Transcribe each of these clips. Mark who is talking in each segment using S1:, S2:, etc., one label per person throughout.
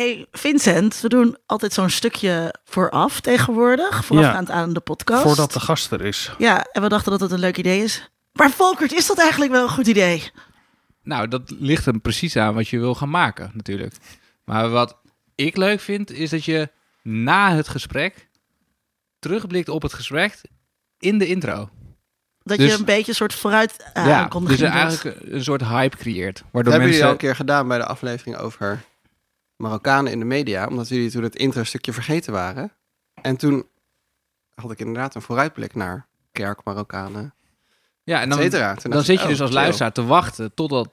S1: Hey Vincent, we doen altijd zo'n stukje vooraf tegenwoordig, voorafgaand aan de podcast.
S2: Voordat de gast er is.
S1: Ja, en we dachten dat het een leuk idee is. Maar Volkert, is dat eigenlijk wel een goed idee?
S3: Nou, dat ligt hem precies aan wat je wil gaan maken, natuurlijk. Maar wat ik leuk vind, is dat je na het gesprek terugblikt op het gesprek in de intro.
S1: Dat
S3: Dus-
S1: je een beetje een soort vooruit
S3: ja, dus eigenlijk een soort hype creëert.
S4: Dat
S3: Waardoor
S4: hebben jullie al
S3: mensen...
S4: een keer gedaan bij de aflevering over Marokkanen in de media. Omdat jullie toen het intro-stukje vergeten waren. En toen had ik inderdaad een vooruitblik naar kerk, Marokkanen,
S3: Ja, en dan, dan zit
S4: ik,
S3: je
S4: oh,
S3: dus als
S4: chill.
S3: luisteraar te wachten totdat,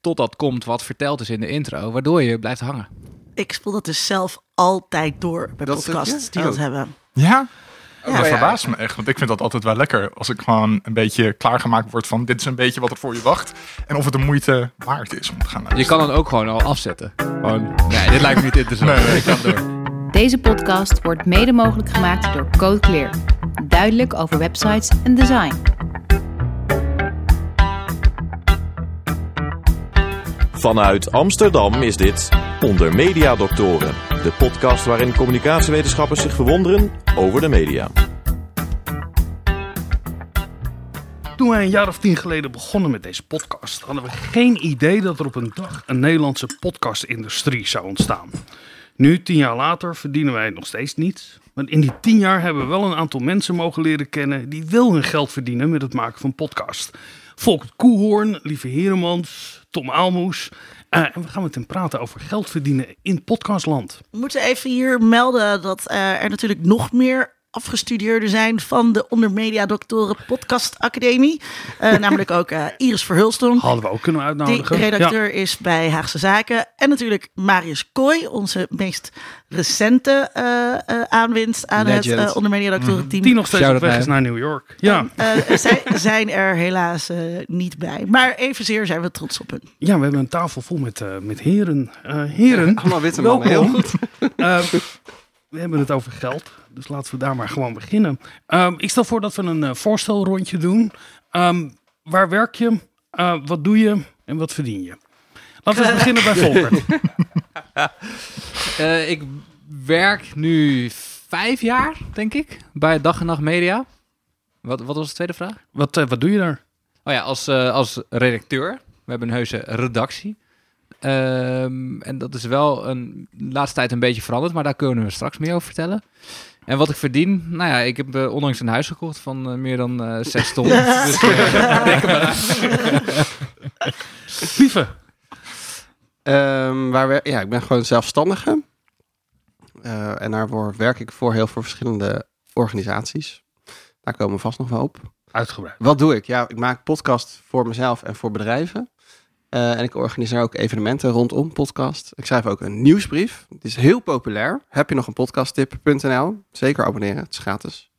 S3: totdat komt wat verteld is in de intro. Waardoor je blijft hangen.
S1: Ik speel dat dus zelf altijd door bij
S4: Dat
S1: podcasts die dat
S4: Oh.
S1: hebben.
S5: Ja,
S1: Ja.
S5: dat
S4: ja.
S5: verbaast me echt. Want ik vind dat altijd wel lekker. Als ik gewoon een beetje klaargemaakt word van... dit is een beetje wat er voor je wacht. En of het de moeite waard is om te gaan
S3: Je
S5: luisteren.
S3: kan dan ook gewoon al afzetten. Gewoon, nee, dit lijkt me niet interessant.
S5: Nee, nee.
S3: Ik ga door.
S6: Deze podcast wordt mede mogelijk gemaakt door Code Clear. Duidelijk over websites en design.
S7: Vanuit Amsterdam is dit Onder Media Doctoren, de podcast waarin communicatiewetenschappers zich verwonderen over de media.
S2: Toen wij een jaar of tien geleden begonnen met deze podcast, hadden we geen idee dat er op een dag een Nederlandse podcastindustrie zou ontstaan. Nu, tien jaar later, verdienen wij nog steeds niets. Maar in die tien jaar hebben we wel een aantal mensen mogen leren kennen die wel hun geld verdienen met het maken van podcast. Volkert Koehoorn, Lieve Heremans, Tom Aalmoes. Eh, en we gaan met hem praten over geld verdienen in podcastland.
S1: We moeten even hier melden dat eh, er natuurlijk nog meer afgestudeerden zijn van de Ondermedia Doctoren Podcast Academie. Eh, namelijk ook eh, Iris Verhulston.
S2: Hadden we ook kunnen
S1: Die
S2: uitnodigen.
S1: redacteur is bij Haagse Zaken. En natuurlijk Marius Kooi, onze meest recente eh, eh, aanwinst aan het
S4: Legend.
S1: eh Ondermedia Doctoren team.
S2: Die nog steeds op weg
S3: naar
S2: is naar New York. Ja.
S1: Eh, zij zijn er helaas eh, niet bij. Maar evenzeer zijn we trots op hun.
S2: Ja, we hebben een tafel vol met, eh, met heren. Eh, heren,
S4: Allemaal witte mannen, heel goed.
S2: We hebben het over geld, dus laten we daar maar gewoon beginnen. Ehm, ik stel voor dat we een eh, voorstelrondje doen. Ehm, waar werk je? Eh, wat doe je? En wat verdien je? Laten we beginnen bij Volker.
S3: Eh, ik werk nu vijf jaar, denk ik, bij Dag en Nacht Media. Wat, wat was de tweede vraag?
S2: Wat, wat doe je daar?
S3: Oh ja, als, als redacteur. We hebben een heuse redactie. Ehm, en dat is wel een de laatste tijd een beetje veranderd, maar daar kunnen we straks meer over vertellen. En wat ik verdien, nou ja, ik heb eh, onlangs een huis gekocht van eh, meer dan eh zes ton. dus.
S2: Lieve.
S4: Ehm, waar we, ja, ik ben gewoon zelfstandige. Eh, en daarvoor werk ik voor heel veel verschillende organisaties. Daar komen we vast nog wel op.
S2: Uitgebreid.
S4: Wat doe ik? Ja, ik maak podcast voor mezelf en voor bedrijven. Eh, en ik organiseer ook evenementen rondom podcast. Ik schrijf ook een nieuwsbrief. Het is heel populair. Heb je nog een podcasttip.nl? Zeker abonneren, het is gratis.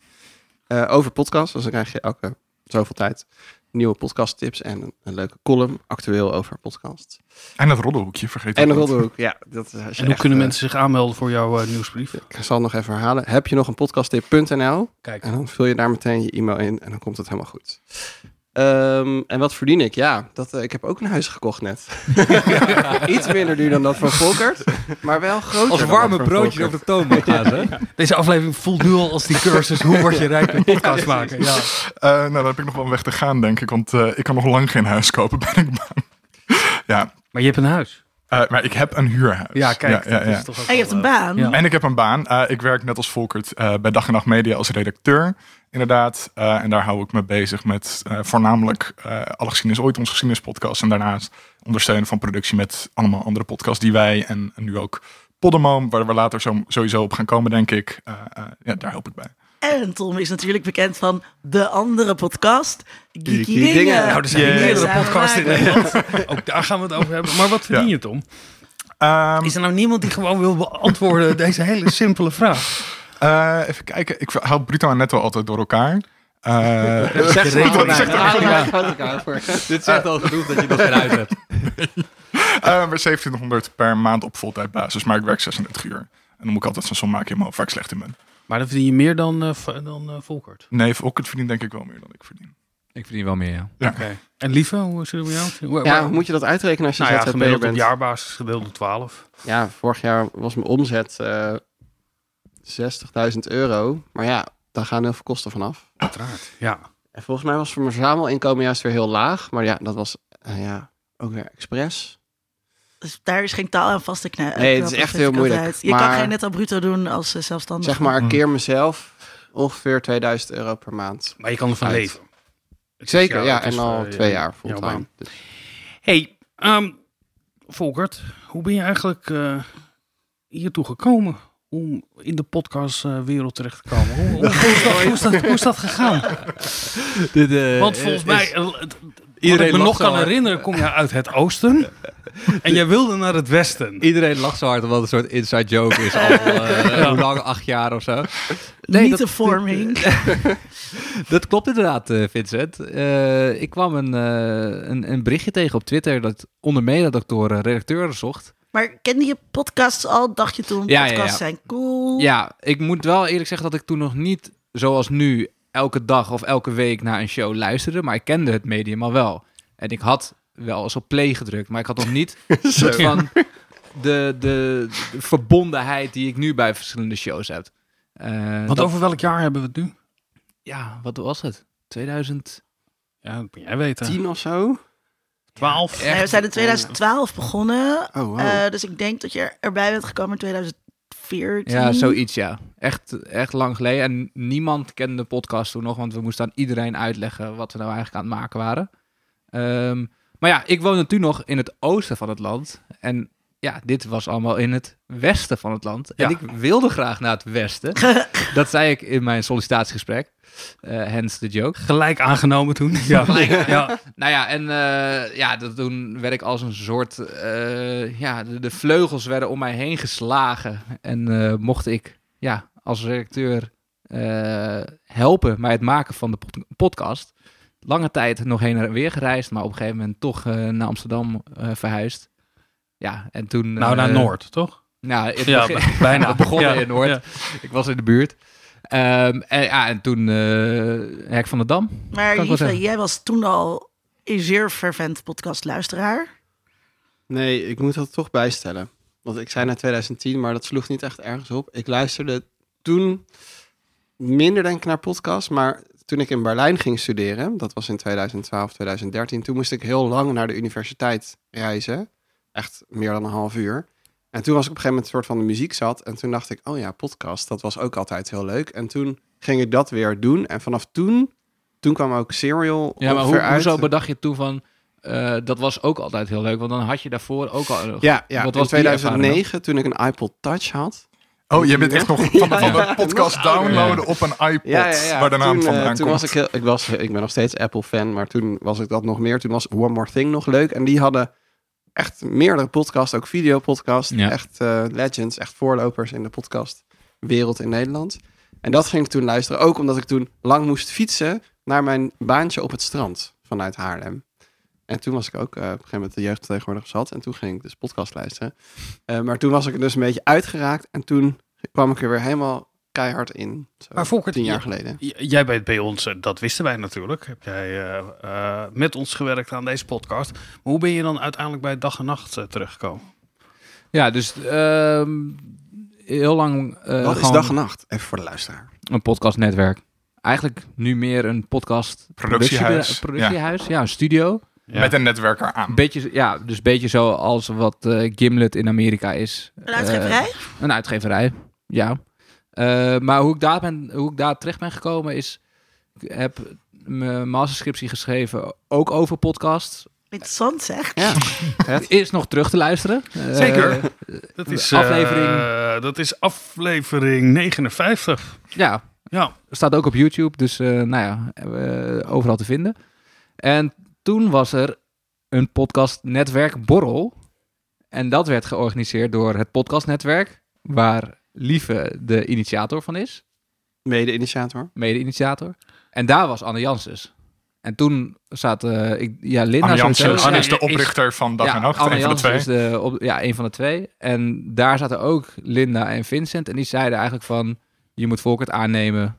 S4: Eh, over podcast, dus dan krijg je elke zoveel tijd nieuwe podcasttips en een, een leuke column actueel over podcast.
S5: En het roddelhoekje, vergeet
S4: En een roddelhoek, ja. Dat is,
S2: En hoe
S4: echt,
S2: kunnen
S4: eh,
S2: mensen zich aanmelden voor jouw nieuwsbrief?
S4: Ik zal het nog even herhalen. Heb je nog een podcasttip.nl?
S2: Kijk.
S4: En dan vul je daar meteen je e-mail in en dan komt het helemaal goed. Ehm, en wat verdien ik? Ja, dat, eh, ik heb ook een huis gekocht net. Iets minder duur dan dat van Volkert, maar wel groter
S3: Als
S4: dan
S3: warme
S4: dat van
S3: broodjes
S4: Volkert.
S3: over de toonbank gaan ze.
S2: Deze aflevering voelt nu al als die cursus. Hoe word je rijk met podcast maken? Ja.
S5: Eh, nou, daar heb ik nog wel een weg te gaan, denk ik. Want eh, ik kan nog lang geen huis kopen, ben ik bang. ja,
S2: Maar je hebt een huis.
S5: eh, maar ik heb een huurhuis.
S2: Ja, kijk.
S5: Ja, ja,
S2: dat
S5: ja.
S2: is toch ook
S1: En je hebt een baan.
S2: ja.
S5: En ik heb een baan. Eh, ik werk net als Volkert eh, bij Dag en Nacht Media als redacteur, inderdaad. Eh, en daar hou ik me bezig met eh, voornamelijk eh Alle Geschiedenis Ooit, onze geschiedenispodcast. En daarnaast ondersteunen van productie met allemaal andere podcasts die wij en, en nu ook Podemo, waar we later zo, sowieso op gaan komen, denk ik. Eh, eh, ja, daar help ik bij.
S1: En Tom is natuurlijk bekend van de andere podcast, Geeky,
S4: Geeky
S1: Dingen.
S4: Dingen.
S2: Nou, er zijn
S5: Yeah.
S2: meerdere podcasts in. Nederland. Ook daar gaan we het over hebben. Maar wat verdien
S5: Ja.
S2: je, Tom?
S5: Ehm,
S2: Is er nou niemand die gewoon wil beantwoorden deze hele simpele vraag?
S5: Eh, even kijken, ik haal bruto en netto altijd door elkaar. Eh,
S3: Zeg ze
S2: Rekenen.
S3: maar.
S4: Ja, ja, elkaar voor.
S3: Dit zegt al genoeg dat je nog geen huis hebt.
S5: Eh, maar 2700 per maand op voltijdbasis, maar ik werk 36 uur. En dan moet ik altijd zo'n som maken in mijn hoofd waar ik slecht in ben.
S2: Maar dan verdien je meer dan, eh, v- dan eh, Volkert.
S5: Nee, ook het verdient denk ik wel meer dan ik verdien.
S3: Ik verdien wel meer, ja.
S2: En Lieve, hoe zit het bij jou? Hoe-
S4: Ja,
S2: waar-
S4: hoe moet je dat uitrekenen als je
S2: nou ja, gemiddeld op jaarbasis gedeeld door 12.
S4: Ja, vorig jaar was mijn omzet eh 60.000 euro. Maar ja, daar gaan heel veel kosten vanaf.
S2: Uiteraard. Ja.
S4: En volgens mij was voor mijn verzamelinkomen juist weer heel laag. Maar ja, dat was eh, ja, ook weer expres.
S1: Dus daar is geen taal aan vast te knijpen.
S4: Nee, het is echt heel moeilijk.
S1: Je kan geen netto bruto doen als eh, zelfstandige.
S4: Zeg maar,
S5: Mm.
S4: keer mezelf ongeveer 2000 euro per maand.
S2: Maar je kan ervan
S4: Uit.
S2: leven. Het
S4: Zeker,
S2: jou-
S4: ja. En al
S2: eh,
S4: twee jaar fulltime. Dus-
S2: Hey, ehm Volkert, hoe ben je eigenlijk eh hiertoe gekomen om in de podcastwereld terecht te komen? Hoe, hoe, hoe, is dat, hoe, is dat, hoe is dat gegaan? Want volgens mij, eh, wat
S3: iedereen
S2: ik me nog kan herinneren, kom je uit het oosten en jij wilde naar het westen.
S3: Iedereen lacht zo hard omdat het een soort inside joke is. Al eh, hoe lang? Acht jaar of zo. Nee, dat-
S1: Mythevorming.
S3: Dat klopt inderdaad, eh, Vincent. Eh, ik kwam een, eh, een, een berichtje tegen op Twitter dat onder mededoctoren redacteuren zocht.
S1: Maar kende je podcasts al? Dacht je toen,
S3: Ja,
S1: podcasts
S3: ja.
S1: zijn cool?
S3: Ja, ik moet wel eerlijk zeggen dat ik toen nog niet zoals nu elke dag of elke week naar een show luisterde. Maar ik kende het medium al wel. En ik had wel eens op play gedrukt, maar ik had nog niet soort van de, de, de verbondenheid die ik nu bij verschillende shows heb. Eh,
S2: Want
S3: dat-
S2: over welk jaar hebben we het nu?
S3: Ja, wat was het? 2000?
S2: Ja, dat moet jij weten.
S4: 10 of zo?
S2: 12?
S1: Nee, we zijn in 2012 begonnen.
S4: Oh, wow.
S1: Eh, dus ik denk dat je erbij bent gekomen in 2014.
S3: Ja, zoiets, ja. Echt, echt lang geleden. En niemand kende de podcast toen nog, want we moesten aan iedereen uitleggen wat we nou eigenlijk aan het maken waren. Ehm, maar ja, ik woonde toen nog in het oosten van het land. En ja, dit was allemaal in het westen van het land. En
S2: Ja.
S3: ik wilde graag naar het westen. dat zei ik in mijn sollicitatiegesprek. Eh hence the joke.
S2: Gelijk aangenomen toen. Ja, ja.
S3: Nou ja, en eh, ja, dat, toen werd ik als een soort... eh, ja, de, de vleugels werden om mij heen geslagen. En mocht ik ja, als redacteur helpen bij het maken van de pod- podcast. Lange tijd nog heen en weer gereisd, maar op een gegeven moment toch naar Amsterdam verhuisd. Ja, en toen...
S2: Nou, naar
S3: eh,
S2: Noord, toch?
S3: Nou, het
S2: Ja,
S3: begin-
S2: bijna.
S3: we begonnen
S2: Ja,
S3: in Noord.
S2: ja.
S3: Ik was in de buurt. Ehm, en, ja, en toen eh Hek van de Dam.
S1: Maar
S3: ik
S1: jij was toen al een zeer fervent podcastluisteraar.
S4: Nee, ik moet dat toch bijstellen. Want ik zei naar 2010, maar dat sloeg niet echt ergens op. Ik luisterde toen minder denk ik naar podcasts, maar toen ik in Berlijn ging studeren, dat was in 2012, 2013, toen moest ik heel lang naar de universiteit reizen. Echt meer dan een half uur. En toen was ik op een gegeven moment een soort van de muziek zat. En toen dacht ik, oh ja, podcast, dat was ook altijd heel leuk. En toen ging ik dat weer doen. En vanaf toen, toen kwam ook Serial
S3: Ja, maar hoe,
S4: uit.
S3: hoezo bedacht je toen van... eh, dat was ook altijd heel leuk, want dan had je daarvoor ook al...
S4: Ja, ja.
S3: Wat
S4: in
S3: was die ervaring
S4: 2009, toen ik een iPod Touch had.
S5: Oh, je bent echt nog van de, van de podcast downloaden op een iPod,
S4: Ja, ja, ja.
S5: waar de naam van
S4: eh,
S5: vandaan
S4: toen
S5: komt.
S4: was ik, heel, ik, was, ik ben nog steeds Apple-fan, maar toen was ik dat nog meer. Toen was One More Thing nog leuk. En die hadden echt meerdere podcasts, ook videopodcasts.
S3: Ja.
S4: Echt eh, legends, echt voorlopers in de podcastwereld in Nederland. En dat ging ik toen luisteren, ook omdat ik toen lang moest fietsen naar mijn baantje op het strand vanuit Haarlem. En toen was ik ook eh, op een gegeven moment de jeugdvertegenwoordiger zat. En toen ging ik dus podcast luisteren. Eh, maar toen was ik er dus een beetje uitgeraakt. En toen kwam ik er weer helemaal keihard in. Zo,
S2: Maar Volkert,
S4: tien jaar
S2: je-
S4: geleden.
S2: Jij bent bij ons, eh, dat wisten wij natuurlijk. Heb jij eh, eh, met ons gewerkt aan deze podcast. Maar hoe ben je dan uiteindelijk bij dag en nacht terechtgekomen?
S3: Ja, dus ehm, heel lang eh,
S4: Wat is dag en nacht? Even voor de luisteraar.
S3: een podcastnetwerk. Eigenlijk nu meer een podcast
S5: Productiehuis,
S3: productie- productiehuis, ja. een studio.
S2: Ja.
S5: Met een netwerk eraan.
S3: Een beetje, ja, dus een beetje zoals wat Gimlet in Amerika is.
S1: Een uitgeverij?
S3: Een uitgeverij, ja. Eh, maar hoe ik, daar ben, hoe ik daar terecht ben gekomen is... Ik heb mijn masterscriptie geschreven ook over podcast.
S1: Interessant zeg.
S4: Ja,
S3: Het is nog terug te luisteren. Eh,
S2: Zeker. Dat is,
S3: aflevering-
S2: eh, dat is aflevering 59.
S3: ja,
S2: Ja.
S3: staat ook op YouTube, dus eh, nou ja, overal te vinden. En toen was er een podcastnetwerk Borrel. En dat werd georganiseerd door het podcastnetwerk, waar Lieve de initiator van is,
S4: mede-initiator.
S3: mede-initiator. En daar was Anne Janssens. En toen zat eh, ik, ja, Linda
S5: Anne Janssens
S2: Anne
S5: is de
S2: is-
S5: oprichter van Dag
S3: ja,
S5: en Nacht,
S3: Anne
S5: een van de
S3: Janssens
S5: twee.
S3: is de op, ja, een van de twee. En daar zaten ook Linda en Vincent. En die zeiden eigenlijk van, je moet Volkert aannemen.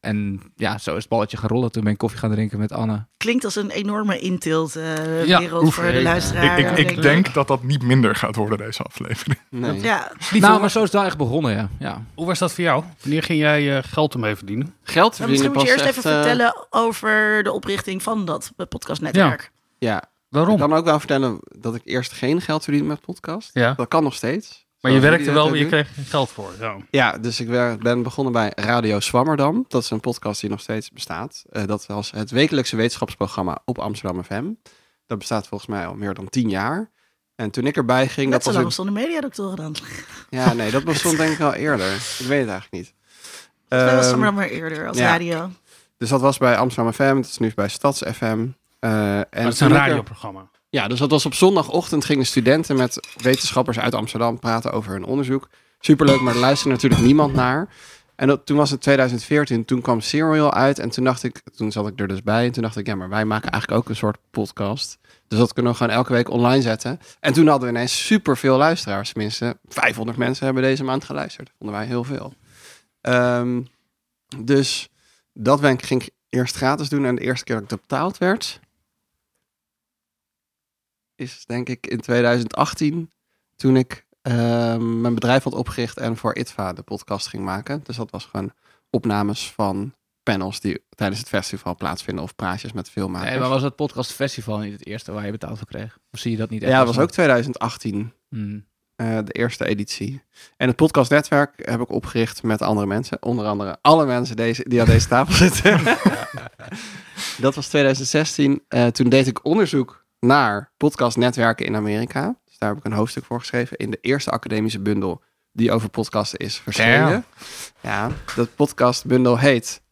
S3: En ja, zo is het balletje gaan rollen. Toen ben ik koffie gaan drinken met Anne.
S1: Klinkt als een enorme inteelt eh,
S2: Ja,
S1: wereld
S2: oef,
S1: voor de
S2: ja.
S1: luisteraar.
S5: ik, ik, ik
S1: denk
S5: denk dat dat niet minder gaat worden, deze aflevering.
S4: Nee.
S1: Ja,
S3: nou, maar zo is het wel echt begonnen, ja. ja.
S2: Hoe was dat voor jou? Wanneer ging jij eh, geld ermee verdienen?
S4: Geld
S1: misschien
S4: verdienen
S1: moet je eerst even
S4: eh,
S1: vertellen over de oprichting van dat podcastnetwerk.
S4: Ja, ik
S2: Waarom?
S4: kan ook wel vertellen dat ik eerst geen geld verdiende met podcast.
S2: Ja.
S4: Dat kan nog steeds.
S2: Maar je werkte wel,
S4: dat
S2: maar je kreeg geld voor. Ja.
S4: Ja, dus ik ben begonnen bij Radio Swammerdam. Dat is een podcast die nog steeds bestaat. Eh, dat was het wekelijkse wetenschapsprogramma op Amsterdam FM. Dat bestaat volgens mij al meer dan tien jaar. En toen ik erbij ging,
S1: Net
S4: dat
S1: zo
S4: was
S1: lang
S4: ook-
S1: stonden mediadoktoren dan.
S4: Ja, nee, dat bestond denk ik al eerder. Ik weet het eigenlijk niet.
S1: Dat was
S4: Ehm,
S1: dan maar maar eerder als
S4: ja.
S1: radio.
S4: dus dat was bij Amsterdam FM. Het is nu bij Stads FM. Eh, en
S2: Maar het is een radioprogramma.
S4: Ja, dus dat was op zondagochtend gingen studenten met wetenschappers uit Amsterdam praten over hun onderzoek. Superleuk, maar er luisterde natuurlijk niemand naar. En dat, toen was het 2014, toen kwam Serial uit en toen dacht ik, toen zat ik er dus bij en toen dacht ik, ja, maar wij maken eigenlijk ook een soort podcast. Dus dat kunnen we gewoon elke week online zetten. En toen hadden we ineens superveel luisteraars, tenminste 500 mensen hebben deze maand geluisterd. Vonden wij heel veel. Ehm, dus dat ben ging ik eerst gratis doen en de eerste keer dat ik betaald werd, is denk ik in 2018 toen ik ehm, mijn bedrijf had opgericht en voor ITVA de podcast ging maken. Dus dat was gewoon opnames van panels die tijdens het festival plaatsvinden of praatjes met filmmakers.
S3: Nee, maar was het podcastfestival niet het eerste waar je betaald voor kreeg? Of zie je dat niet echt
S4: ja, dat was ook
S3: een-
S4: 2018,
S3: Hmm.
S4: eh, de eerste editie. En het podcastnetwerk heb ik opgericht met andere mensen. Onder andere alle mensen deze, die aan deze tafel zitten. dat was 2016. Eh, toen deed ik onderzoek naar podcastnetwerken in Amerika. Dus daar heb ik een hoofdstuk voor geschreven in de eerste academische bundel die over podcasten is verschenen. Ja, dat podcastbundel heet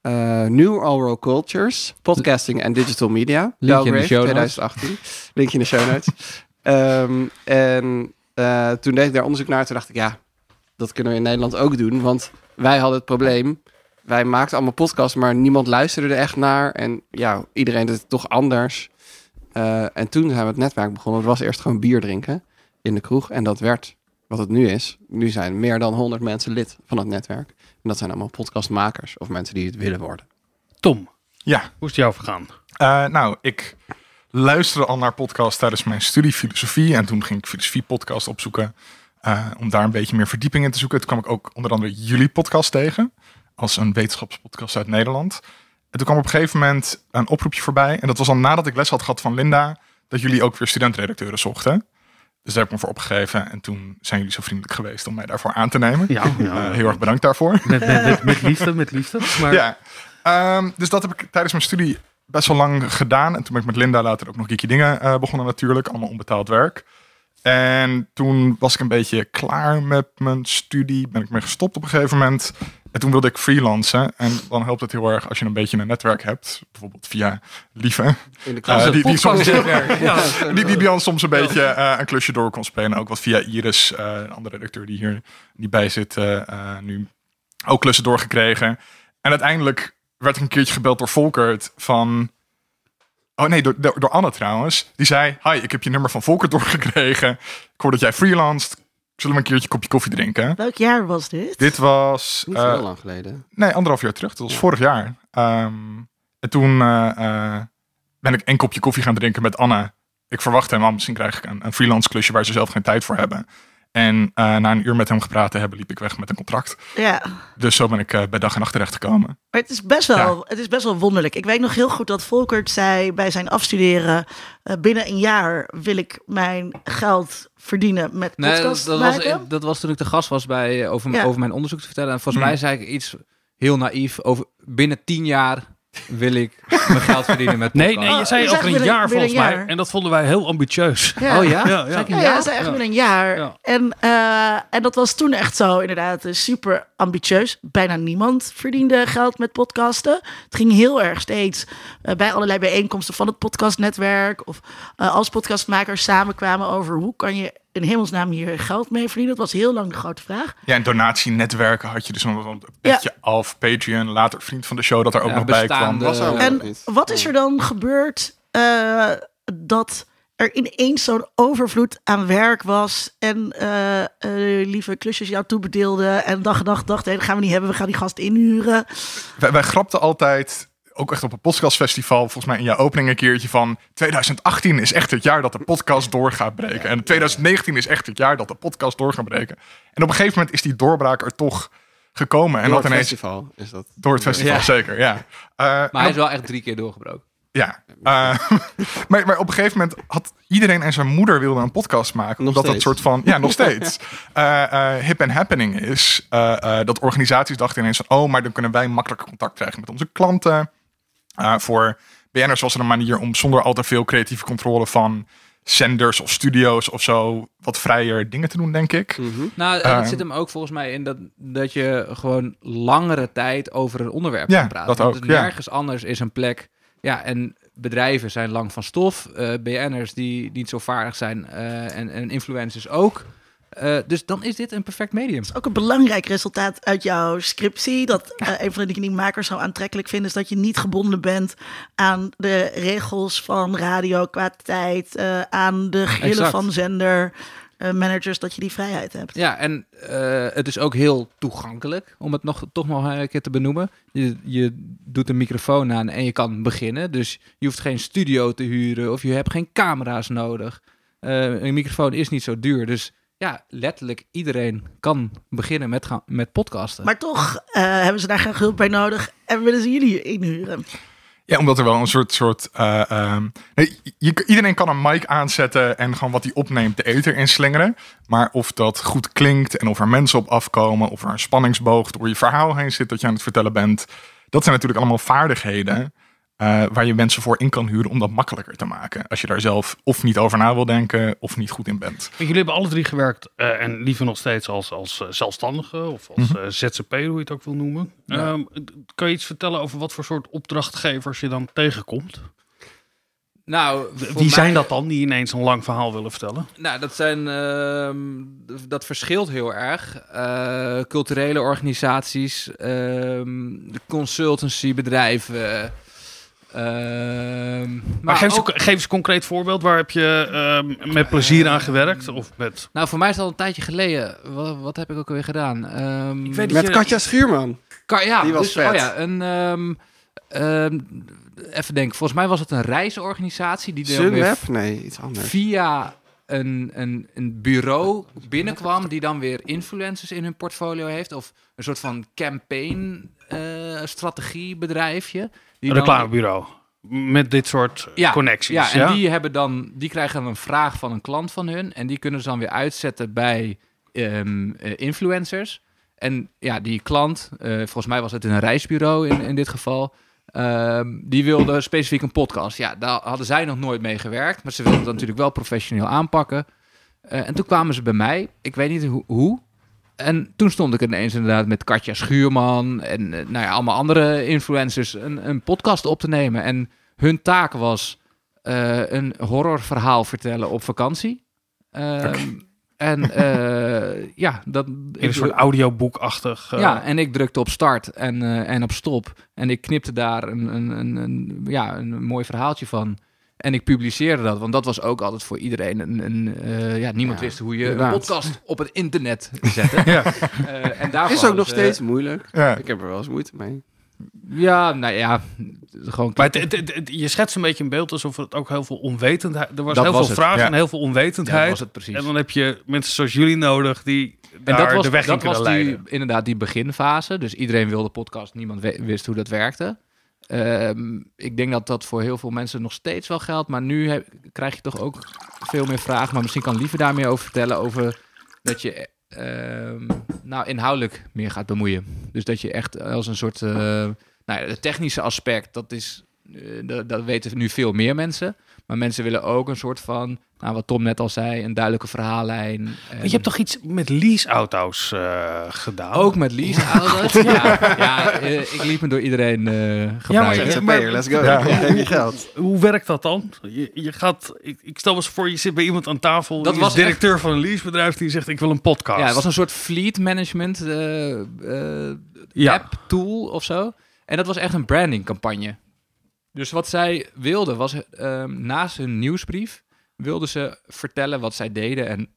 S4: eh, New Oral Cultures, Podcasting en Digital Media.
S3: Linkje in de show notes.
S4: 2018. Linkje in de show notes. Ehm, en eh, toen deed ik daar onderzoek naar. Toen dacht ik, ja, dat kunnen we in Nederland ook doen. Want wij hadden het probleem. Wij maakten allemaal podcasts, maar niemand luisterde er echt naar. En ja, iedereen deed het toch anders. Eh, en toen zijn we het netwerk begonnen. Het was eerst gewoon bier drinken in de kroeg. En dat werd wat het nu is. Nu zijn meer dan 100 mensen lid van het netwerk. En dat zijn allemaal podcastmakers of mensen die het willen worden.
S2: Tom,
S5: Ja,
S2: hoe is het jou vergaan?
S5: Eh, nou, ik luisterde al naar podcasts tijdens mijn studie filosofie. En toen ging ik filosofie podcast opzoeken. eh, om daar een beetje meer verdieping in te zoeken. Toen kwam ik ook onder andere jullie podcast tegen. Als een wetenschapspodcast uit Nederland. En toen kwam op een gegeven moment een oproepje voorbij. En dat was al nadat ik les had gehad van Linda. Dat jullie ook weer studentredacteuren zochten. Dus daar heb ik me voor opgegeven. En toen zijn jullie zo vriendelijk geweest om mij daarvoor aan te nemen.
S2: Ja, ja.
S5: Eh, heel erg bedankt daarvoor.
S2: Met, met, met, met liefde, met liefde. Maar
S5: Ja, Ehm, dus dat heb ik tijdens mijn studie best wel lang gedaan. En toen ben ik met Linda later ook nog geeky dingen eh, begonnen natuurlijk. Allemaal onbetaald werk. En toen was ik een beetje klaar met mijn studie. Ben ik mee gestopt op een gegeven moment. En toen wilde ik freelancen. En dan helpt het heel erg als je een beetje een netwerk hebt. Bijvoorbeeld via Lieve.
S4: In de
S5: Eh, die, die, soms.
S2: Ja.
S5: die, die ons soms een beetje eh, een klusje door kon spelen. Ook wat via Iris, eh, een andere redacteur die hier niet bij zit, nu ook klussen doorgekregen. En uiteindelijk werd ik een keertje gebeld door Volkert van... Oh nee, door, door, door Anne trouwens. Die zei, hi, ik heb je nummer van Volkert doorgekregen. Ik hoor dat jij freelanced. Zullen we een keertje kopje koffie drinken?
S1: Welk jaar was dit?
S5: Dit was...
S4: Niet
S5: eh,
S4: zo heel lang geleden.
S5: Nee, anderhalf jaar terug. Dat was
S4: Ja.
S5: vorig jaar. Ehm, en toen eh, eh, ben ik een kopje koffie gaan drinken met Anne. Ik verwachtte hem, al, misschien krijg ik een, een freelance klusje waar ze zelf geen tijd voor hebben. En eh, na een uur met hem gepraat te hebben, liep ik weg met een contract.
S1: Ja,
S5: Dus zo ben ik eh, bij dag en nacht terechtgekomen.
S1: maar het is, best wel, het is best wel wonderlijk. Ik weet nog heel goed dat Volkert zei bij zijn afstuderen... eh, binnen een jaar wil ik mijn geld verdienen met
S3: Nee, dat,
S1: podcast
S3: dat was,
S1: maken.
S3: dat was toen ik de gast was bij, over,
S1: Ja.
S3: over mijn onderzoek te vertellen. En volgens
S5: Hmm.
S3: mij zei ik iets heel naïef over binnen tien jaar wil ik mijn geld verdienen met
S2: Nee,
S3: podcast.
S2: nee, je zei
S1: je zegt
S2: over een jaar volgens
S1: een
S2: mij.
S1: jaar.
S2: En dat vonden wij heel ambitieus.
S1: Ja.
S3: Oh ja?
S2: Ja, ja.
S3: Zei
S1: Ja, is echt
S2: Ja.
S1: binnen een jaar.
S2: Ja.
S1: En, eh, en dat was toen echt zo, inderdaad, eh, super ambitieus. Bijna niemand verdiende geld met podcasten. Het ging heel erg steeds eh, bij allerlei bijeenkomsten van het podcastnetwerk. Of als podcastmakers samenkwamen over hoe kan je in hemelsnaam hier geld mee verdienen. Dat was heel lang de grote vraag.
S5: Ja, en donatienetwerken had je dus nog een petje af, Patreon, later vriend van de show dat er ook
S3: Ja,
S5: nog bij kwam.
S4: Was er ook
S3: Eh,
S1: En wat is er dan gebeurd eh, dat er ineens zo'n overvloed aan werk was. En eh, eh, lieve klusjes jou toebedeelden. En dag en dag dachten, hey, dat gaan we niet hebben. We gaan die gast inhuren.
S5: Wij, wij grapten altijd, ook echt op een podcastfestival, volgens mij in jouw opening een keertje van 2018 is echt het jaar dat de podcast door gaat breken. En 2019 is echt het jaar dat de podcast door gaat breken. En op een gegeven moment is die doorbraak er toch gekomen. En
S4: Door
S5: dat
S4: het
S5: ineens
S4: festival is dat.
S5: door het festival,
S3: Ja.
S5: zeker, ja. Eh,
S3: Maar
S5: en
S3: hij is wel echt drie keer doorgebroken.
S5: ja. Eh, maar, maar op een gegeven moment had iedereen en zijn moeder wilde een podcast maken.
S4: Nog
S5: omdat dat
S4: steeds.
S5: soort van, ja, nog steeds, eh, eh, hip en happening is. Eh, eh, dat organisaties dachten ineens van, oh, maar dan kunnen wij makkelijker contact krijgen met onze klanten. Eh, voor BN'ers was er een manier om zonder al te veel creatieve controle van zenders of studio's of zo wat vrijer dingen te doen, denk ik.
S4: Mhm.
S3: Nou, en
S5: Eh,
S3: dat zit hem ook volgens mij in dat, dat je gewoon langere tijd over een onderwerp
S5: Ja,
S3: kan praten.
S5: dat
S3: Want
S5: ook,
S3: het
S5: ja.
S3: Nergens anders is een plek. Ja, en bedrijven zijn lang van stof. eh BN'ers die niet zo vaardig zijn eh, en, en influencers ook. Eh, dus dan is dit een perfect medium.
S1: Ook een belangrijk resultaat uit jouw scriptie. Dat eh, een van de dingen die makers zo aantrekkelijk vinden, is dat je niet gebonden bent aan de regels van radio qua tijd, eh, aan de grillen
S3: Exact.
S1: van zender. managers, dat je die vrijheid hebt.
S3: Ja, en het is ook heel toegankelijk, om het nog, toch nog een keer te benoemen. Je, je doet een microfoon aan en je kan beginnen. Dus je hoeft geen studio te huren of je hebt geen camera's nodig. Een microfoon is niet zo duur. Dus ja, letterlijk iedereen kan beginnen met, gaan, met podcasten.
S1: Maar toch eh, hebben ze daar graag hulp bij nodig en willen ze jullie inhuren.
S5: Ja, omdat er wel een soort. soort eh, ehm, nee, je, iedereen kan een mic aanzetten en gewoon wat hij opneemt de ether inslingeren. Maar of dat goed klinkt en of er mensen op afkomen, of er een spanningsboog door je verhaal heen zit dat je aan het vertellen bent. Dat zijn natuurlijk allemaal vaardigheden eh, waar je mensen voor in kan huren om dat makkelijker te maken. Als je daar zelf of niet over na wil denken of niet goed in bent.
S2: Jullie hebben alle drie gewerkt eh, en liever nog steeds als, als eh, zelfstandige of als eh, ZZP, hoe je het ook wil noemen.
S3: Ja.
S2: Ehm, kan je iets vertellen over wat voor soort opdrachtgevers je dan tegenkomt?
S3: nou,
S2: Wie zijn dat dan die ineens een lang verhaal willen vertellen?
S3: Nou, dat zijn. ehm, dat verschilt heel erg. Eh, culturele organisaties, ehm consultancybedrijven. Ehm, maar
S2: Maar geef,
S3: ook-
S2: eens, geef eens een concreet voorbeeld. Waar heb je ehm, met plezier aan gewerkt? Of met...
S3: nou, voor mij is dat al een tijdje geleden. Wat, wat heb ik ook alweer gedaan? Ehm,
S2: Ik weet dat
S4: Met
S2: je-
S4: Katja Schuurman.
S3: Ka- ja,
S4: Die was
S3: dus,
S4: vet.
S3: Oh ja, een, ehm, ehm, even denken. Volgens mij was het een reisorganisatie die dan weer
S4: Sunweb? Nee, iets anders.
S3: via een, een, een bureau binnenkwam die dan weer influencers in hun portfolio heeft. Of een soort van campaign eh strategiebedrijfje.
S2: Een reclamebureau. Met dit soort
S3: Ja,
S2: connecties.
S3: Ja, en
S2: ja?
S3: die hebben dan, die krijgen dan een vraag van een klant van hun. En die kunnen ze dan weer uitzetten bij ehm, eh, influencers. En ja, die klant, eh, volgens mij was het een reisbureau in, in dit geval. ehm, die wilde specifiek een podcast. Ja, daar hadden zij nog nooit mee gewerkt. Maar ze wilden dat natuurlijk wel professioneel aanpakken. Eh, en toen kwamen ze bij mij. Ik weet niet hoe. hoe. En toen stond ik ineens inderdaad met Katja Schuurman en eh, nou ja, allemaal andere influencers een, een podcast op te nemen. En hun taak was eh, een horrorverhaal vertellen op vakantie. Ehm, En eh, ja, dat,
S2: In een soort audioboekachtig.
S3: ja, en ik drukte op start en, en op stop. En ik knipte daar een, een, een, een, ja, een mooi verhaaltje van. En ik publiceerde dat, want dat was ook altijd voor iedereen een... een eh, ja, niemand
S4: Ja,
S3: wist hoe je
S4: inderdaad.
S3: een podcast op het internet zette.
S2: Ja.
S3: Eh, en daarvoor
S4: Is ook nog
S3: ze-
S4: steeds moeilijk.
S5: Ja.
S4: Ik heb er wel eens moeite mee.
S3: Ja, nou ja, gewoon...
S2: Maar het, het- het- het- je schetst een beetje een beeld alsof het ook heel veel onwetendheid... Er was
S3: Dat
S2: heel
S3: was
S2: veel vragen
S5: ja.
S2: en heel veel
S3: ja,
S2: onwetendheid.
S3: dat was het precies.
S2: en dan heb je mensen zoals jullie nodig die daar
S3: En dat was,
S2: de weg
S3: dat was die,
S2: leiden.
S3: inderdaad die beginfase. Dus iedereen wilde podcast, niemand wist hoe dat werkte. Ehm, ik denk dat dat voor heel veel mensen nog steeds wel geldt. Maar nu heb- krijg je toch ook veel meer vragen. Maar misschien kan Lieve daar meer over vertellen. Over dat je ehm, nou, inhoudelijk meer gaat bemoeien. Dus dat je echt als een soort... eh, nou het technische aspect, dat is... eh, dat, dat weten nu veel meer mensen. Maar mensen willen ook een soort van... Nou, wat Tom net al zei, een duidelijke verhaallijn.
S2: Maar je hebt toch iets met leaseauto's eh gedaan?
S3: Ook met leaseauto's. ja, ja eh, ik liep me door iedereen eh gebruiken.
S2: Ja,
S4: ZZP'er, let's go.
S5: Ja.
S4: Geef je geld.
S2: Hoe werkt dat dan? Je, je gaat, ik, ik stel eens voor, je zit bij iemand aan tafel.
S3: Dat
S2: die
S3: was
S2: directeur van een leasebedrijf die zegt: Ik wil een podcast.
S3: Ja, het was een soort fleet management eh, eh,
S2: Ja.
S3: app tool of zo. En dat was echt een branding campagne. Dus wat zij wilden was, ehm, naast hun nieuwsbrief, wilden ze vertellen wat zij deden en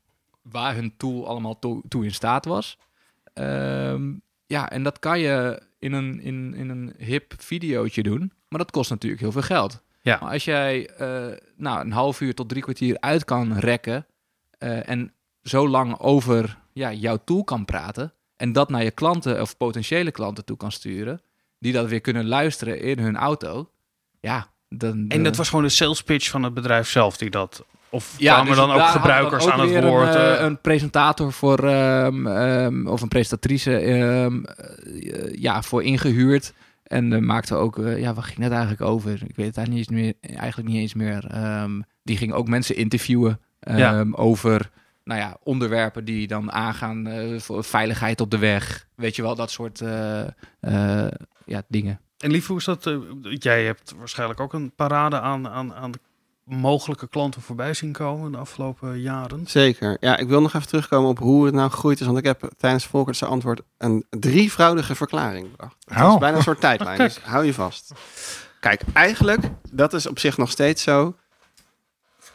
S3: waar hun tool allemaal toe, toe in staat was. Ehm, ja, en dat kan je in een, in, in een hip videootje doen, maar dat kost natuurlijk heel veel geld.
S2: Ja.
S3: Maar als jij eh, nou, een half uur tot drie kwartier uit kan rekken eh, en zo lang over ja, jouw tool kan praten en dat naar je klanten of potentiële klanten toe kan sturen, die dat weer kunnen luisteren in hun auto, ja, dan...
S2: En dat was gewoon de sales pitch van het bedrijf zelf die dat... Of
S3: Ja,
S2: kwamen
S3: dus
S2: dan ook gebruikers aan het woord?
S3: Een,
S2: eh,
S3: eh, een presentator voor, ehm, ehm, of een presentatrice ehm, eh, ja, voor ingehuurd. En uh, maakte ook, ja, waar ging het eigenlijk over? Ik weet het eigenlijk niet eens meer. Eigenlijk niet eens meer. Die ging ook mensen interviewen
S2: Ja.
S3: over, nou ja, onderwerpen die dan aangaan voor veiligheid op de weg. Weet je wel, dat soort ja, dingen.
S2: En lief, hoe is dat? eh, jij hebt waarschijnlijk ook een parade aan, aan, aan mogelijke klanten voorbij zien komen de afgelopen jaren.
S4: Zeker. Ja, ik wil nog even terugkomen op hoe het nou gegroeid is. Want ik heb tijdens Volkert's antwoord een drievoudige verklaring bedacht. Het
S5: Oh.
S4: is bijna een soort tijdlijn, dus hou je vast. Kijk, eigenlijk, dat is op zich nog steeds zo.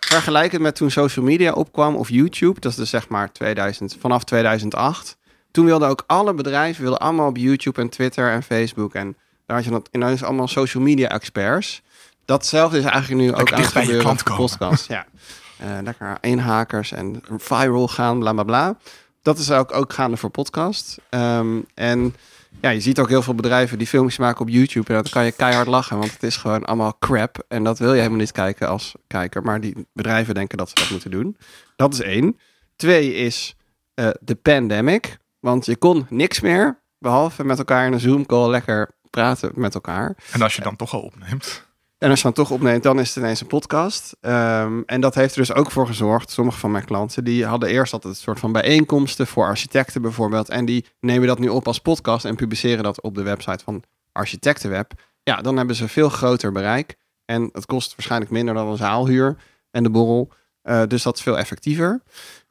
S4: Vergelijk het met toen social media opkwam of YouTube. Dat is dus zeg maar 2000, vanaf 2008. Toen wilden ook alle bedrijven wilden allemaal op YouTube en Twitter en Facebook. En daar je dan ineens allemaal social media experts. Datzelfde is eigenlijk nu ook aan het
S5: bij je
S4: gebeuren
S5: klant komen.
S4: podcast. Ja. Eh, lekker inhakers en viral gaan, bla bla bla. Dat is ook, ook gaande voor podcast. Ehm, en ja, je ziet ook heel veel bedrijven die filmpjes maken op YouTube. En dan kan je keihard lachen, want het is gewoon allemaal crap. En dat wil je helemaal niet kijken als kijker. Maar die bedrijven denken dat ze dat moeten doen. Dat is één. Twee is eh, de pandemic. Want je kon niks meer, behalve met elkaar in een Zoom-call lekker praten met elkaar.
S5: En als je dan toch al opneemt.
S4: En als je dan toch opneemt, dan is het ineens een podcast. Ehm, en dat heeft er dus ook voor gezorgd. Sommige van mijn klanten, die hadden eerst altijd een soort van bijeenkomsten voor architecten bijvoorbeeld. En die nemen dat nu op als podcast en publiceren dat op de website van Architectenweb. Ja, dan hebben ze veel groter bereik. En het kost waarschijnlijk minder dan een zaalhuur en de borrel. Eh, dus dat is veel effectiever.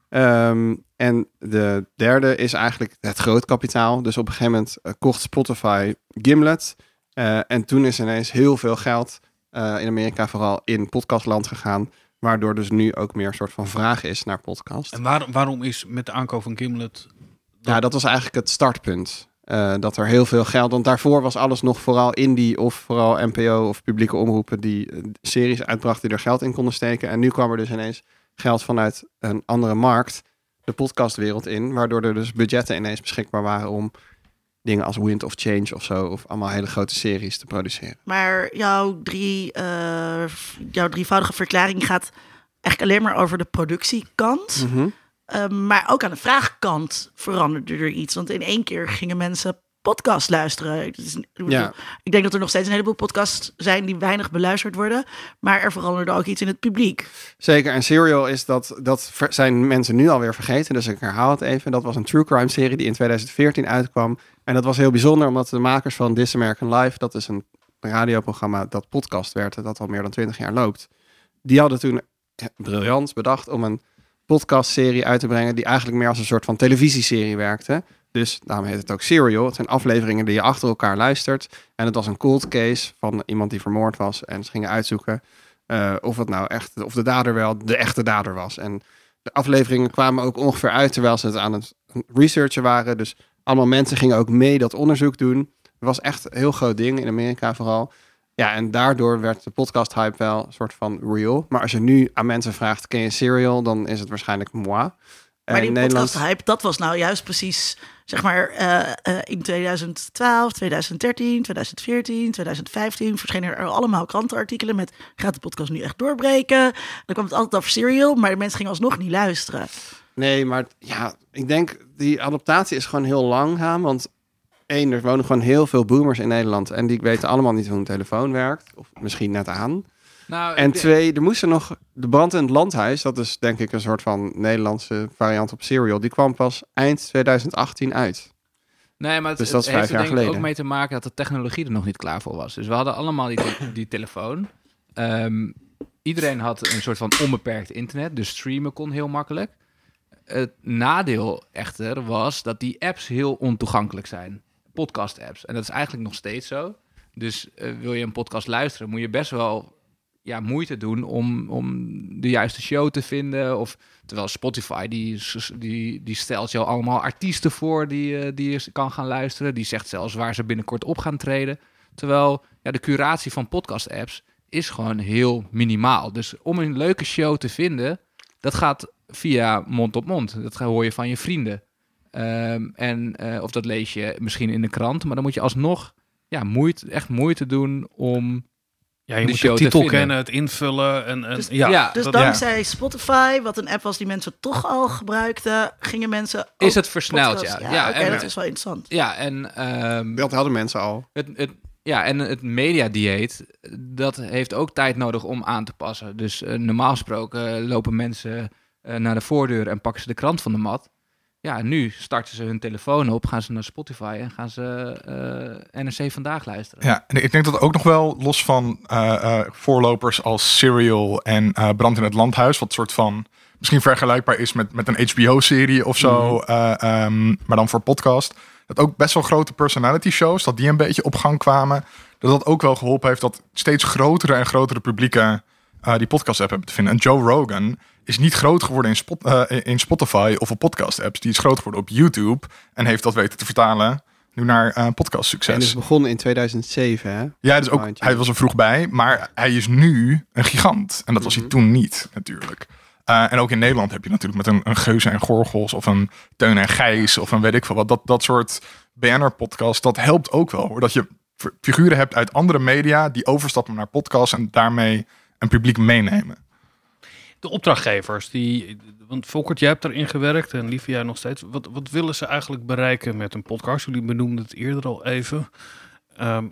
S4: Ehm, en de derde is eigenlijk het grootkapitaal. Dus op een gegeven moment eh, kocht Spotify Gimlet. Eh, en toen is ineens heel veel geld eh, in Amerika vooral in podcastland gegaan. Waardoor dus nu ook meer een soort van vraag is naar podcast.
S2: En waar, waarom is met de aankoop van Gimlet...
S4: Ja, dat was eigenlijk het startpunt. Dat er heel veel geld... Want daarvoor was alles nog vooral indie of vooral NPO of publieke omroepen... die series uitbrachten die er geld in konden steken. En nu kwam er dus ineens geld vanuit een andere markt... de podcastwereld in. Waardoor er dus budgetten ineens beschikbaar waren om... dingen als Wind of Change of zo... of allemaal hele grote series te produceren.
S1: Maar jouw, drie, eh, jouw drievoudige verklaring gaat eigenlijk alleen maar over de productiekant.
S4: Mhm.
S1: Ehm, maar ook aan de vraagkant veranderde er iets. Want in één keer gingen mensen podcast luisteren.
S4: Ja.
S1: Ik denk dat er nog steeds een heleboel podcasts zijn die weinig beluisterd worden. Maar er veranderde ook iets in het publiek.
S4: Zeker, en Serial is dat, dat zijn mensen nu alweer vergeten. Dus ik herhaal het even. Dat was een true crime serie die in 2014 uitkwam. En dat was heel bijzonder, omdat de makers van This American Life, dat is een radioprogramma dat podcast werd, dat al meer dan 20 jaar loopt. Die hadden toen briljant bedacht om een podcastserie uit te brengen die eigenlijk meer als een soort van televisieserie werkte. Dus daarom heet het ook Serial. Het zijn afleveringen die je achter elkaar luistert. En het was een cold case van iemand die vermoord was. En ze gingen uitzoeken eh, of het nou echt, of de dader wel de echte dader was. En de afleveringen kwamen ook ongeveer uit terwijl ze het aan het researchen waren. Dus allemaal mensen gingen ook mee dat onderzoek doen. Het was echt een heel groot ding in Amerika vooral. Ja, en daardoor werd de podcast hype wel een soort van real. Maar als je nu aan mensen vraagt, ken je Serial? Dan is het waarschijnlijk moi.
S1: Maar die
S4: Nederlands-
S1: podcast-hype, dat was nou juist precies, zeg maar, eh, eh, in 2012, 2013, 2014, 2015 verschenen er allemaal krantenartikelen met gaat de podcast nu echt doorbreken? Dan kwam het altijd over Serial, maar de mensen gingen alsnog niet luisteren.
S4: Nee, maar ja, ik denk die adaptatie is gewoon heel langzaam. Want één, er wonen gewoon heel veel boomers in Nederland. En die weten allemaal niet hoe een telefoon werkt. Of misschien net aan.
S3: Nou,
S4: En twee, er moest er nog de brand in het landhuis. Dat is denk ik een soort van Nederlandse variant op Serial. Die kwam pas eind 2018 uit.
S3: Nee, maar het,
S4: Dus dat
S3: het heeft er denk ik ook mee te maken dat de technologie er nog niet klaar voor was. Dus we hadden allemaal die, te- die telefoon. Ehm, iedereen had een soort van onbeperkt internet, dus streamen kon heel makkelijk. Het nadeel echter was dat die apps heel ontoegankelijk zijn. Podcast-apps. En dat is eigenlijk nog steeds zo. Dus eh, wil je een podcast luisteren, moet je best wel ja, moeite doen om, om de juiste show te vinden. Of terwijl Spotify die, die, die stelt jou allemaal artiesten voor die, eh, die je kan gaan luisteren. Die zegt zelfs waar ze binnenkort op gaan treden. Terwijl ja, de curatie van podcast-apps is gewoon heel minimaal. Dus om een leuke show te vinden, dat gaat via mond op mond. Dat hoor je van je vrienden. Ehm, en, eh, of dat lees je misschien in de krant. Maar dan moet je alsnog ja, moeite, echt moeite doen om...
S2: Ja, je
S3: de
S2: moet de
S3: te
S2: titel kennen, het invullen. En, en,
S1: Dus-
S2: ja,
S3: ja,
S1: Dus
S2: dat-
S1: dankzij Spotify, wat een app was die mensen toch al gebruikten, gingen mensen.
S3: Is
S1: ook
S3: het versneld,
S1: podcasts-
S3: ja.
S1: Ja,
S3: Ja, en-
S1: dat is wel interessant.
S3: Ja, en... ehm,
S4: Dat hadden mensen al.
S3: Het, het, ja, en het mediadieet, dat heeft ook tijd nodig om aan te passen. Dus eh, normaal gesproken lopen mensen eh, naar de voordeur en pakken ze de krant van de mat. Ja, nu starten ze hun telefoon op, gaan ze naar Spotify en gaan ze eh, NRC Vandaag luisteren.
S5: Ja, en ik denk dat ook nog wel los van eh, eh, voorlopers als Serial en Brand in het Landhuis, wat soort van misschien vergelijkbaar is met, met een HBO-serie of zo, eh, ehm, maar dan voor podcast. Dat ook best wel grote personality shows, dat die een beetje op gang kwamen. Dat dat ook wel geholpen heeft dat steeds grotere en grotere publieken eh, die podcast app hebben te vinden. En Joe Rogan is niet groot geworden in, Spot, eh, in Spotify of op podcast apps. Die is groot geworden op YouTube en heeft dat weten te vertalen nu naar eh podcast succes.
S4: En is begonnen in 2007, hè?
S5: Ja, dus ook, hij was er vroeg bij, maar hij is nu een gigant. En dat was hij
S4: Mhm.
S5: toen niet, natuurlijk. Eh, en ook in Nederland heb je natuurlijk met een, een Geuze en Gorgels of een Teun en Gijs of een weet ik veel wat. Dat, dat soort BNR-podcast, dat helpt ook wel. Hoor. Dat je figuren hebt uit andere media die overstappen naar podcasts en daarmee een publiek meenemen.
S2: De opdrachtgevers, die, want Volkert, jij hebt erin gewerkt en Lieve, jij nog steeds. Wat, wat willen ze eigenlijk bereiken met een podcast? Jullie benoemden het eerder al even. Ehm,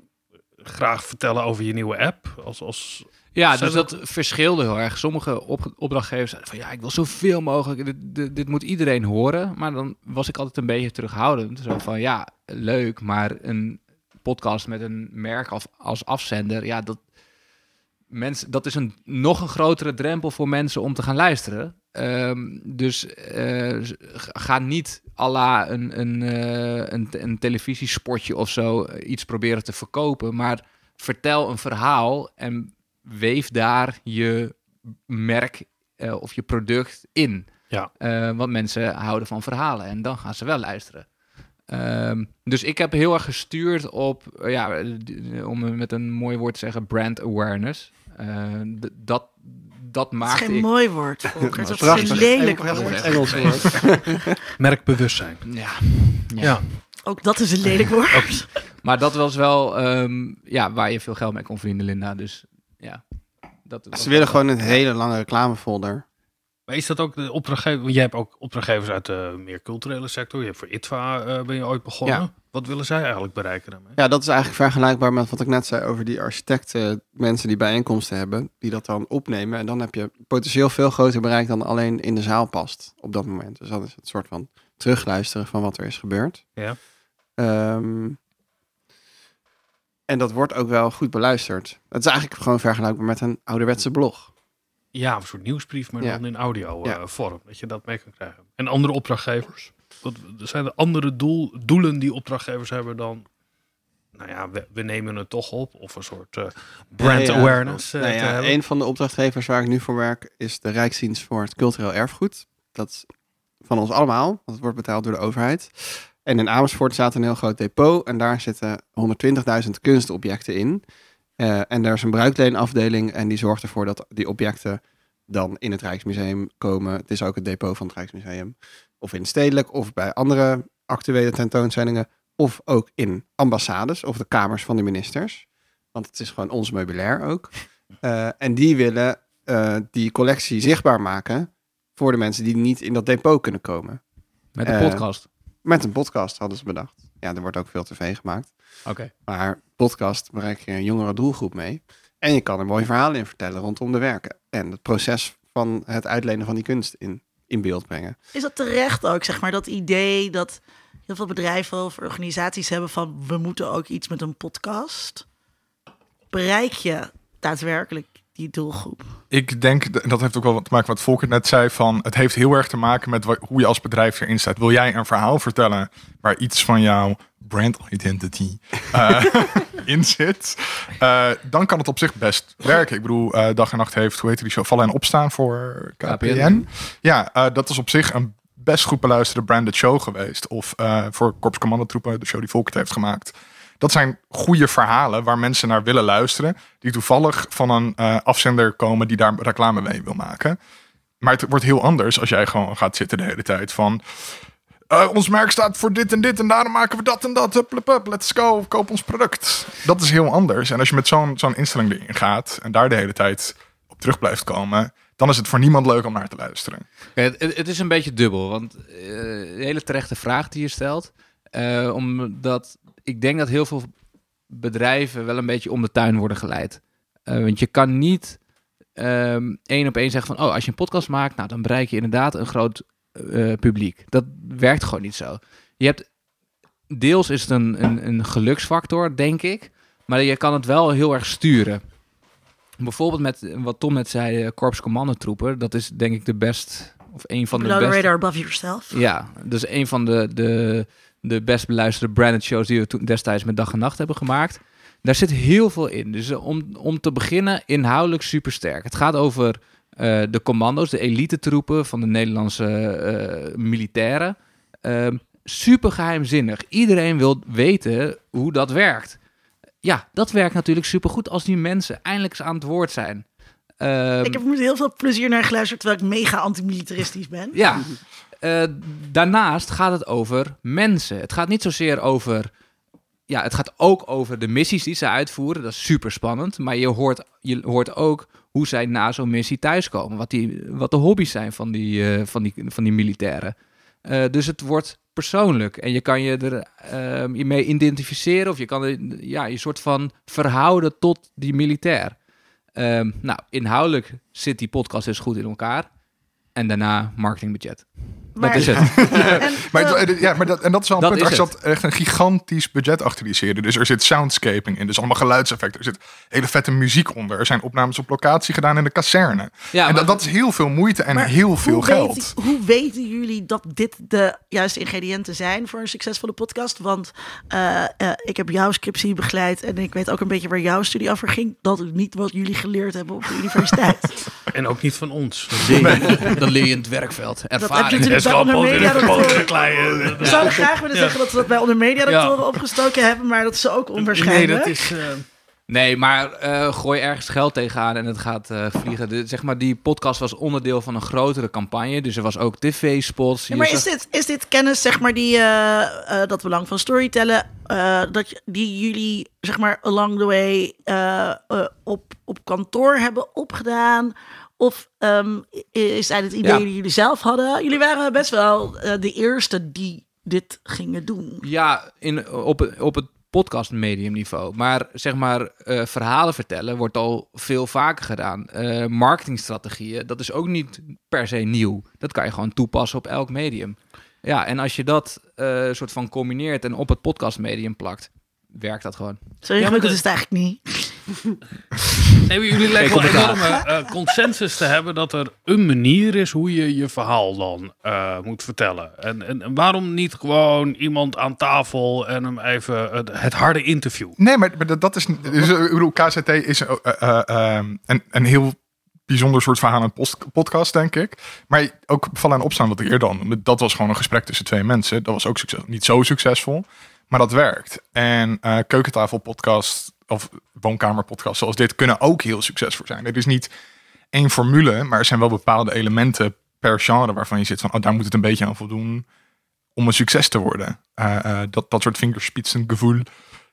S2: graag vertellen over je nieuwe app. Als, als,
S3: Ja, dus dat verschilde heel erg. Sommige op, opdrachtgevers zeiden van ja, ik wil zoveel mogelijk. Dit, dit, dit moet iedereen horen. Maar dan was ik altijd een beetje terughoudend. Zo van ja, leuk, maar een podcast met een merk als, als afzender, ja, dat, mensen, dat is een nog een grotere drempel voor mensen om te gaan luisteren. Ehm, dus eh, ga niet à la een, een, eh, een, een televisiespotje of zo eh, iets proberen te verkopen, maar vertel een verhaal en weef daar je merk of je product in.
S2: Ja.
S3: Want mensen houden van verhalen en dan gaan ze wel luisteren. Ehm, dus ik heb heel erg gestuurd op, ja, om met een mooi woord te zeggen, brand awareness. Eh, dat, dat
S1: Het is geen
S3: ik.
S1: mooi woord, Volker. Dat is
S4: Prachtig.
S1: een lelijk
S4: Engels-
S1: woord.
S4: Engels woord.
S2: merkbewustzijn.
S3: Ja.
S2: Ja.
S1: Ook dat is een lelijk woord.
S3: Maar dat was wel ehm, ja, waar je veel geld mee kon verdienen, Linda. Dus ja. Dat was
S4: Ze willen gewoon een hele lange reclamefolder.
S2: Maar is dat ook de opdrachtgever? want Jij hebt ook opdrachtgevers uit de meer culturele sector. Je hebt voor ITVA eh, ben je ooit begonnen.
S4: Ja.
S2: Wat willen zij eigenlijk bereiken daarmee?
S4: Ja, dat is eigenlijk vergelijkbaar met wat ik net zei over die architecten, mensen die bijeenkomsten hebben, die dat dan opnemen. En dan heb je potentieel veel groter bereik dan alleen in de zaal past op dat moment. Dus dat is het soort van terugluisteren van wat er is gebeurd.
S2: Ja.
S4: Ehm, en dat wordt ook wel goed beluisterd. Het is eigenlijk gewoon vergelijkbaar met een ouderwetse blog.
S2: Ja, een soort nieuwsbrief, maar
S4: Ja.
S2: dan in audio eh,
S4: Ja.
S2: vorm. Dat je dat mee kan krijgen. En andere opdrachtgevers? Wat, zijn er andere doel, doelen die opdrachtgevers hebben dan... Nou ja, we, we nemen het toch op. Of een soort eh, brand
S4: Ja, ja.
S2: awareness eh,
S4: Nou ja, een van de opdrachtgevers waar ik nu voor werk is de Rijksdienst voor het Cultureel Erfgoed. Dat is van ons allemaal, want het wordt betaald door de overheid. En in Amersfoort staat een heel groot depot en daar zitten 120.000 kunstobjecten in. Eh, en daar is een bruikleenafdeling en die zorgt ervoor dat die objecten dan in het Rijksmuseum komen. Het is ook het depot van het Rijksmuseum. Of in stedelijk of bij andere actuele tentoonstellingen. Of ook in ambassades of de kamers van de ministers. Want het is gewoon ons meubilair ook. Eh, en die willen eh, die collectie zichtbaar maken voor de mensen die niet in dat depot kunnen komen.
S3: Met de
S4: eh,
S3: podcast.
S4: Met een podcast hadden ze bedacht. Ja, er wordt ook veel tv gemaakt.
S3: Oké.
S4: Maar podcast bereik je een jongere doelgroep mee. En je kan er mooie verhalen in vertellen rondom de werken. En het proces van het uitlenen van die kunst in, in beeld brengen.
S1: Is dat terecht ook, zeg maar, dat idee dat heel veel bedrijven of organisaties hebben van we moeten ook iets met een podcast? Bereik je daadwerkelijk die doelgroep?
S5: Ik denk, en dat heeft ook wel wat te maken met wat Volker net zei, van het heeft heel erg te maken met wa- hoe je als bedrijf erin staat. Wil jij een verhaal vertellen waar iets van jouw brand identity, eh, in zit, eh, dan kan het op zich best werken. Ik bedoel, eh, Dag en Nacht heeft, hoe heet die show, Vallen en Opstaan voor KPN.
S3: KPN.
S5: Ja, eh, dat is op zich een best goed beluisterde branded show geweest. Of eh, voor Korps Commandotroepen, de show die Volkert heeft gemaakt. Dat zijn goede verhalen waar mensen naar willen luisteren. Die toevallig van een eh, afzender komen die daar reclame mee wil maken. Maar het wordt heel anders als jij gewoon gaat zitten de hele tijd van... eh, ons merk staat voor dit en dit en daarom maken we dat en dat. Let's go, koop ons product. Dat is heel anders. En als je met zo'n zo'n instelling erin gaat en daar de hele tijd op terug blijft komen... dan is het voor niemand leuk om naar te luisteren.
S3: Het, het, is een beetje dubbel, want eh, een hele terechte vraag die je stelt. Eh, omdat ik denk dat heel veel bedrijven wel een beetje om de tuin worden geleid. Eh, want je kan niet ehm, één op één zeggen van... oh, als je een podcast maakt, nou, dan bereik je inderdaad een groot eh, publiek. Dat werkt gewoon niet zo. Je hebt, deels is het een, een, een geluksfactor, denk ik. Maar je kan het wel heel erg sturen. Bijvoorbeeld met wat Tom net zei, eh, Korps Commandotroepen. Dat is denk ik de best, of een van de
S1: Below
S3: beste...
S1: radar above yourself.
S3: Ja, dus een van de, de, de best beluisterde branded shows die we toen destijds met dag en nacht hebben gemaakt. Daar zit heel veel in. Dus eh, om, om te beginnen, inhoudelijk supersterk. Het gaat over eh, de commando's, de elite troepen van de Nederlandse eh, militairen. Ehm, super geheimzinnig. Iedereen wil weten hoe dat werkt. Ja, dat werkt natuurlijk supergoed als die mensen eindelijk eens aan het woord zijn. Ehm,
S1: Ik heb er met heel veel plezier naar geluisterd, terwijl ik mega antimilitaristisch ben.
S3: Ja. Eh, daarnaast gaat het over mensen. Het gaat niet zozeer over. Ja, het gaat ook over de missies die ze uitvoeren. Dat is super spannend. Maar je hoort, je hoort ook hoe zij na zo'n missie thuiskomen. Wat, die, wat de hobby's zijn van die, eh, van die, van die militairen. Eh, dus het wordt persoonlijk. En je kan je er je mee identificeren. Of je kan ja, je soort van verhouden tot die militair. Ehm, nou, inhoudelijk zit die podcast dus goed in elkaar. En daarna marketingbudget.
S1: Maar-
S3: dat is het.
S1: En,
S5: Maar,
S1: eh,
S5: het- ja, maar dat, en dat is wel een
S3: Dat
S5: punt. Er zat echt een gigantisch budget achter die serie. Dus er zit soundscaping in. Dus allemaal geluidseffecten. Er zit hele vette muziek onder. Er zijn opnames op locatie gedaan in de kazerne.
S3: Ja,
S5: en
S3: maar-
S5: dat, dat is heel veel moeite en
S1: maar
S5: heel veel
S1: hoe
S5: geld.
S1: hoe weten jullie dat dit de juiste ingrediënten zijn voor een succesvolle podcast? Want eh, eh, ik heb jouw scriptie begeleid en ik weet ook een beetje waar jouw studie over ging. Dat is niet wat jullie geleerd hebben op de universiteit.
S2: En ook niet van ons.
S3: Dan leer je in het werkveld.
S1: Dat heb je
S3: Ervaring.
S1: Onder. We
S2: Ja.
S1: zouden graag willen zeggen dat we dat bij onder media opgestoken hebben, maar dat is ook
S2: Nee,
S1: onwaarschijnlijk.
S2: dat is... eh,
S3: Nee, maar eh, gooi ergens geld tegenaan en het gaat eh, vliegen. De, zeg maar, die podcast was onderdeel van een grotere campagne. Dus er was ook tv-spots.
S1: Ja, maar is dit, is dit kennis, zeg maar, die, eh, eh, dat belang van storytellen, eh, dat die jullie, zeg maar, along the way op, op kantoor hebben opgedaan? Of ehm, is dat het idee
S3: Ja.
S1: die jullie zelf hadden? Jullie waren best wel eh, de eerste die dit gingen doen.
S3: Ja, in, op, het- op het podcastmedium niveau. Maar zeg maar, eh, verhalen vertellen wordt al veel vaker gedaan. Eh, marketingstrategieën, dat is ook niet per se nieuw. Dat kan je gewoon toepassen op elk medium. Ja, en als je dat eh, soort van combineert en op het podcastmedium plakt, werkt dat gewoon.
S1: Zo
S2: maar de-
S1: is het eigenlijk niet.
S2: Nee, jullie lijken wel
S3: op
S2: enorme eh, consensus te hebben dat er een manier is hoe je je verhaal dan eh, moet vertellen. En, en, en waarom niet gewoon iemand aan tafel en hem even het, het harde interview?
S5: Nee, maar, maar dat, is. Dus, eh, ik bedoel, KZT is een, een heel bijzonder soort verhaal en podcast, denk ik. Maar ook vallen en opstaan, wat ik eerder noemde, dat was gewoon een gesprek tussen twee mensen. Dat was ook succes, niet zo succesvol, maar dat werkt. En eh keukentafelpodcast of woonkamerpodcast zoals dit kunnen ook heel succesvol zijn. Er is niet één formule, maar er zijn wel bepaalde elementen per genre waarvan je zit van, oh, daar moet het een beetje aan voldoen om een succes te worden. Eh, eh, dat, dat soort vingerspitsengevoel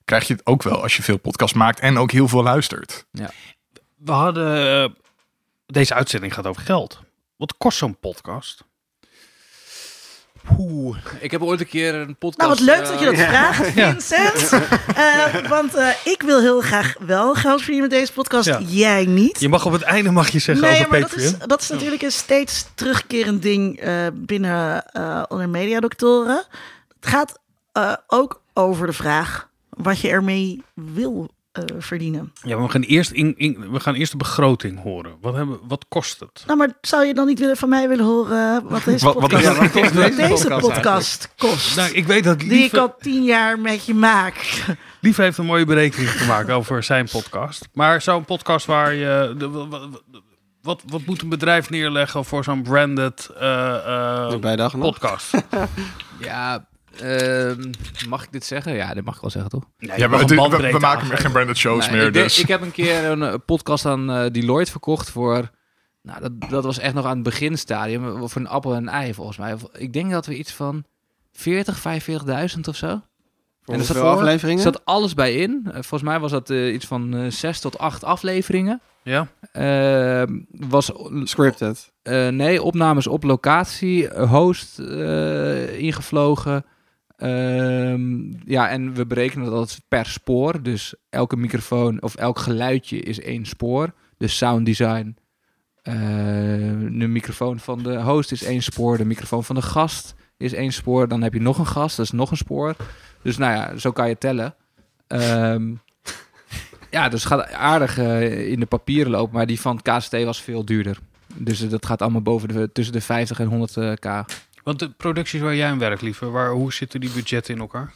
S5: krijg je het ook wel als je veel podcast maakt en ook heel veel luistert.
S2: We hadden. eh, deze uitzending gaat over geld. Wat kost zo'n podcast?
S3: Oeh, ik heb ooit een keer een podcast...
S1: Nou, wat leuk dat je dat
S3: eh,
S1: vraagt, Vincent. Eh, want eh, ik wil heel graag wel geld verdienen met deze podcast.
S2: Ja.
S1: Jij niet.
S2: Je mag op het einde mag je zeggen
S1: Nee,
S2: over
S1: maar dat is, dat is natuurlijk een steeds terugkerend ding eh, binnen eh onder mediadoktoren. Het gaat eh, ook over de vraag wat je ermee wil eh, verdienen.
S2: Ja, maar we gaan eerst, in, in, we gaan eerst de begroting horen. Wat, hebben, wat kost het?
S1: Nou, maar zou je dan niet willen van mij willen horen wat deze
S5: Wat- wat
S1: podcast,
S5: is-
S4: wat kost
S1: wat
S4: deze
S1: deze
S4: podcast
S1: podcast kost?
S2: Nou, ik weet dat
S1: die
S2: Lieve,
S1: ik al tien jaar met je maak.
S2: Lieve heeft een mooie berekening gemaakt over zijn podcast. Maar zo'n podcast waar je... de- wa- wa- wat, wat moet een bedrijf neerleggen voor zo'n branded eh, eh,
S4: bij dag nog.
S2: podcast?
S3: Ja, ehm, mag ik dit zeggen? Ja, dit mag ik wel zeggen, toch?
S2: Nee,
S5: Ja, we,
S2: bandbreedte
S5: we maken geen branded shows
S3: Nee,
S5: meer.
S3: ik,
S5: Dus
S3: ik heb een keer een eh, podcast aan eh, Deloitte verkocht voor... Nou, dat, dat was echt nog aan het beginstadium. Voor een appel en een ei, volgens mij. Ik denk dat we iets van 40, 45.000 of zo.
S4: Voor
S3: En er zat
S4: afleveringen?
S3: Er zat alles bij in. Eh, volgens mij was dat eh, iets van eh, zes tot acht afleveringen.
S2: Ja?
S3: Ehm, was
S4: Scripted.
S3: eh, nee, opnames op locatie, eh, host eh, ingevlogen. Ehm, ja, en we berekenen dat per spoor. Dus elke microfoon of elk geluidje is één spoor. Dus sound design. Eh, de microfoon van de host is één spoor. De microfoon van de gast is één spoor. Dan heb je nog een gast, dat is nog een spoor. Dus nou ja, zo kan je tellen. Ehm, ja, dus gaat aardig eh, in de papieren lopen. Maar die van KST was veel duurder. Dus dat gaat allemaal boven de, tussen de 50 en 100 eh, k.
S2: Want de producties waar jij aan werkt, lieve, waar, hoe zitten die budgetten in elkaar?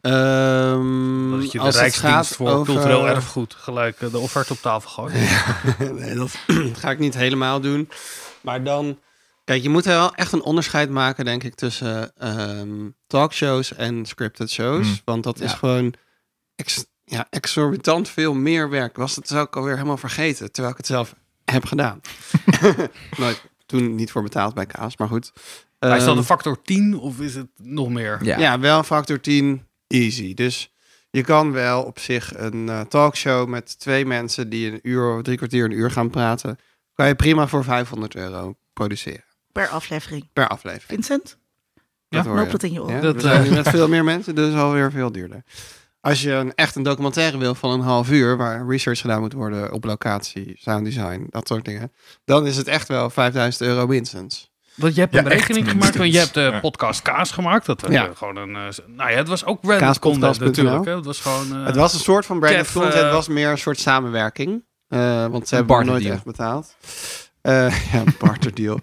S4: Ehm,
S2: Dat je de
S4: als het
S2: Rijksdienst
S4: gaat
S2: voor
S4: over-
S2: cultureel erfgoed gelijk eh, de offerte op tafel gooit.
S4: nee, dat ga ik niet helemaal doen. Maar dan... Kijk, je moet er wel echt een onderscheid maken, denk ik, tussen ehm, talkshows en scripted shows.
S5: Hmm.
S4: Want dat is gewoon ex- ja, exorbitant veel meer werk. Was het ook alweer helemaal vergeten, terwijl ik het zelf heb gedaan. Nooit, toen niet voor betaald bij Kaas, maar goed.
S2: Maar is dat
S4: Ehm,
S2: een factor 10 of is het nog meer?
S3: Ja.
S4: Ja, wel factor 10 easy. Dus je kan wel op zich een eh, talkshow met twee mensen die een uur of drie kwartier een uur gaan praten, kan je prima voor 500 euro produceren
S1: Per aflevering.
S4: per aflevering.
S1: Vincent,
S2: Ja,
S4: Dat hoor
S1: loopt
S4: je.
S1: dat in je oren?
S4: Ja,
S2: Dat,
S4: zijn
S2: eh,
S4: met veel meer mensen, dus alweer veel duurder. Als je een, echt een documentaire wil van een half uur, waar research gedaan moet worden op locatie, sound design, dat soort dingen, dan is het echt wel 5000 euro minstens.
S2: Want je hebt een
S5: echt
S2: berekening gemaakt, want je hebt de
S5: Ja.
S2: podcast Kaas gemaakt. Dat was
S4: Ja.
S2: eh, gewoon een... eh, nou ja, het was ook random content natuurlijk. Hè? Het was gewoon... eh,
S4: het was een soort van branded content,
S2: eh,
S4: het was meer een soort samenwerking. Eh, want ze hebben nooit echt betaald. Eh ja, een barterdeal.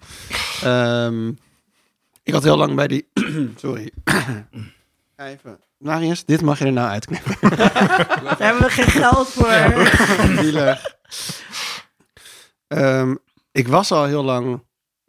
S4: Ehm, ik had heel lang bij die... Sorry. Even. Marius, dit mag je er nou uitknippen.
S1: Daar hebben we geen geld voor.
S4: Ehm, ik was al heel lang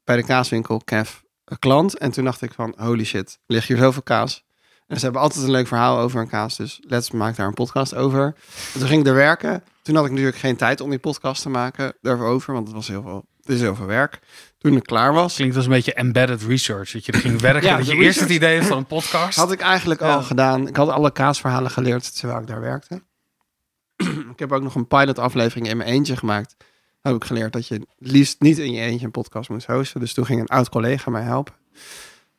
S4: bij de kaaswinkel Kev een klant. En toen dacht ik van, holy shit, ligt hier zoveel kaas. En ze hebben altijd een leuk verhaal over een kaas. Dus let's maak daar een podcast over. En toen ging ik er werken. Toen had ik natuurlijk geen tijd om die podcast te maken daarover. Want het was heel veel, het is heel veel werk. Toen ik klaar was,
S2: Klinkt als een beetje embedded research. Dat je er ging werken.
S4: Ja,
S2: dat je
S4: de
S2: eerst het idee hebt van een podcast.
S4: had ik eigenlijk
S2: Ja.
S4: al gedaan. Ik had alle kaasverhalen geleerd terwijl ik daar werkte. ik heb ook nog een pilot aflevering in mijn eentje gemaakt. Heb ik geleerd dat je het liefst niet in je eentje een podcast moet hosten. Dus toen ging een oud collega mij helpen.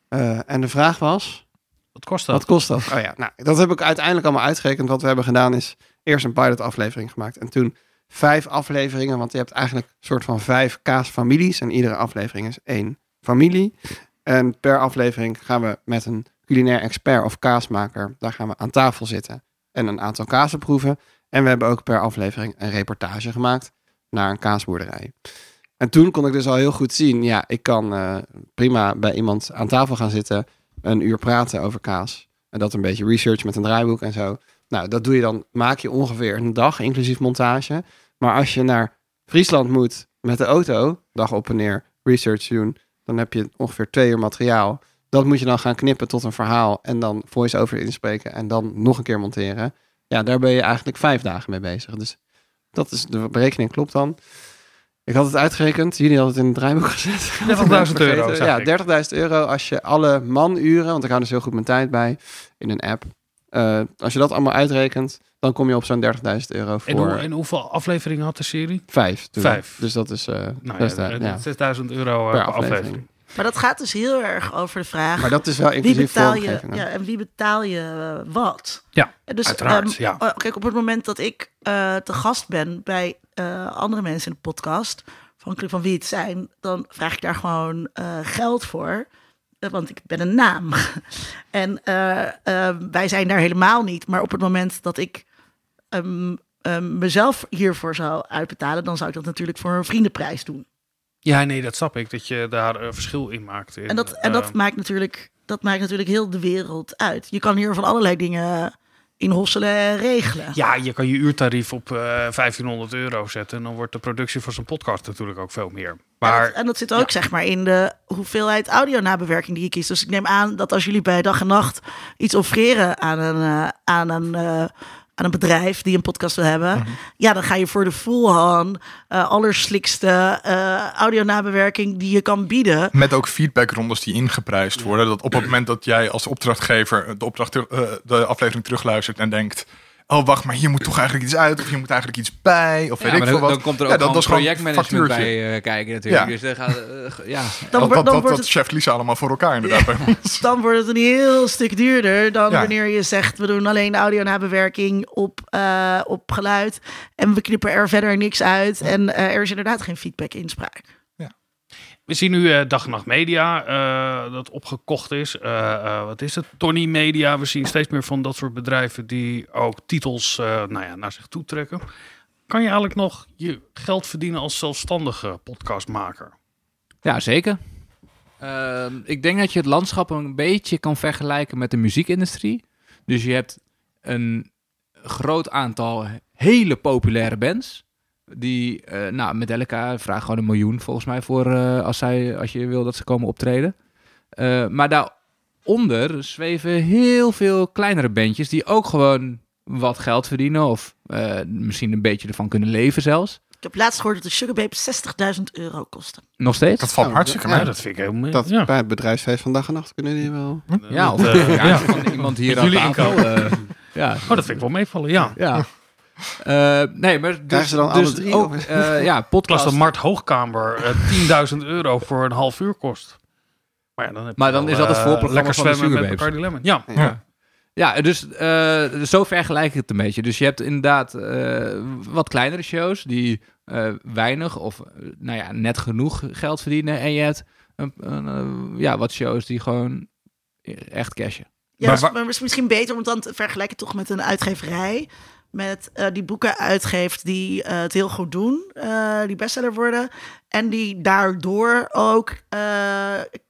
S4: Eh, en de vraag was,
S2: Wat kost dat?
S4: wat kost dat? Oh ja, nou, dat heb ik uiteindelijk allemaal uitgerekend. Wat we hebben gedaan is eerst een pilot aflevering gemaakt. En toen vijf afleveringen. Want je hebt eigenlijk een soort van vijf kaasfamilies. En iedere aflevering is één familie. En per aflevering gaan we met een culinair expert of kaasmaker. Daar gaan we aan tafel zitten. En een aantal kazen proeven. En we hebben ook per aflevering een reportage gemaakt naar een kaasboerderij. En toen kon ik dus al heel goed zien. Ja, ik kan eh, prima bij iemand aan tafel gaan zitten. Een uur praten over kaas. En dat een beetje research met een draaiboek en zo. Nou, dat doe je dan, maak je ongeveer een dag, inclusief montage. Maar als je naar Friesland moet met de auto, dag op en neer, research doen, dan heb je ongeveer twee uur materiaal. Dat moet je dan gaan knippen tot een verhaal en dan voice-over inspreken en dan nog een keer monteren. Ja, daar ben je eigenlijk vijf dagen mee bezig. Dus dat is, de berekening klopt dan. Ik had het uitgerekend, jullie hadden het in het draaiboek gezet.
S2: 30.000 euro.
S4: Ja, 30.000 euro als je alle manuren, want ik hou dus heel goed mijn tijd bij in een app. Eh, als je dat allemaal uitrekent, dan kom je op zo'n 30.000 euro
S2: En,
S4: voor
S2: hoe, en hoeveel afleveringen had de serie?
S4: vijf.
S2: Vijf.
S4: Dus dat is eh
S2: Nou
S4: best,
S2: ja,
S4: eh, ja,
S2: 6000 euro eh,
S4: per
S2: per
S4: aflevering.
S2: aflevering.
S1: Maar dat gaat dus heel erg over de vraag...
S4: Maar dat is wel
S1: wie
S4: inclusief
S1: betaal je, ja, en wie betaal je eh, wat?
S2: Ja,
S1: En dus,
S2: uiteraard,
S1: ehm,
S2: ja.
S1: oh, Kijk, op het moment dat ik eh, te gast ben bij eh, andere mensen in de podcast, afhankelijk van wie het zijn, dan vraag ik daar gewoon eh, geld voor. Eh, Want ik ben een naam. en eh, eh, wij zijn daar helemaal niet. Maar op het moment dat ik ehm, mezelf hiervoor zou uitbetalen, dan zou ik dat natuurlijk voor een vriendenprijs doen.
S2: Ja, nee, dat snap ik. Dat je daar een verschil in maakt. In,
S1: En dat, en dat,
S2: eh,
S1: maakt natuurlijk, dat maakt natuurlijk heel de wereld uit. Je kan hier van allerlei dingen in hosselen en regelen.
S2: Ja, je kan je uurtarief op eh 1500 euro zetten. En dan wordt de productie voor zo'n podcast natuurlijk ook veel meer.
S1: En
S2: Maar
S1: dat, en dat zit ook zeg maar in de hoeveelheid audio-nabewerking die je kiest. Dus ik neem aan dat als jullie bij dag en nacht iets offreren aan een, eh, aan een, aan een bedrijf die een podcast wil hebben,
S2: Mhm.
S1: ja, dan ga je voor de full-on, eh allerslikste eh audio-nabewerking die je kan bieden.
S5: Met ook feedbackrondes die ingeprijsd worden. Dat op het moment dat jij als opdrachtgever de, opdracht, eh, de aflevering terugluistert en denkt... Oh, wacht, maar hier moet toch eigenlijk iets uit. Of hier moet eigenlijk iets bij. Of weet
S3: Ja,
S5: ik veel
S3: dan,
S5: wat.
S3: dan komt er ook
S5: Ja, gewoon
S3: projectmanagement bij eh, kijken natuurlijk.
S5: Ja.
S3: Dus dan gaat, eh, ja.
S1: Dan,
S5: Dat,
S1: wordt-
S5: dat,
S1: dan,
S5: dat,
S1: wordt
S5: dat
S1: het,
S5: chef Lisa allemaal voor elkaar inderdaad bij ons.
S1: dan wordt het een heel stuk duurder dan
S5: Ja.
S1: wanneer je zegt we doen alleen audio-nabewerking op, eh, op geluid en we knippen er verder niks uit en eh, er is inderdaad geen feedback-inspraak.
S2: We zien nu eh, Dag en Nacht Media eh, dat opgekocht is. Eh, wat is het? Tony Media. We zien steeds meer van dat soort bedrijven die ook titels nou ja, naar zich toe trekken. Kan je eigenlijk nog je geld verdienen als zelfstandige podcastmaker?
S3: Ja, zeker. Ehm, ik denk dat je het landschap een beetje kan vergelijken met de muziekindustrie. Dus je hebt een groot aantal hele populaire bands. Die, eh nou, Metallica vraagt gewoon een miljoen volgens mij voor eh, als, zij, als je wil dat ze komen optreden. Eh, maar daaronder zweven heel veel kleinere bandjes die ook gewoon wat geld verdienen. Of eh, misschien een beetje ervan kunnen leven zelfs.
S1: Ik heb laatst gehoord dat de Sugar Babe 60.000 euro kostte.
S3: Nog steeds?
S5: Dat valt hartstikke
S4: ja.
S5: mee.
S2: Ja, dat vind ik heel
S4: Dat
S2: ja.
S4: bij het bedrijfsfeest van dag en nacht kunnen die wel.
S3: Ja, of ja,
S2: ja.
S3: van iemand hier aan
S2: jullie
S3: tafel. ja,
S2: Oh, dat vind ik wel meevallen, ja.
S3: ja. Eh, nee, maar dus,
S4: Krijgen ze dan alle
S3: dus
S4: drie,
S3: ook,
S4: of-
S3: eh, ja, podcast.
S2: dat Mart Hoogkamer eh 10.000 euro voor een half uur kost. Maar, ja, dan heb
S3: Maar
S2: je
S3: dan
S2: wel,
S3: is dat het voorprogramma
S2: lekker
S3: van de
S2: zwemmen
S3: Sugar
S2: met. Bacardi Lemon. Ja.
S5: Ja.
S3: Ja, dus eh, zo vergelijk ik het een beetje. Dus je hebt inderdaad eh, wat kleinere shows die eh, weinig of nou ja, net genoeg geld verdienen. En je hebt een, een, ja, wat shows die gewoon echt cashen.
S1: Ja,
S2: Maar
S1: misschien beter om het dan te vergelijken toch met een uitgeverij. Met eh, die boeken uitgeeft die eh, het heel goed doen, eh, die bestseller worden. En die daardoor ook eh,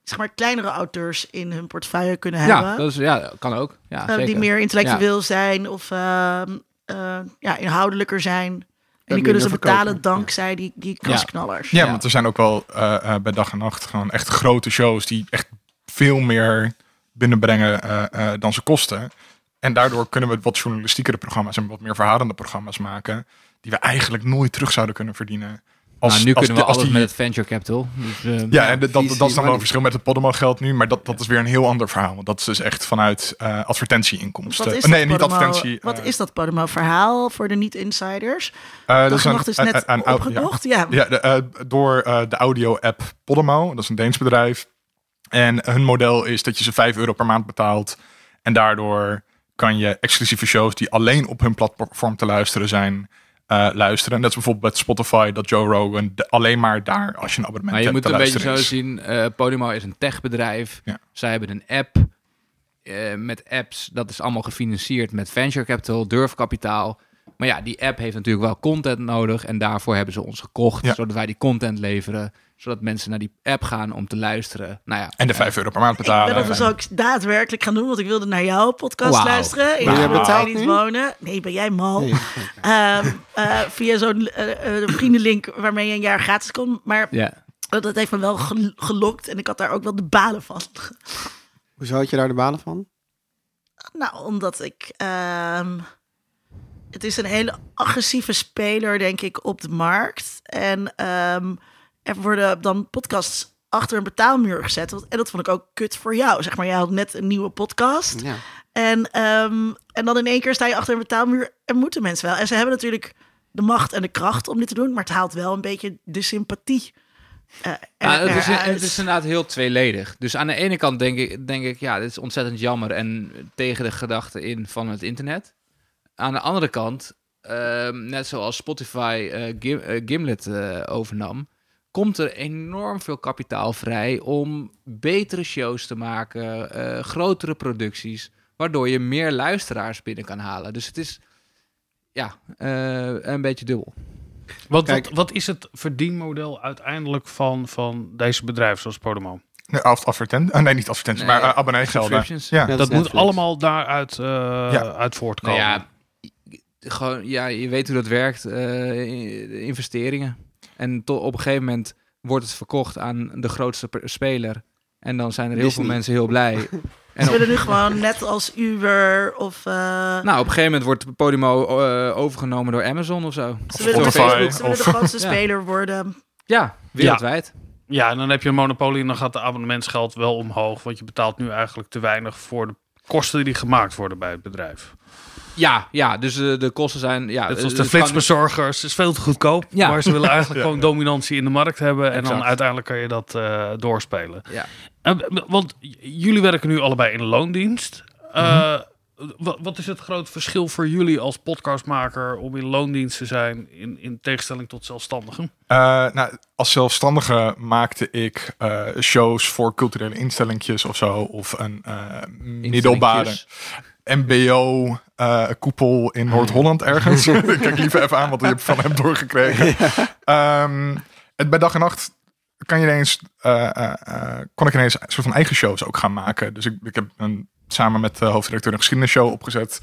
S1: zeg maar kleinere auteurs in hun portefeuille kunnen
S3: Ja,
S1: hebben.
S3: dat is, ja, kan ook. Ja, zeker.
S1: die meer intellectueel zijn of ehm, eh, ja, inhoudelijker zijn. En die kunnen ze betalen dankzij die, die kasknallers.
S5: Ja,
S3: Ja.
S5: want er zijn ook wel bij dag en nacht gewoon echt grote shows die echt veel meer binnenbrengen eh, eh, dan ze kosten. En daardoor kunnen we wat journalistiekere programma's en wat meer verhalende programma's maken. Die we eigenlijk nooit terug zouden kunnen verdienen. Als,
S3: nou, nu
S5: als
S3: kunnen we
S5: als
S3: alles
S5: die-
S3: met het venture capital. Dus, eh,
S5: Ja, en dat, dat, dat is dan wel een verschil met het Podimo geld nu. Maar dat, dat is weer een heel ander verhaal. Want dat is dus echt vanuit eh advertentieinkomsten.
S1: Wat is
S5: Oh, nee,
S1: dat
S5: niet advertentie.
S1: Wat
S5: eh,
S1: is dat Podimo-verhaal voor de niet-insiders?
S5: eh,
S1: Dat
S5: is een-
S1: is
S5: een-
S1: net
S5: een- een- ja.
S1: opgekocht. Ja,
S5: Ja, de, eh, door eh, de audio-app Podimo. Dat is een Deens bedrijf. En hun model is dat je ze 5 euro per maand betaalt. En daardoor kan je exclusieve shows die alleen op hun platform te luisteren zijn, eh, luisteren. Net als bijvoorbeeld bij Spotify, dat Joe Rogan de- alleen maar daar als je een abonnement
S3: Maar je
S5: hebt
S3: moet een beetje zo
S5: is.
S3: zien. eh Podimo is een techbedrijf.
S5: Ja.
S3: Zij hebben een app. eh, met apps, dat is allemaal gefinancierd met venture capital, durfkapitaal. Maar ja, die app heeft natuurlijk wel content nodig. En daarvoor hebben ze ons gekocht.
S5: Ja.
S3: Zodat wij die content leveren. Zodat mensen naar die app gaan om te luisteren. Nou ja,
S5: En de 5 euro per maand
S1: ik
S5: betalen.
S1: ben dat dus ook daadwerkelijk gaan doen, want ik wilde naar jouw podcast luisteren.
S4: Jij
S1: waar
S4: betaald
S1: niet wonen. Nee, ben jij mal.
S4: Nee.
S1: Ehm, eh, via zo'n eh, eh, vriendenlink waarmee je een jaar gratis kon. Maar
S3: ja.
S1: eh, dat heeft me wel gel- gelokt en ik had daar ook wel de balen van.
S4: Hoezo had je daar de balen van?
S1: Nou, omdat ik. ehm, het is een hele agressieve speler, denk ik, op de markt. En ehm, er worden dan podcasts achter een betaalmuur gezet. Want- En dat vond ik ook kut voor jou. Zeg maar, jij had net een nieuwe podcast.
S4: Ja.
S1: En, ehm, en dan in één keer sta je achter een betaalmuur en moeten mensen wel. En ze hebben natuurlijk de macht en de kracht om dit te doen. Maar het haalt wel een beetje de sympathie. eh, er-
S3: Ja, het, is, het is inderdaad heel tweeledig. Dus aan de ene kant denk ik, denk ik, ja, dit is ontzettend jammer en tegen de gedachten in van het internet. Aan de andere kant, ehm, net zoals Spotify eh, Gim- eh, Gimlet eh, overnam, komt er enorm veel kapitaal vrij om betere shows te maken, eh, grotere producties, waardoor je meer luisteraars binnen kan halen. Dus het is, ja, eh, een beetje dubbel.
S2: Wat,
S4: Kijk.
S2: wat, wat is het verdienmodel uiteindelijk van, van deze bedrijven zoals Podimo?
S5: Nee, af- advertent, eh, nee, niet advertenties,
S3: Nee,
S5: maar uh, abonneegelden. Ja.
S2: Dat, moet allemaal daaruit eh,
S5: Ja.
S2: uit voortkomen.
S3: Nou ja, gewoon, ja, je weet hoe dat werkt. eh, investeringen. En to- op een gegeven moment wordt het verkocht aan de grootste per- speler. En dan zijn er heel
S4: Disney.
S3: veel mensen heel blij. En
S1: Ze
S3: op,
S1: willen nu gewoon net als Uber of... eh,
S3: nou, op een gegeven moment wordt Podimo eh, overgenomen door Amazon of zo.
S1: ze willen, de,
S5: Spotify
S1: ze willen de
S5: of-
S1: grootste
S3: Ja.
S1: speler worden.
S3: Ja, wereldwijd.
S2: Ja, en dan heb je een monopolie en dan gaat de abonnementsgeld wel omhoog. Want je betaalt nu eigenlijk te weinig voor de kosten die gemaakt worden bij het bedrijf.
S3: Ja, ja, dus eh, de kosten zijn... Ja,
S2: Net zoals
S3: eh,
S2: de
S3: het kan-
S2: flitsbezorgers is veel te goedkoop.
S3: Ja.
S2: Maar ze willen eigenlijk
S5: Ja.
S2: gewoon dominantie in de markt hebben. En dan uiteindelijk kan je dat eh, doorspelen.
S3: Ja.
S2: Eh, want jullie werken nu allebei in loondienst. Eh, wat, wat is het grote verschil voor jullie als podcastmaker om in loondienst te zijn in, in tegenstelling tot zelfstandigen?
S5: Eh, nou, als zelfstandige maakte ik eh, shows voor culturele instellingjes of zo. Of een eh, middelbare mbo eh, koepel in Noord-Holland ergens. Ik Kijk liever even aan wat je van hem doorgekregen. Ehm, het, bij dag en nacht kan je ineens, eh, kon ik ineens een soort van eigen shows ook gaan maken. Dus ik, ik heb een, samen met de hoofdredacteur een geschiedenisshow opgezet.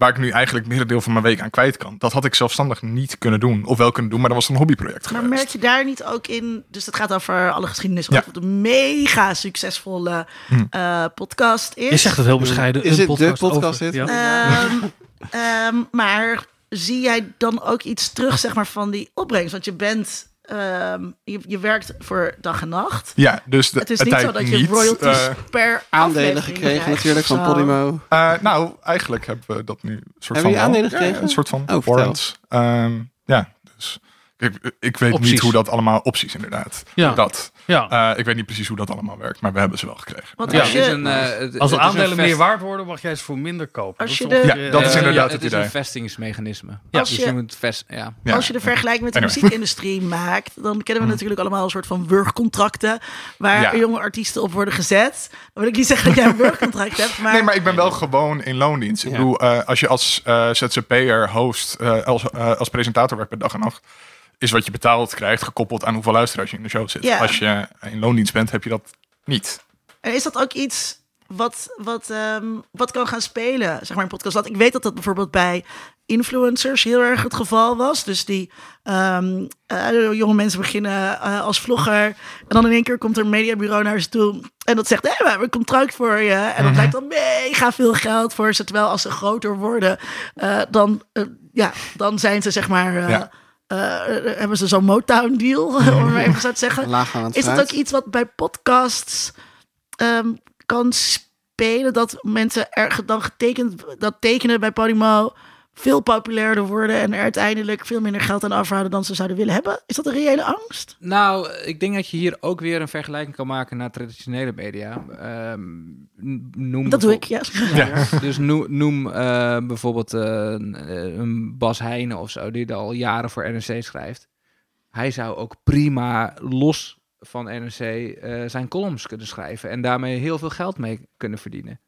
S5: Waar ik nu eigenlijk het merendeel van mijn week aan kwijt kan. Dat had ik zelfstandig niet kunnen doen. Of wel kunnen doen, maar dat was een hobbyproject
S1: Maar merk je daar niet ook in... Dus het gaat over alle geschiedenis.
S5: Ja.
S1: Wat een mega succesvolle
S5: Hm.
S1: eh, podcast is.
S2: Je zegt het heel bescheiden.
S4: Is
S2: een
S4: het de podcast
S2: over-? Ja.
S1: Ehm, ehm, maar zie jij dan ook iets terug, zeg maar, van die opbrengst? Want je bent, ehm, je, je werkt voor dag en nacht.
S5: Ja, dus de,
S1: Het is niet zo dat je
S5: niet,
S1: royalties
S5: eh,
S1: per
S4: Aandelen gekregen
S1: krijgt
S4: natuurlijk van. Podimo.
S5: eh, nou, eigenlijk hebben we dat nu een soort
S4: Hebben
S5: van... Ja,
S4: gekregen?
S5: een soort van
S4: Oh,
S5: warrants. Ehm, ja, dus ik, ik weet
S2: Opties.
S5: niet hoe dat allemaal... Opties, inderdaad.
S2: Ja.
S5: Dat.
S2: Ja.
S5: Eh, ik weet niet precies hoe dat allemaal werkt, maar we hebben ze wel gekregen.
S1: Want
S2: Ja.
S1: als je,
S3: een, eh,
S2: Als de aandelen meer waard worden, mag jij ze voor minder kopen.
S1: Als
S2: Dat
S1: je
S2: is
S1: de-
S2: ongeveer-
S5: Ja, dat is inderdaad het
S3: het is een vestingsmechanisme.
S1: Als
S3: dus
S1: je-
S3: je moet vest, ja.
S5: Ja.
S1: Als je de vergelijking met de
S5: Anyway.
S1: muziekindustrie maakt, dan kennen we natuurlijk allemaal een soort van wurgcontracten waar
S5: Ja.
S1: jonge artiesten op worden gezet. Dan wil ik niet zeggen dat jij een wurgcontract hebt, maar,
S5: Nee, maar ik ben wel gewoon in loondienst. Ik
S4: Ja.
S5: bedoel, eh, als je als eh ZZP'er, host, eh, als, eh, als presentator werkt bij dag en nacht, is wat je betaald krijgt gekoppeld aan hoeveel luisteraars je in de show zit.
S1: Ja.
S5: Als je in loondienst bent, heb je dat niet.
S1: En is dat ook iets wat, wat, ehm, wat kan gaan spelen, zeg maar, in podcast? Want ik weet dat dat bijvoorbeeld bij influencers heel erg het geval was. Dus die ehm, eh, jonge mensen beginnen eh, als vlogger. En dan in één keer komt er een mediabureau naar ze toe. En dat zegt, hé, we hebben een contract voor je. En dat lijkt dan mega veel geld voor ze. Terwijl als ze groter worden, eh, dan, ja, dan zijn ze zeg maar...
S5: Ja.
S1: Eh, hebben ze zo'n Motown deal, om maar even zo te zeggen. Is dat ook iets wat bij podcasts ehm, kan spelen? Dat mensen er dan getekend, dat tekenen bij Podimo veel populairder worden en er uiteindelijk veel minder geld aan afhouden dan ze zouden willen hebben? Is dat een reële angst?
S3: Nou, ik denk dat je hier ook weer een vergelijking kan maken naar traditionele media. Ehm, noem
S1: Dat doe ik, ja.
S3: Ja. Dus noem, noem eh, bijvoorbeeld eh, een, eh, een Bas Heijnen of zo, die al jaren voor NRC schrijft. Hij zou ook prima los van NRC eh, zijn columns kunnen schrijven en daarmee heel veel geld mee kunnen verdienen.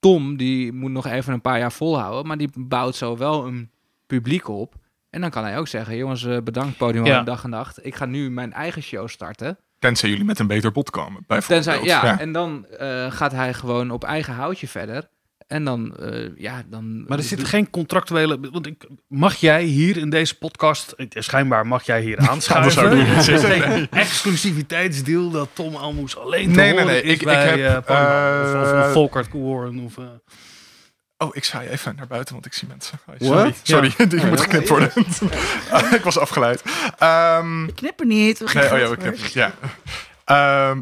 S3: Tom, die moet nog even een paar jaar volhouden, maar die bouwt zo wel een publiek op. En dan kan hij ook zeggen, jongens, eh, bedankt Podium
S2: Ja.
S3: dag en nacht. Ik ga nu mijn eigen show starten.
S5: Tenzij jullie met een beter bod komen, bijvoorbeeld.
S3: Tenzij, ja, en dan eh, gaat hij gewoon op eigen houtje verder. En dan, eh, ja, dan...
S2: Maar er zit geen contractuele... Want ik, mag jij hier in deze podcast... Schijnbaar mag jij hier aanschuiven.
S5: niet
S2: geen exclusiviteitsdeal dat Tom Almoes alleen te
S5: Nee, nee,
S2: horen
S5: nee,
S2: is
S5: ik- ik heb,
S2: eh, Podimo. of, of,
S5: eh,
S2: of Volkert of... eh,
S5: Oh, ik ga je even naar buiten, want ik zie mensen.
S4: What?
S5: sorry, sorry. die
S4: Ja.
S5: moet geknipt worden. ik was afgeleid. Ehm
S1: Knippen niet. We gaan
S5: nee, oh ja, ik heb
S1: voor.
S5: Ja. Ehm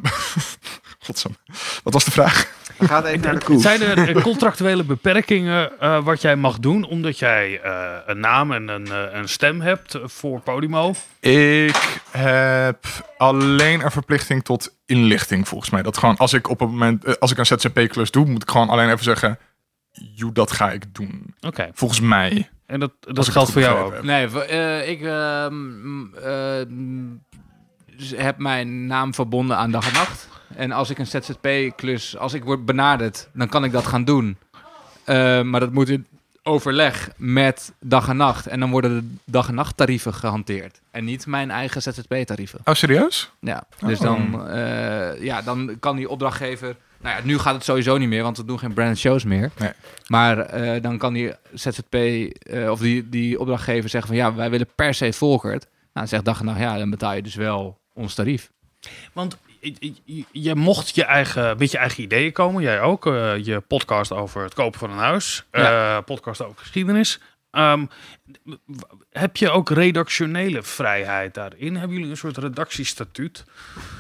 S5: Godsam. Wat was de vraag?
S4: We gaan even naar de.
S2: Zijn er contractuele beperkingen eh, wat jij mag doen, omdat jij eh, een naam en een, eh, een stem hebt voor Podimo?
S5: Ik heb alleen een verplichting tot inlichting, volgens mij. Dat gewoon als ik op een moment, als ik een ZZP-klus doe, moet ik gewoon alleen even zeggen, joe, dat ga ik doen.
S2: Oké,
S5: Volgens mij.
S2: en dat, dat geldt voor jou ook.
S5: heb.
S3: Nee, eh, ik ehm, heb mijn naam verbonden aan dag en nacht. En als ik een ZZP-klus, als ik word benaderd, dan kan ik dat gaan doen. Eh, maar dat moet in- overleg met dag en nacht. En dan worden de dag en nacht tarieven gehanteerd. En niet mijn eigen ZZP-tarieven.
S5: Oh, serieus?
S3: Ja, dus
S5: Oh.
S3: dan, eh, ja, dan kan die opdrachtgever... Nou ja, nu gaat het sowieso niet meer, want we doen geen branded shows meer.
S5: Nee.
S3: Maar eh, dan kan die ZZP eh, of die, die opdrachtgever zeggen van... ja, wij willen per se Volkert. Nou, dan zegt dag en nacht, ja, dan betaal je dus wel ons tarief.
S2: Want je, je- je mocht je eigen, met je eigen ideeën komen. Jij ook. eh, je podcast over het kopen van een huis.
S3: Ja.
S2: eh, podcast over geschiedenis. Ehm, heb je ook redactionele vrijheid daarin? Hebben jullie een soort redactiestatuut?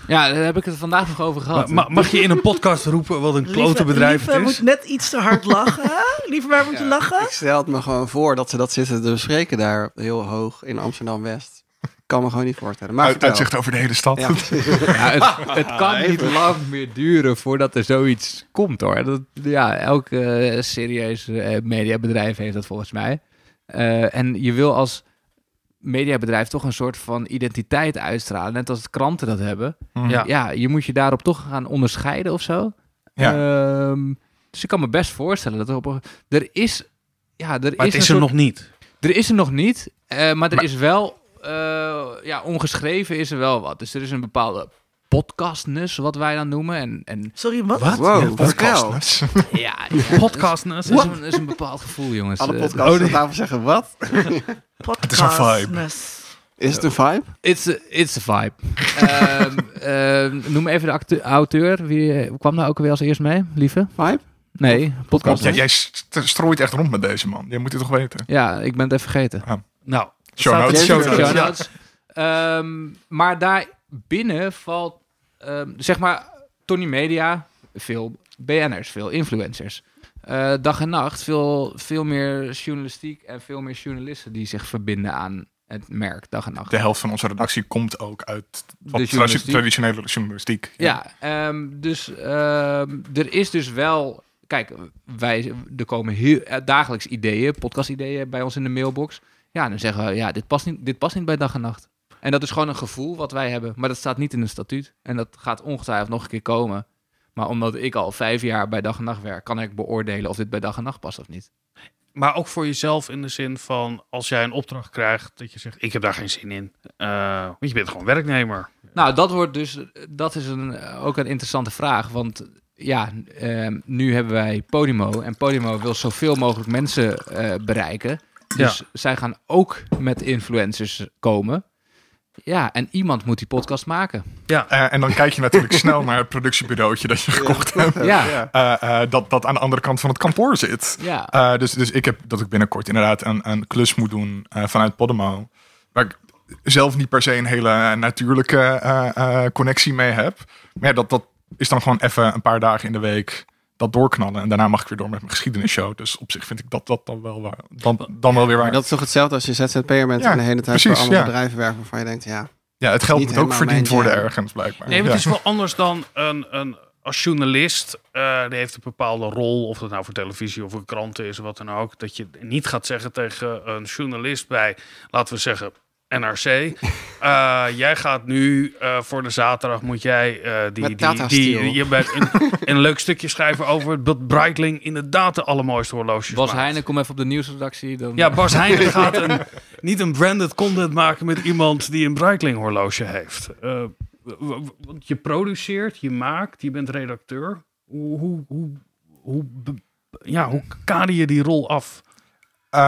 S3: Ja, daar heb ik het vandaag nog over gehad.
S2: Ma- ma- mag je in een podcast roepen wat een klote bedrijf
S1: Lieve
S2: het is?
S1: moet net iets te hard lachen. Lieve, waar moet je lachen?
S4: Ik stel het me gewoon voor dat ze dat zitten te bespreken daar heel hoog in Amsterdam-West. Ik kan me gewoon niet voorstellen. Maar
S5: Uit,
S4: vertel.
S5: uitzicht over de hele stad.
S4: Ja.
S3: Ja, het, het kan niet lang meer duren voordat er zoiets komt hoor. Dat, ja, elk eh, serieus eh, mediabedrijf heeft dat volgens mij. Eh, en je wil als mediabedrijf toch een soort van identiteit uitstralen. Net als kranten dat hebben.
S5: Mhm.
S2: Ja.
S3: Ja, je moet je daarop toch gaan onderscheiden of zo.
S5: Ja.
S3: Ehm, dus ik kan me best voorstellen dat er op een- er is... Ja, er
S2: Maar
S3: is,
S2: het is er
S3: soort-
S2: nog niet.
S3: er is er nog niet, eh, maar er
S5: Maar-
S3: is wel, ja, ongeschreven is er wel wat. Dus er is een bepaalde podcastness, wat wij dan noemen. En, en
S1: Sorry, wat?
S2: Wat?
S4: Wow.
S5: Podcastness.
S3: ja, ja
S2: Podcastness.
S3: het is, een, is een bepaald gevoel, jongens.
S4: Alle
S3: Eh,
S4: podcasts
S2: oh,
S4: aan tafel zeggen wat?
S2: Het is een vibe.
S1: Podcastness.
S4: Is het een vibe?
S3: It's a, it's a vibe. Ehm, ehm, noem even de auteur. Wie eh, kwam daar ook weer als eerst mee, lieve?
S4: Vibe?
S3: Nee, podcast.
S5: Ja, jij st- strooit echt rond met deze man. Jij moet dit toch weten?
S3: Ja, ik ben het even vergeten.
S2: Nou,
S5: Show notes.
S4: Show
S3: Show
S4: notes.
S3: notes. Ehm, maar daar binnen valt, ehm, zeg maar, Tony Media, veel BN'ers, veel influencers. Eh, dag en nacht, veel, veel meer journalistiek en veel meer journalisten die zich verbinden aan het merk Dag en Nacht.
S5: De helft van onze redactie komt ook uit wat
S3: De journalistiek.
S5: traditionele journalistiek.
S3: Ja, ehm, dus ehm, er is dus wel. Kijk, wij, er komen heel, eh, dagelijks ideeën, podcast-ideeën bij ons in de mailbox. Ja, dan zeggen we, ja, dit past, niet, dit past niet bij dag en nacht. En dat is gewoon een gevoel wat wij hebben, maar dat staat niet in een statuut. En dat gaat ongetwijfeld nog een keer komen. Maar omdat ik al vijf jaar bij dag en nacht werk, kan ik beoordelen of dit bij dag en nacht past of niet.
S2: Maar ook voor jezelf in de zin van als jij een opdracht krijgt, dat je zegt: Ik heb daar geen zin in. Eh, want je bent gewoon werknemer.
S3: Nou, dat wordt dus, dat is een, ook een interessante vraag. Want ja, ehm, nu hebben wij Podimo. En Podimo wil zoveel mogelijk mensen eh, bereiken. Dus zij gaan ook met influencers komen. Ja, en iemand moet die podcast maken.
S5: Eh, en dan kijk je natuurlijk snel naar het productiebureautje dat je gekocht hebt.
S3: Ja,
S5: eh, eh, dat, dat aan de andere kant van het kantoor zit.
S3: ja.
S5: Eh, dus, dus ik heb dat ik binnenkort inderdaad een, een klus moet doen eh, vanuit Podemo. Waar ik zelf niet per se een hele natuurlijke eh, eh, connectie mee heb. Maar ja, dat, dat is dan gewoon even een paar dagen in de week dat doorknallen. En daarna mag ik weer door met mijn geschiedenisshow. Dus op zich vind ik dat, dat dan wel waar. Dan, dan wel weer waar.
S4: Maar dat is toch hetzelfde als je ZZP'er bent
S5: Ja,
S4: en de hele tijd
S5: precies,
S4: voor allemaal
S5: ja.
S4: bedrijven werken waarvan je denkt, ja,
S5: ja, het geld moet ook verdiend worden ergens blijkbaar.
S2: Nee, maar
S5: Ja.
S2: het is wel anders dan een, een als journalist. eh, die heeft een bepaalde rol, of dat nou voor televisie of voor kranten is, of wat dan ook. Dat je niet gaat zeggen tegen een journalist bij, laten we zeggen, NRC. eh, jij gaat nu eh, voor de zaterdag moet jij eh, die,
S4: Met
S2: die, die, je bent een, een leuk stukje schrijven over dat Breitling inderdaad de allermooiste horloges
S3: Bas
S2: maakt.
S3: Heijnen, kom even op de nieuwsredactie. Dan...
S2: Ja, Bas Heijnen gaat een, niet een branded content maken met iemand die een Breitling horloge heeft. Eh, want je produceert, je maakt, je bent redacteur. Hoe, hoe, hoe, ja, hoe kader je die rol af?
S5: Eh,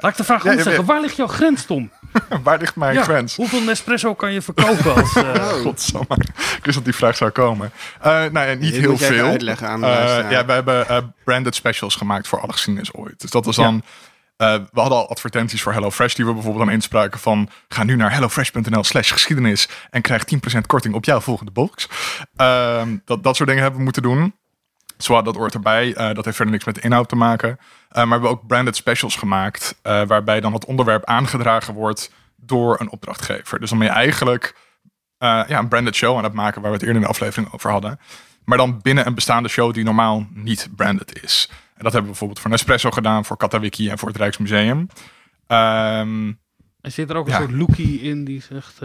S2: Laat ik de vraag
S5: Ja,
S2: goed
S5: ja,
S2: zeggen.
S5: ja.
S2: Waar ligt jouw grens, Tom?
S5: waar ligt mijn
S2: Ja,
S5: grens?
S2: Hoeveel Nespresso kan je verkopen? Als,
S5: Godsamme. Ik wist dat die vraag zou komen. Eh nou ja, niet
S4: Dit
S5: heel veel.
S4: uitleggen aan de
S5: Eh, ja, we hebben branded specials gemaakt voor alle geschiedenis ooit. Dus dat was dan... eh, we hadden al advertenties voor HelloFresh die we bijvoorbeeld dan inspraken van... ga nu naar hellofresh.nl slash geschiedenis en krijg 10% korting op jouw volgende box. Ehm, dat, dat soort dingen hebben we moeten doen. Zwaar, dat hoort erbij. Eh, dat heeft verder niks met de inhoud te maken. Eh, maar we hebben ook branded specials gemaakt... eh, waarbij dan het onderwerp aangedragen wordt door een opdrachtgever. Dus dan ben je eigenlijk eh, ja, een branded show aan het maken... waar we het eerder in de aflevering over hadden. Maar dan binnen een bestaande show die normaal niet branded is. En dat hebben we bijvoorbeeld voor Nespresso gedaan, voor Katawiki en voor het Rijksmuseum. Ehm,
S2: er zit er ook een
S5: Ja.
S2: soort lookie in die zegt...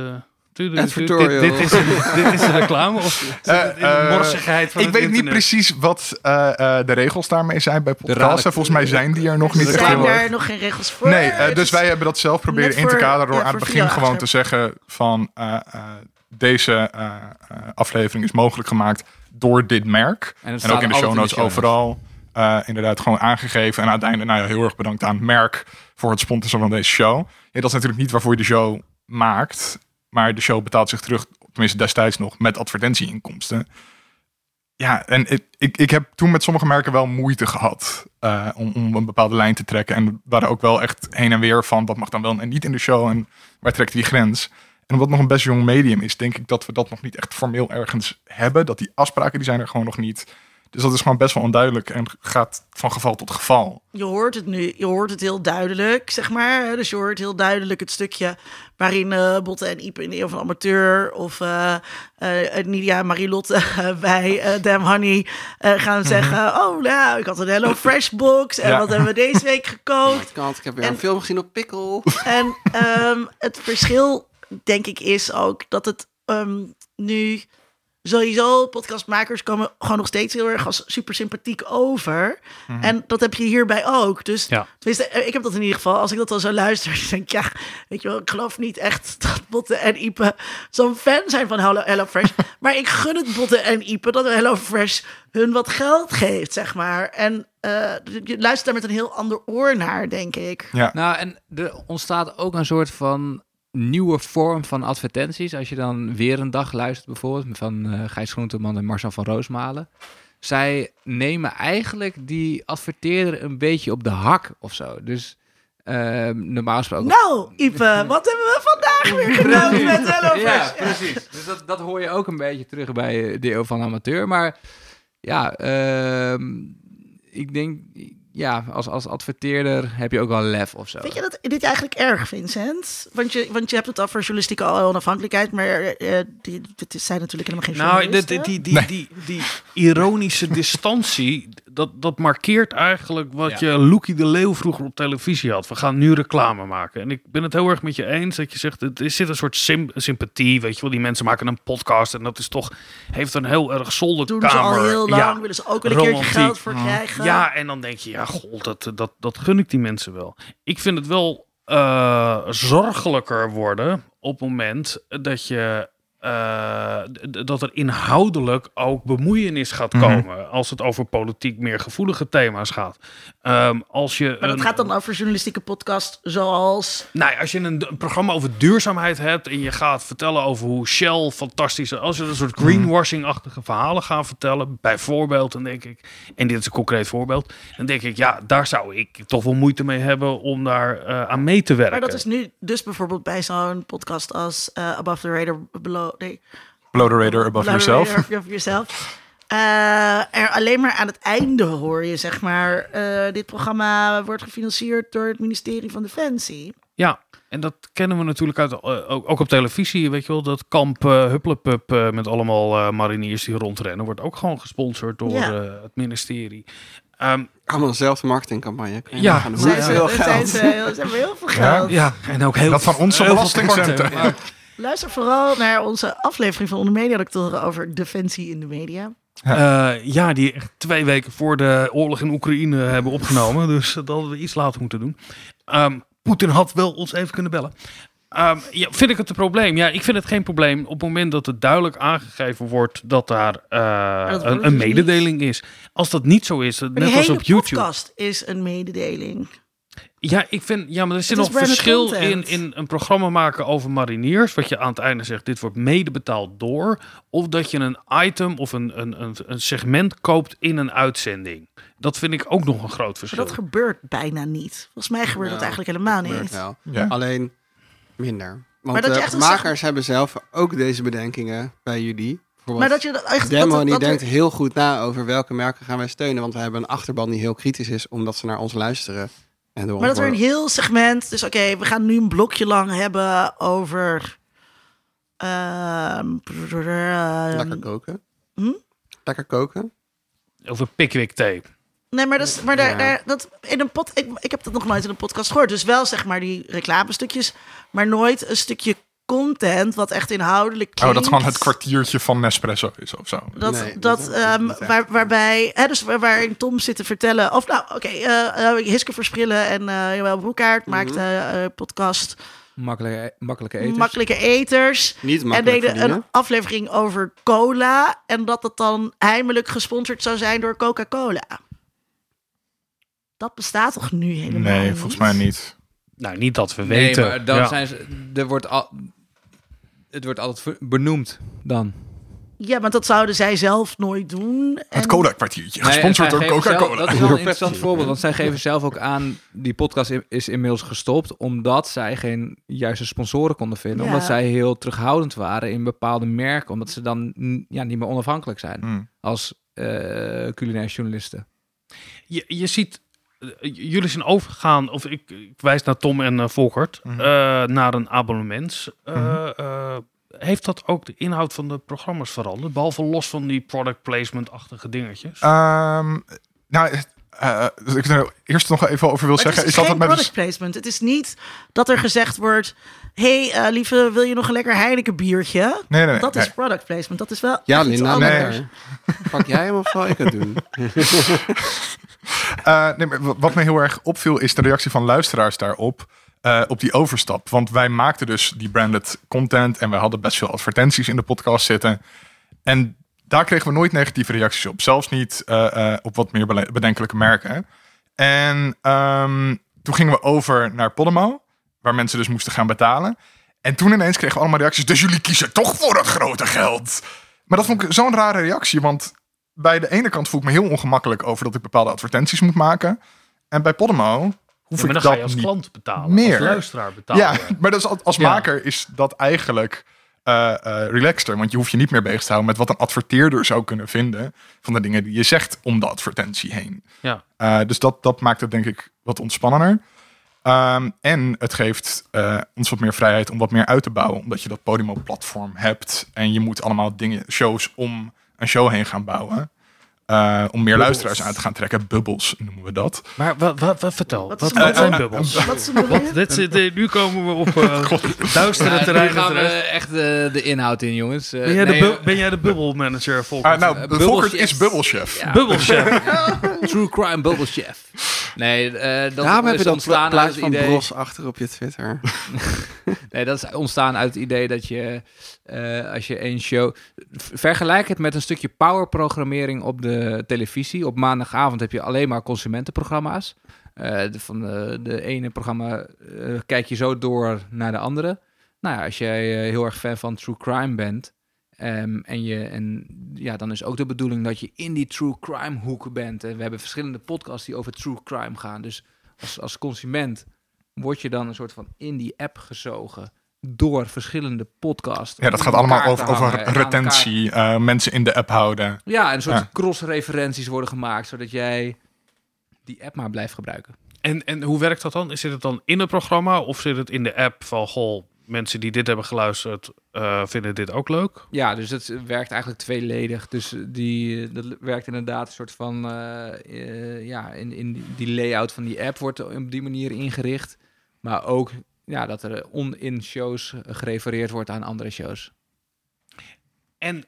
S4: Advertorial.
S2: dit, is, dit is een reclame of
S5: eh,
S2: morsigheid van
S5: Ik
S2: het
S5: weet niet precies wat eh, eh, de regels daarmee zijn bij podcasts.
S3: raden-
S5: En Volgens mij zijn die er nog niet
S1: Er zijn daar nog geen regels voor.
S5: Nee, dus wij hebben dat zelf proberen in te kaderen door
S1: ja,
S5: aan het begin gewoon te zeggen van eh, eh, deze aflevering is mogelijk gemaakt door dit merk.
S3: En,
S5: En ook in de show notes overal eh, inderdaad gewoon aangegeven. En uiteindelijk nou ja, heel erg bedankt aan het merk voor het sponsoren van deze show. Ja, dat is natuurlijk niet waarvoor je de show maakt. Maar de show betaalt zich terug, tenminste destijds nog, met advertentieinkomsten. Ja, en ik, ik, heb toen met sommige merken wel moeite gehad eh, om, om een bepaalde lijn te trekken. En waren ook wel echt heen en weer van wat mag dan wel en niet in de show. En waar trekt die grens? En omdat nog een best jong medium is, denk ik dat we dat nog niet echt formeel ergens hebben. Dat die afspraken, die zijn er gewoon nog niet. Dus dat is gewoon best wel onduidelijk en gaat van geval tot geval.
S1: Je hoort het nu, je hoort het heel duidelijk, zeg maar. hè. Dus je hoort heel duidelijk het stukje waarin eh Botte en Ipe in de Eeuw van Amateur... of eh eh, Nidia en Marilotte bij eh Damn Honey eh, gaan zeggen... oh, nou, ik had een Hello Fresh box en
S5: Ja.
S1: wat hebben we deze week gekookt?
S4: Kant, ik heb weer
S1: En-
S4: een film gezien op Pikkel.
S1: En ehm, het verschil, denk ik, is ook dat het ehm, nu sowieso podcastmakers komen gewoon nog steeds heel erg als super sympathiek over. En dat heb je hierbij ook. Dus
S2: Ja.
S1: tenminste, eh, ik heb dat in ieder geval. Als ik dat dan zo luister, dan denk ik, ja, weet je wel, ik geloof niet echt dat Botte en Ipe zo'n fan zijn van Hello, Hello Fresh. maar ik gun het Botte en Ipe dat Hello Fresh hun wat geld geeft, zeg maar. En eh, je luistert daar met een heel ander oor naar, denk ik.
S5: Ja.
S3: Nou, en er ontstaat ook een soort van nieuwe vorm van advertenties. Als je dan weer een dag luistert, bijvoorbeeld van eh Gijs Groenteman en Marcel van Roosmalen. Zij nemen eigenlijk die adverteerder een beetje op de hak of zo. Dus ehm, normaal gesproken.
S1: Nou, Ipe, wat hebben we vandaag weer gedaan met Hello
S3: Ja, precies. Dus dat, dat hoor je ook een beetje terug bij eh, de Eeuw van Amateur. Maar ja, ehm, ik denk, ja, als, als adverteerder heb je ook wel lef of zo.
S1: Vind je dat dit eigenlijk erg, Vincent? Want je, want je hebt het over journalistieke onafhankelijkheid, maar eh, die, dit zijn natuurlijk helemaal geen
S2: Nou, die,
S1: journalisten.
S2: die, die, die, die, ironische distantie, dat, dat markeert eigenlijk wat je Loekie de Leeuw vroeger op televisie had. We gaan nu reclame maken. En ik ben het heel erg met je eens dat je zegt, er zit een soort sym- sympathie, weet je wel. Die mensen maken een podcast en dat is toch, heeft een heel erg zolderkamer.
S1: doen ze al heel lang,
S2: Ja,
S1: willen ze ook wel een keertje
S2: romantiek.
S1: geld voor krijgen.
S2: Ja, en dan denk je, ja, god, dat, dat, dat gun ik die mensen wel. Ik vind het wel eh, zorgelijker worden op het moment dat je. Eh, dat er inhoudelijk ook bemoeienis gaat
S5: Mhm.
S2: komen als het over politiek meer gevoelige thema's gaat. Ehm, als je
S1: Maar dat
S2: een-
S1: gaat dan over journalistieke podcast zoals...
S2: nou, ja, als je een, een programma over duurzaamheid hebt en je gaat vertellen over hoe Shell fantastisch is, als je een soort greenwashing-achtige verhalen gaat vertellen, bijvoorbeeld, dan denk ik, en dit is een concreet voorbeeld, dan denk ik, ja, daar zou ik toch wel moeite mee hebben om daar eh, aan mee te werken.
S1: Maar dat is nu dus bijvoorbeeld bij zo'n podcast als eh, Above the Radar, Below... Nee,
S5: Blow the radar above
S1: the
S5: yourself.
S1: Radar yourself. Eh, er alleen maar aan het einde hoor je, zeg maar, eh, dit programma wordt gefinancierd door het ministerie van Defensie.
S2: Ja, en dat kennen we natuurlijk uit, eh, ook, ook op televisie, weet je wel, dat kamp uh, Hupplepup eh, met allemaal eh, mariniers die rondrennen, wordt ook gewoon gesponsord door
S1: Ja.
S2: eh, het ministerie. Ehm,
S4: Allemaal dezelfde marketingcampagne.
S2: Ja.
S1: ze,
S4: veel
S1: zijn
S4: geld.
S1: ze, heel- ze hebben heel veel
S5: Ja.
S1: geld.
S2: ja, en ook heel
S5: Dat van onze belastingcenten.
S1: Luister vooral naar onze aflevering van Onder Mediadoctoren over defensie in de media.
S2: Eh, ja, die echt twee weken voor de oorlog in Oekraïne hebben opgenomen. Dus dat hadden we iets later moeten doen. Ehm, Poetin had wel ons even kunnen bellen. Ehm, ja, vind ik het een probleem? Ja, ik vind het geen probleem op het moment dat het duidelijk aangegeven wordt dat daar eh,
S1: dat
S2: een,
S1: dus
S2: een
S1: niet.
S2: mededeling is. Als dat niet zo is,
S1: Maar
S2: net als op YouTube.
S1: podcast is een mededeling.
S2: Ja, ik vind, ja, maar er zit nog verschil in,
S1: content.
S2: in een programma maken over mariniers. Wat je aan het einde zegt, dit wordt mede betaald door. Of dat je een item of een, een, een, een segment koopt in een uitzending. Dat vind ik ook nog een groot
S1: Maar
S2: verschil.
S1: dat gebeurt bijna niet. Volgens mij gebeurt dat
S4: Ja,
S1: eigenlijk helemaal
S4: Gebeurt
S1: niet.
S4: wel.
S5: Ja.
S4: Alleen minder. Want
S1: Maar dat een
S4: makers hebben zelf ook deze bedenkingen bij jullie.
S1: Maar dat je dat echt...
S4: Demo
S1: dat,
S4: die
S1: dat,
S4: denkt
S1: dat,
S4: heel goed na over welke merken gaan wij steunen. Want we hebben een achterban die heel kritisch is, omdat ze naar ons luisteren. En
S1: maar dat er een heel segment... Dus oké, we gaan nu een blokje lang hebben over... ehm,
S4: lekker koken.
S1: Hm?
S4: Lekker koken.
S2: Over Pickwick Tape.
S1: Nee, maar, dat, is, maar daar,
S4: Ja.
S1: daar, dat in een pot, ik, ik heb dat nog nooit in een podcast gehoord. Dus wel zeg maar die reclamestukjes, maar nooit een stukje content wat echt inhoudelijk
S5: Oh, dat gewoon het kwartiertje van Nespresso is of zo.
S1: Dat,
S4: Nee,
S1: dat,
S4: dat
S1: ehm, waar, waarbij, hè, dus waar- waarin Tom zit te vertellen, of nou, oké, eh, eh, Hiske Versprillen en eh Joël Broekaert
S4: Mhm.
S1: maakten eh, podcast
S3: Makkelijke, makkelijke eters.
S1: Makkelijke Eters.
S4: Niet
S1: En
S4: makkelijk
S1: deden een aflevering over cola. En dat het dan heimelijk gesponsord zou zijn door Coca-Cola. Dat bestaat toch nu helemaal
S5: Nee,
S1: niet?
S5: volgens mij niet.
S2: Nou, niet dat we
S3: nee,
S2: weten.
S3: maar dan
S2: Ja.
S3: zijn ze... Er wordt al, het wordt altijd benoemd dan.
S1: Ja, maar dat zouden zij zelf nooit doen.
S5: Het
S1: En-
S5: cola-kwartiertje,
S3: Nee,
S5: gesponsord door Coca-Cola.
S3: dat is wel een interessant voorbeeld, want zij geven zelf ook aan... die podcast is inmiddels gestopt... omdat zij geen juiste sponsoren konden vinden.
S1: Ja.
S3: Omdat zij heel terughoudend waren in bepaalde merken. Omdat ze dan ja, niet meer onafhankelijk zijn
S5: Hmm.
S3: als eh culinair journalisten.
S2: je, je ziet, jullie zijn overgegaan, of ik, ik wijs naar Tom en eh, Volkert,
S5: Mhm.
S2: eh, naar een abonnement. Eh,
S5: Mhm.
S2: eh, heeft dat ook de inhoud van de programma's veranderd? Behalve los van die product placement-achtige dingetjes?
S5: Ehm, nou, eh, dus ik er eerst nog even over wil
S1: Maar
S5: zeggen.
S1: het is,
S5: Is dat
S1: geen product placement. Het is niet dat er gezegd wordt... hey, eh, lieve, wil je nog een lekker Heineken biertje?
S5: Nee, nee, nee.
S1: dat
S5: nee.
S1: is product placement. Dat is wel
S4: Ja, Linda.
S5: Nee.
S4: Pak jij hem of zal ik het doen?
S5: Eh, wat me heel erg opviel is de reactie van luisteraars daarop. eh, op die overstap. Want wij maakten dus die branded content. En wij hadden best veel advertenties in de podcast zitten. En daar kregen we nooit negatieve reacties op. Zelfs niet eh, op wat meer bedenkelijke merken. En ehm, toen gingen we over naar Podimo. Waar mensen dus moesten gaan betalen. En toen ineens kregen we allemaal reacties. Dus jullie kiezen toch voor het grote geld. Maar dat vond ik zo'n rare reactie. Want bij de ene kant voel ik me heel ongemakkelijk over dat ik bepaalde advertenties moet maken. En bij Podimo hoef
S2: Ja, maar
S5: ik
S2: dan ga
S5: dat
S2: je als klant betalen.
S5: meer.
S2: Als luisteraar betalen.
S5: Ja, maar dus als, als
S2: Ja.
S5: maker is dat eigenlijk eh eh relaxter. Want je hoeft je niet meer bezig te houden met wat een adverteerder zou kunnen vinden van de dingen die je zegt om de advertentie heen.
S2: Ja.
S5: Eh, dus dat, dat maakt het denk ik wat ontspannender. Ehm, en het geeft ons wat meer vrijheid om wat meer uit te bouwen. Omdat je dat Podimo-platform hebt. En je moet allemaal dingen, shows om een show heen gaan bouwen. Eh, om meer luisteraars aan te gaan trekken. Bubbels noemen we dat.
S2: Maar wat, wat, wat- vertel,
S1: Wat
S2: wat, wat, zijn
S1: bubbel?
S2: bubbels?
S1: Wat is een bubbel?
S2: Wat, dit, zit- eh, nu komen we op uh, duistere
S3: Ja, nu
S2: terreinen
S3: gaan we echt de inhoud in, jongens.
S2: Ben jij,
S3: nee,
S2: de, bu- ben jij de bubbelmanager, Volkert?
S5: Ah, nou, Volkert
S3: Bubbelchef.
S5: is Bubbelchef.
S3: Ja.
S2: Bubbelchef.
S3: True Crime Bubble Chef. Nee, eh, dat
S4: Daarom heb
S3: is
S4: je dat
S3: ontstaan uit het
S4: van
S3: idee...
S4: Bros achter op je Twitter.
S3: Nee, dat is ontstaan uit het idee dat je, eh, als je één show... Vergelijk het met een stukje powerprogrammering op de televisie. Op maandagavond heb je alleen maar consumentenprogramma's. Eh, van de, de ene programma eh, kijk je zo door naar de andere. Nou ja, als jij heel erg fan van true crime bent... ehm, en, je, en ja, dan is ook de bedoeling dat je in die true crime hoek bent. En we hebben verschillende podcasts die over true crime gaan. Dus als, als consument word je dan een soort van in die app gezogen door verschillende podcasts.
S5: Ja, dat gaat allemaal over, over retentie, eh, mensen in de app houden.
S3: Ja, en een soort
S5: Ja.
S3: cross-referenties worden gemaakt, zodat jij die app maar blijft gebruiken.
S2: En, en hoe werkt dat dan? Zit het dan in het programma of zit het in de app van... Goh, mensen die dit hebben geluisterd eh, vinden dit ook leuk?
S3: Ja, dus het werkt eigenlijk tweeledig. Dus die, eh, dat werkt inderdaad een soort van... ja, in, in die- die layout van die app wordt op die manier ingericht. Maar ook ja, dat er on-in shows gerefereerd wordt aan andere shows.
S2: En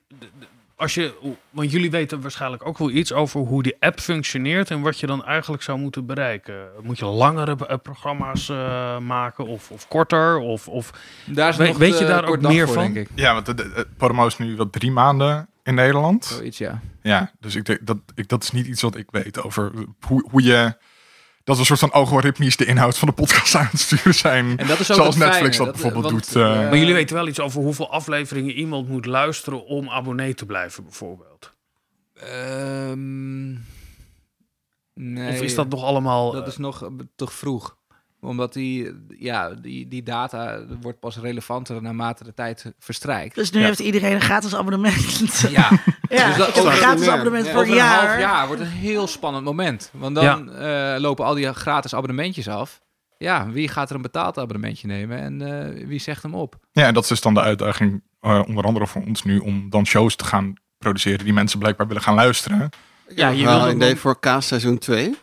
S2: als je, want jullie weten waarschijnlijk ook wel iets over hoe die app functioneert en wat je dan eigenlijk zou moeten bereiken. Moet je langere eh, programma's eh, maken of, of korter? Of, of
S3: Daar is
S2: We-
S3: nog
S2: weet je daar ook meer
S3: voor,
S2: van?
S3: Denk ik.
S5: Ja, want de, de, de- is nu wat drie maanden in Nederland.
S3: Zoiets, ja.
S5: Ja, dus ik denk dat ik, dat is niet iets wat ik weet over hoe, hoe je. Dat we een soort van algoritmisch de inhoud van de podcast aan het sturen zijn.
S3: En dat is ook
S5: Zoals Netflix
S3: fijne,
S5: dat bijvoorbeeld
S3: want,
S5: doet, eh.
S3: eh,
S2: maar jullie weten wel iets over hoeveel afleveringen iemand moet luisteren om abonnee te blijven, bijvoorbeeld.
S3: Ehm, nee,
S2: of is dat nog allemaal.
S3: dat is nog eh, toch vroeg. Omdat die, ja, die, die data wordt pas relevanter naarmate de tijd verstrijkt.
S1: Dus nu
S2: Ja.
S1: heeft iedereen een gratis abonnement.
S3: Ja,
S1: Ja,
S3: Dus dat-
S1: ik heb een gratis abonnement
S4: Ja.
S1: voor een
S3: een
S1: jaar.
S3: half jaar wordt een heel spannend moment. Want dan eh, lopen al die gratis abonnementjes af. Ja, wie gaat er een betaald abonnementje nemen en eh, wie zegt hem op?
S5: Ja, en dat is dus dan de uitdaging, eh, onder andere voor ons nu, om dan shows te gaan produceren die mensen blijkbaar willen gaan luisteren.
S2: ja, je
S4: Wel
S2: wil
S4: een idee voor kaas seizoen 2.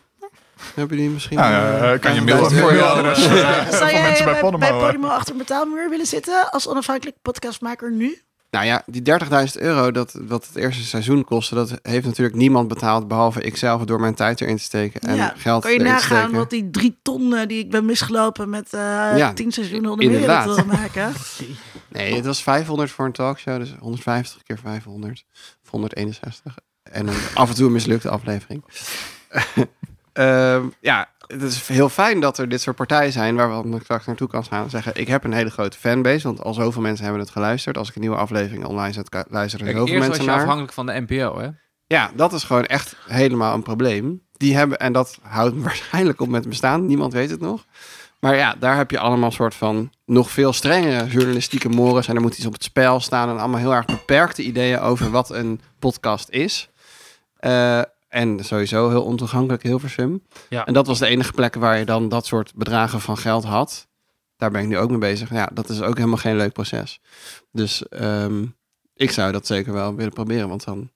S4: Hebben jullie misschien...
S5: Nou, ja,
S4: eh,
S5: kan je
S4: 5000
S5: mailen voor je adres.
S1: Zou jij
S5: bij
S1: bij,
S5: Podimo,
S1: bij
S5: hè?
S1: Podimo achter een betaalmuur willen zitten als onafhankelijk podcastmaker nu?
S4: Nou ja, die 30.000 euro dat wat het eerste seizoen kostte, dat heeft natuurlijk niemand betaald behalve ikzelf door mijn tijd erin te steken en
S1: ja,
S4: geld
S1: kan je nagaan wat die drie ton eh, die ik ben misgelopen met eh
S4: Ja,
S1: tien seizoenen onder meer
S4: inderdaad.
S1: wil maken?
S4: Nee, het was 500 voor een talkshow, dus 150 keer 500 of 161 en een af en toe een mislukte aflevering. Ehm, ja, het is heel fijn dat er dit soort partijen zijn waar we straks naartoe kan gaan en zeggen: ik heb een hele grote fanbase, want al zoveel mensen hebben het geluisterd. Als ik een nieuwe aflevering online zet, luisteren er heel veel
S3: eerst was
S4: mensen
S3: je
S4: naar.
S3: afhankelijk van de NPO, hè?
S4: Ja, dat is gewoon echt helemaal een probleem. Die hebben, en dat houdt waarschijnlijk op met bestaan, niemand weet het nog. Maar ja, daar heb je allemaal soort van nog veel strengere journalistieke mores. En er moet iets op het spel staan. En allemaal heel erg beperkte ideeën over wat een podcast is. Eh, en sowieso heel ontoegankelijk, heel versum.
S2: Ja.
S4: En dat was de enige plek waar je dan dat soort bedragen van geld had. Daar ben ik nu ook mee bezig. Ja, dat is ook helemaal geen leuk proces. Dus ehm, ik zou dat zeker wel willen proberen. Want dan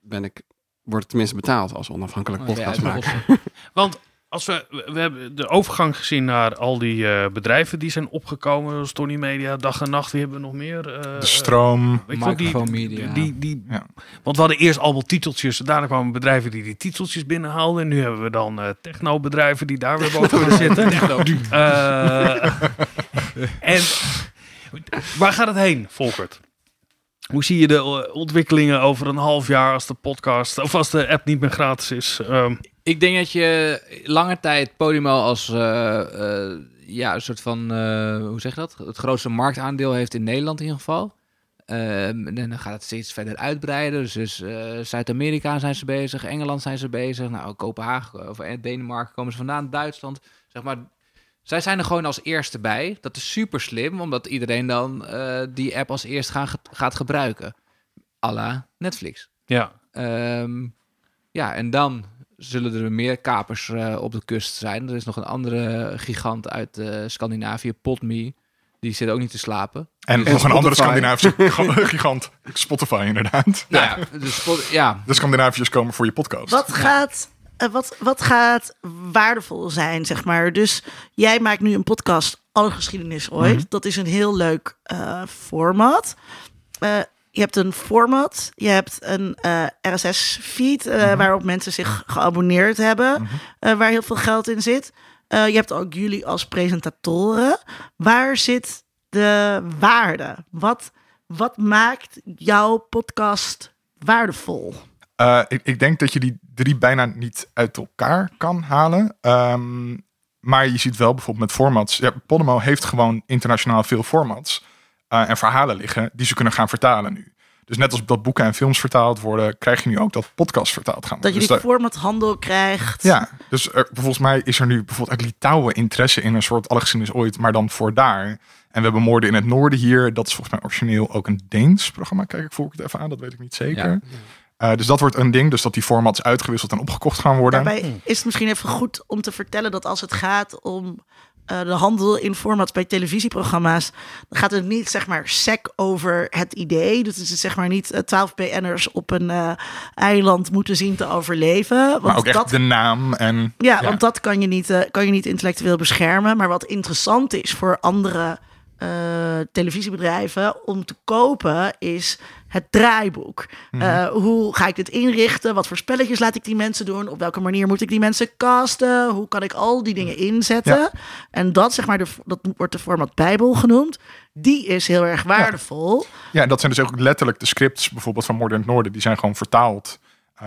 S4: ben ik, word ik tenminste betaald als onafhankelijk
S3: Oh, ja,
S4: podcastmaker.
S2: Want als we, we hebben de overgang gezien naar al die eh, bedrijven die zijn opgekomen, zoals Tony Media, Dag en Nacht, wie hebben we nog meer? Eh,
S5: De stroom.
S2: die,
S3: Microphone Media.
S2: Die, die,
S5: Ja.
S2: Want we hadden eerst allemaal titeltjes, daarna kwamen bedrijven die die titeltjes binnenhaalden. En nu hebben we dan eh technobedrijven die daar weer boven gaan zitten. Eh, en waar gaat het heen, Volkert? Hoe zie je de eh, ontwikkelingen over een half jaar als de podcast, of als de app niet meer gratis is? Ehm,
S3: Ik denk dat je lange tijd Podimo als eh, eh, ja, een soort van, eh, hoe zeg je dat? Het grootste marktaandeel heeft in Nederland in ieder geval. Ehm, en dan gaat het steeds verder uitbreiden. Dus, dus Zuid-Amerika zijn ze bezig, Engeland zijn ze bezig. Nou, Kopenhagen of Denemarken komen ze vandaan, Duitsland. Zeg maar, zij zijn er gewoon als eerste bij. Dat is super slim, omdat iedereen dan die app als eerst gaan, gaat gebruiken. à la Netflix.
S2: ja.
S3: Ehm, ja, en dan zullen er meer kapers eh, op de kust zijn. Er is nog een andere gigant uit eh, Scandinavië, Podme. Die zit ook niet te slapen.
S5: En,
S4: En
S5: nog een andere. Scandinavische gigant. Spotify inderdaad.
S3: Nou ja, dus
S5: De Scandinaviërs komen voor je podcast.
S1: Wat gaat, eh, wat, wat gaat waardevol zijn, zeg maar? Dus jij maakt nu een podcast, Alle Geschiedenis Ooit.
S5: Mhm.
S1: Dat is een heel leuk eh, format. Eh, je hebt een format, je hebt een RSS-feed
S5: Mhm.
S1: waarop mensen zich geabonneerd hebben, eh, waar heel veel geld in zit. Eh, je hebt ook jullie als presentatoren. Waar zit de waarde? Wat, wat maakt jouw podcast waardevol?
S5: Eh, ik, ik denk dat je die drie bijna niet uit elkaar kan halen. Ehm, maar je ziet wel bijvoorbeeld met formats. Ja, Podimo heeft gewoon internationaal veel formats eh, en verhalen liggen die ze kunnen gaan vertalen nu. Dus net als dat boeken en films vertaald worden, krijg je nu ook dat podcasts vertaald gaan
S1: Dat
S5: worden.
S1: je
S5: Dus
S1: die formathandel krijgt.
S5: Ja, dus er, volgens mij is er nu bijvoorbeeld uit Litouwen interesse in een soort alle geschiedenis ooit, maar dan voor daar. En we hebben Moorden in het Noorden hier. Dat is volgens mij origineel ook een Deens programma. Kijk ik volg het even aan, dat weet ik niet zeker.
S3: Ja.
S5: Eh, dus dat wordt een ding, dus dat die formats uitgewisseld en opgekocht gaan worden.
S1: Daarbij is het misschien even goed om te vertellen dat als het gaat om eh, de handel in formats bij televisieprogramma's, dan gaat het niet zeg maar sec over het idee. Dus het is zeg maar niet eh, 12 BN'ers op een eh, eiland moeten zien te overleven. Want
S5: maar ook echt de naam en...
S1: ja, want dat kan je, niet, kan je niet intellectueel beschermen. Maar wat interessant is voor andere televisiebedrijven om te kopen, is het draaiboek.
S5: Mhm.
S1: Eh, hoe ga ik dit inrichten? Wat voor spelletjes laat ik die mensen doen? Op welke manier moet ik die mensen casten? Hoe kan ik al die dingen inzetten?
S5: Ja.
S1: En dat, zeg maar, de, dat wordt de format Bijbel genoemd. Die is heel erg waardevol.
S5: Ja, dat zijn dus ook letterlijk de scripts bijvoorbeeld van Moorden het Noorden. Die zijn gewoon vertaald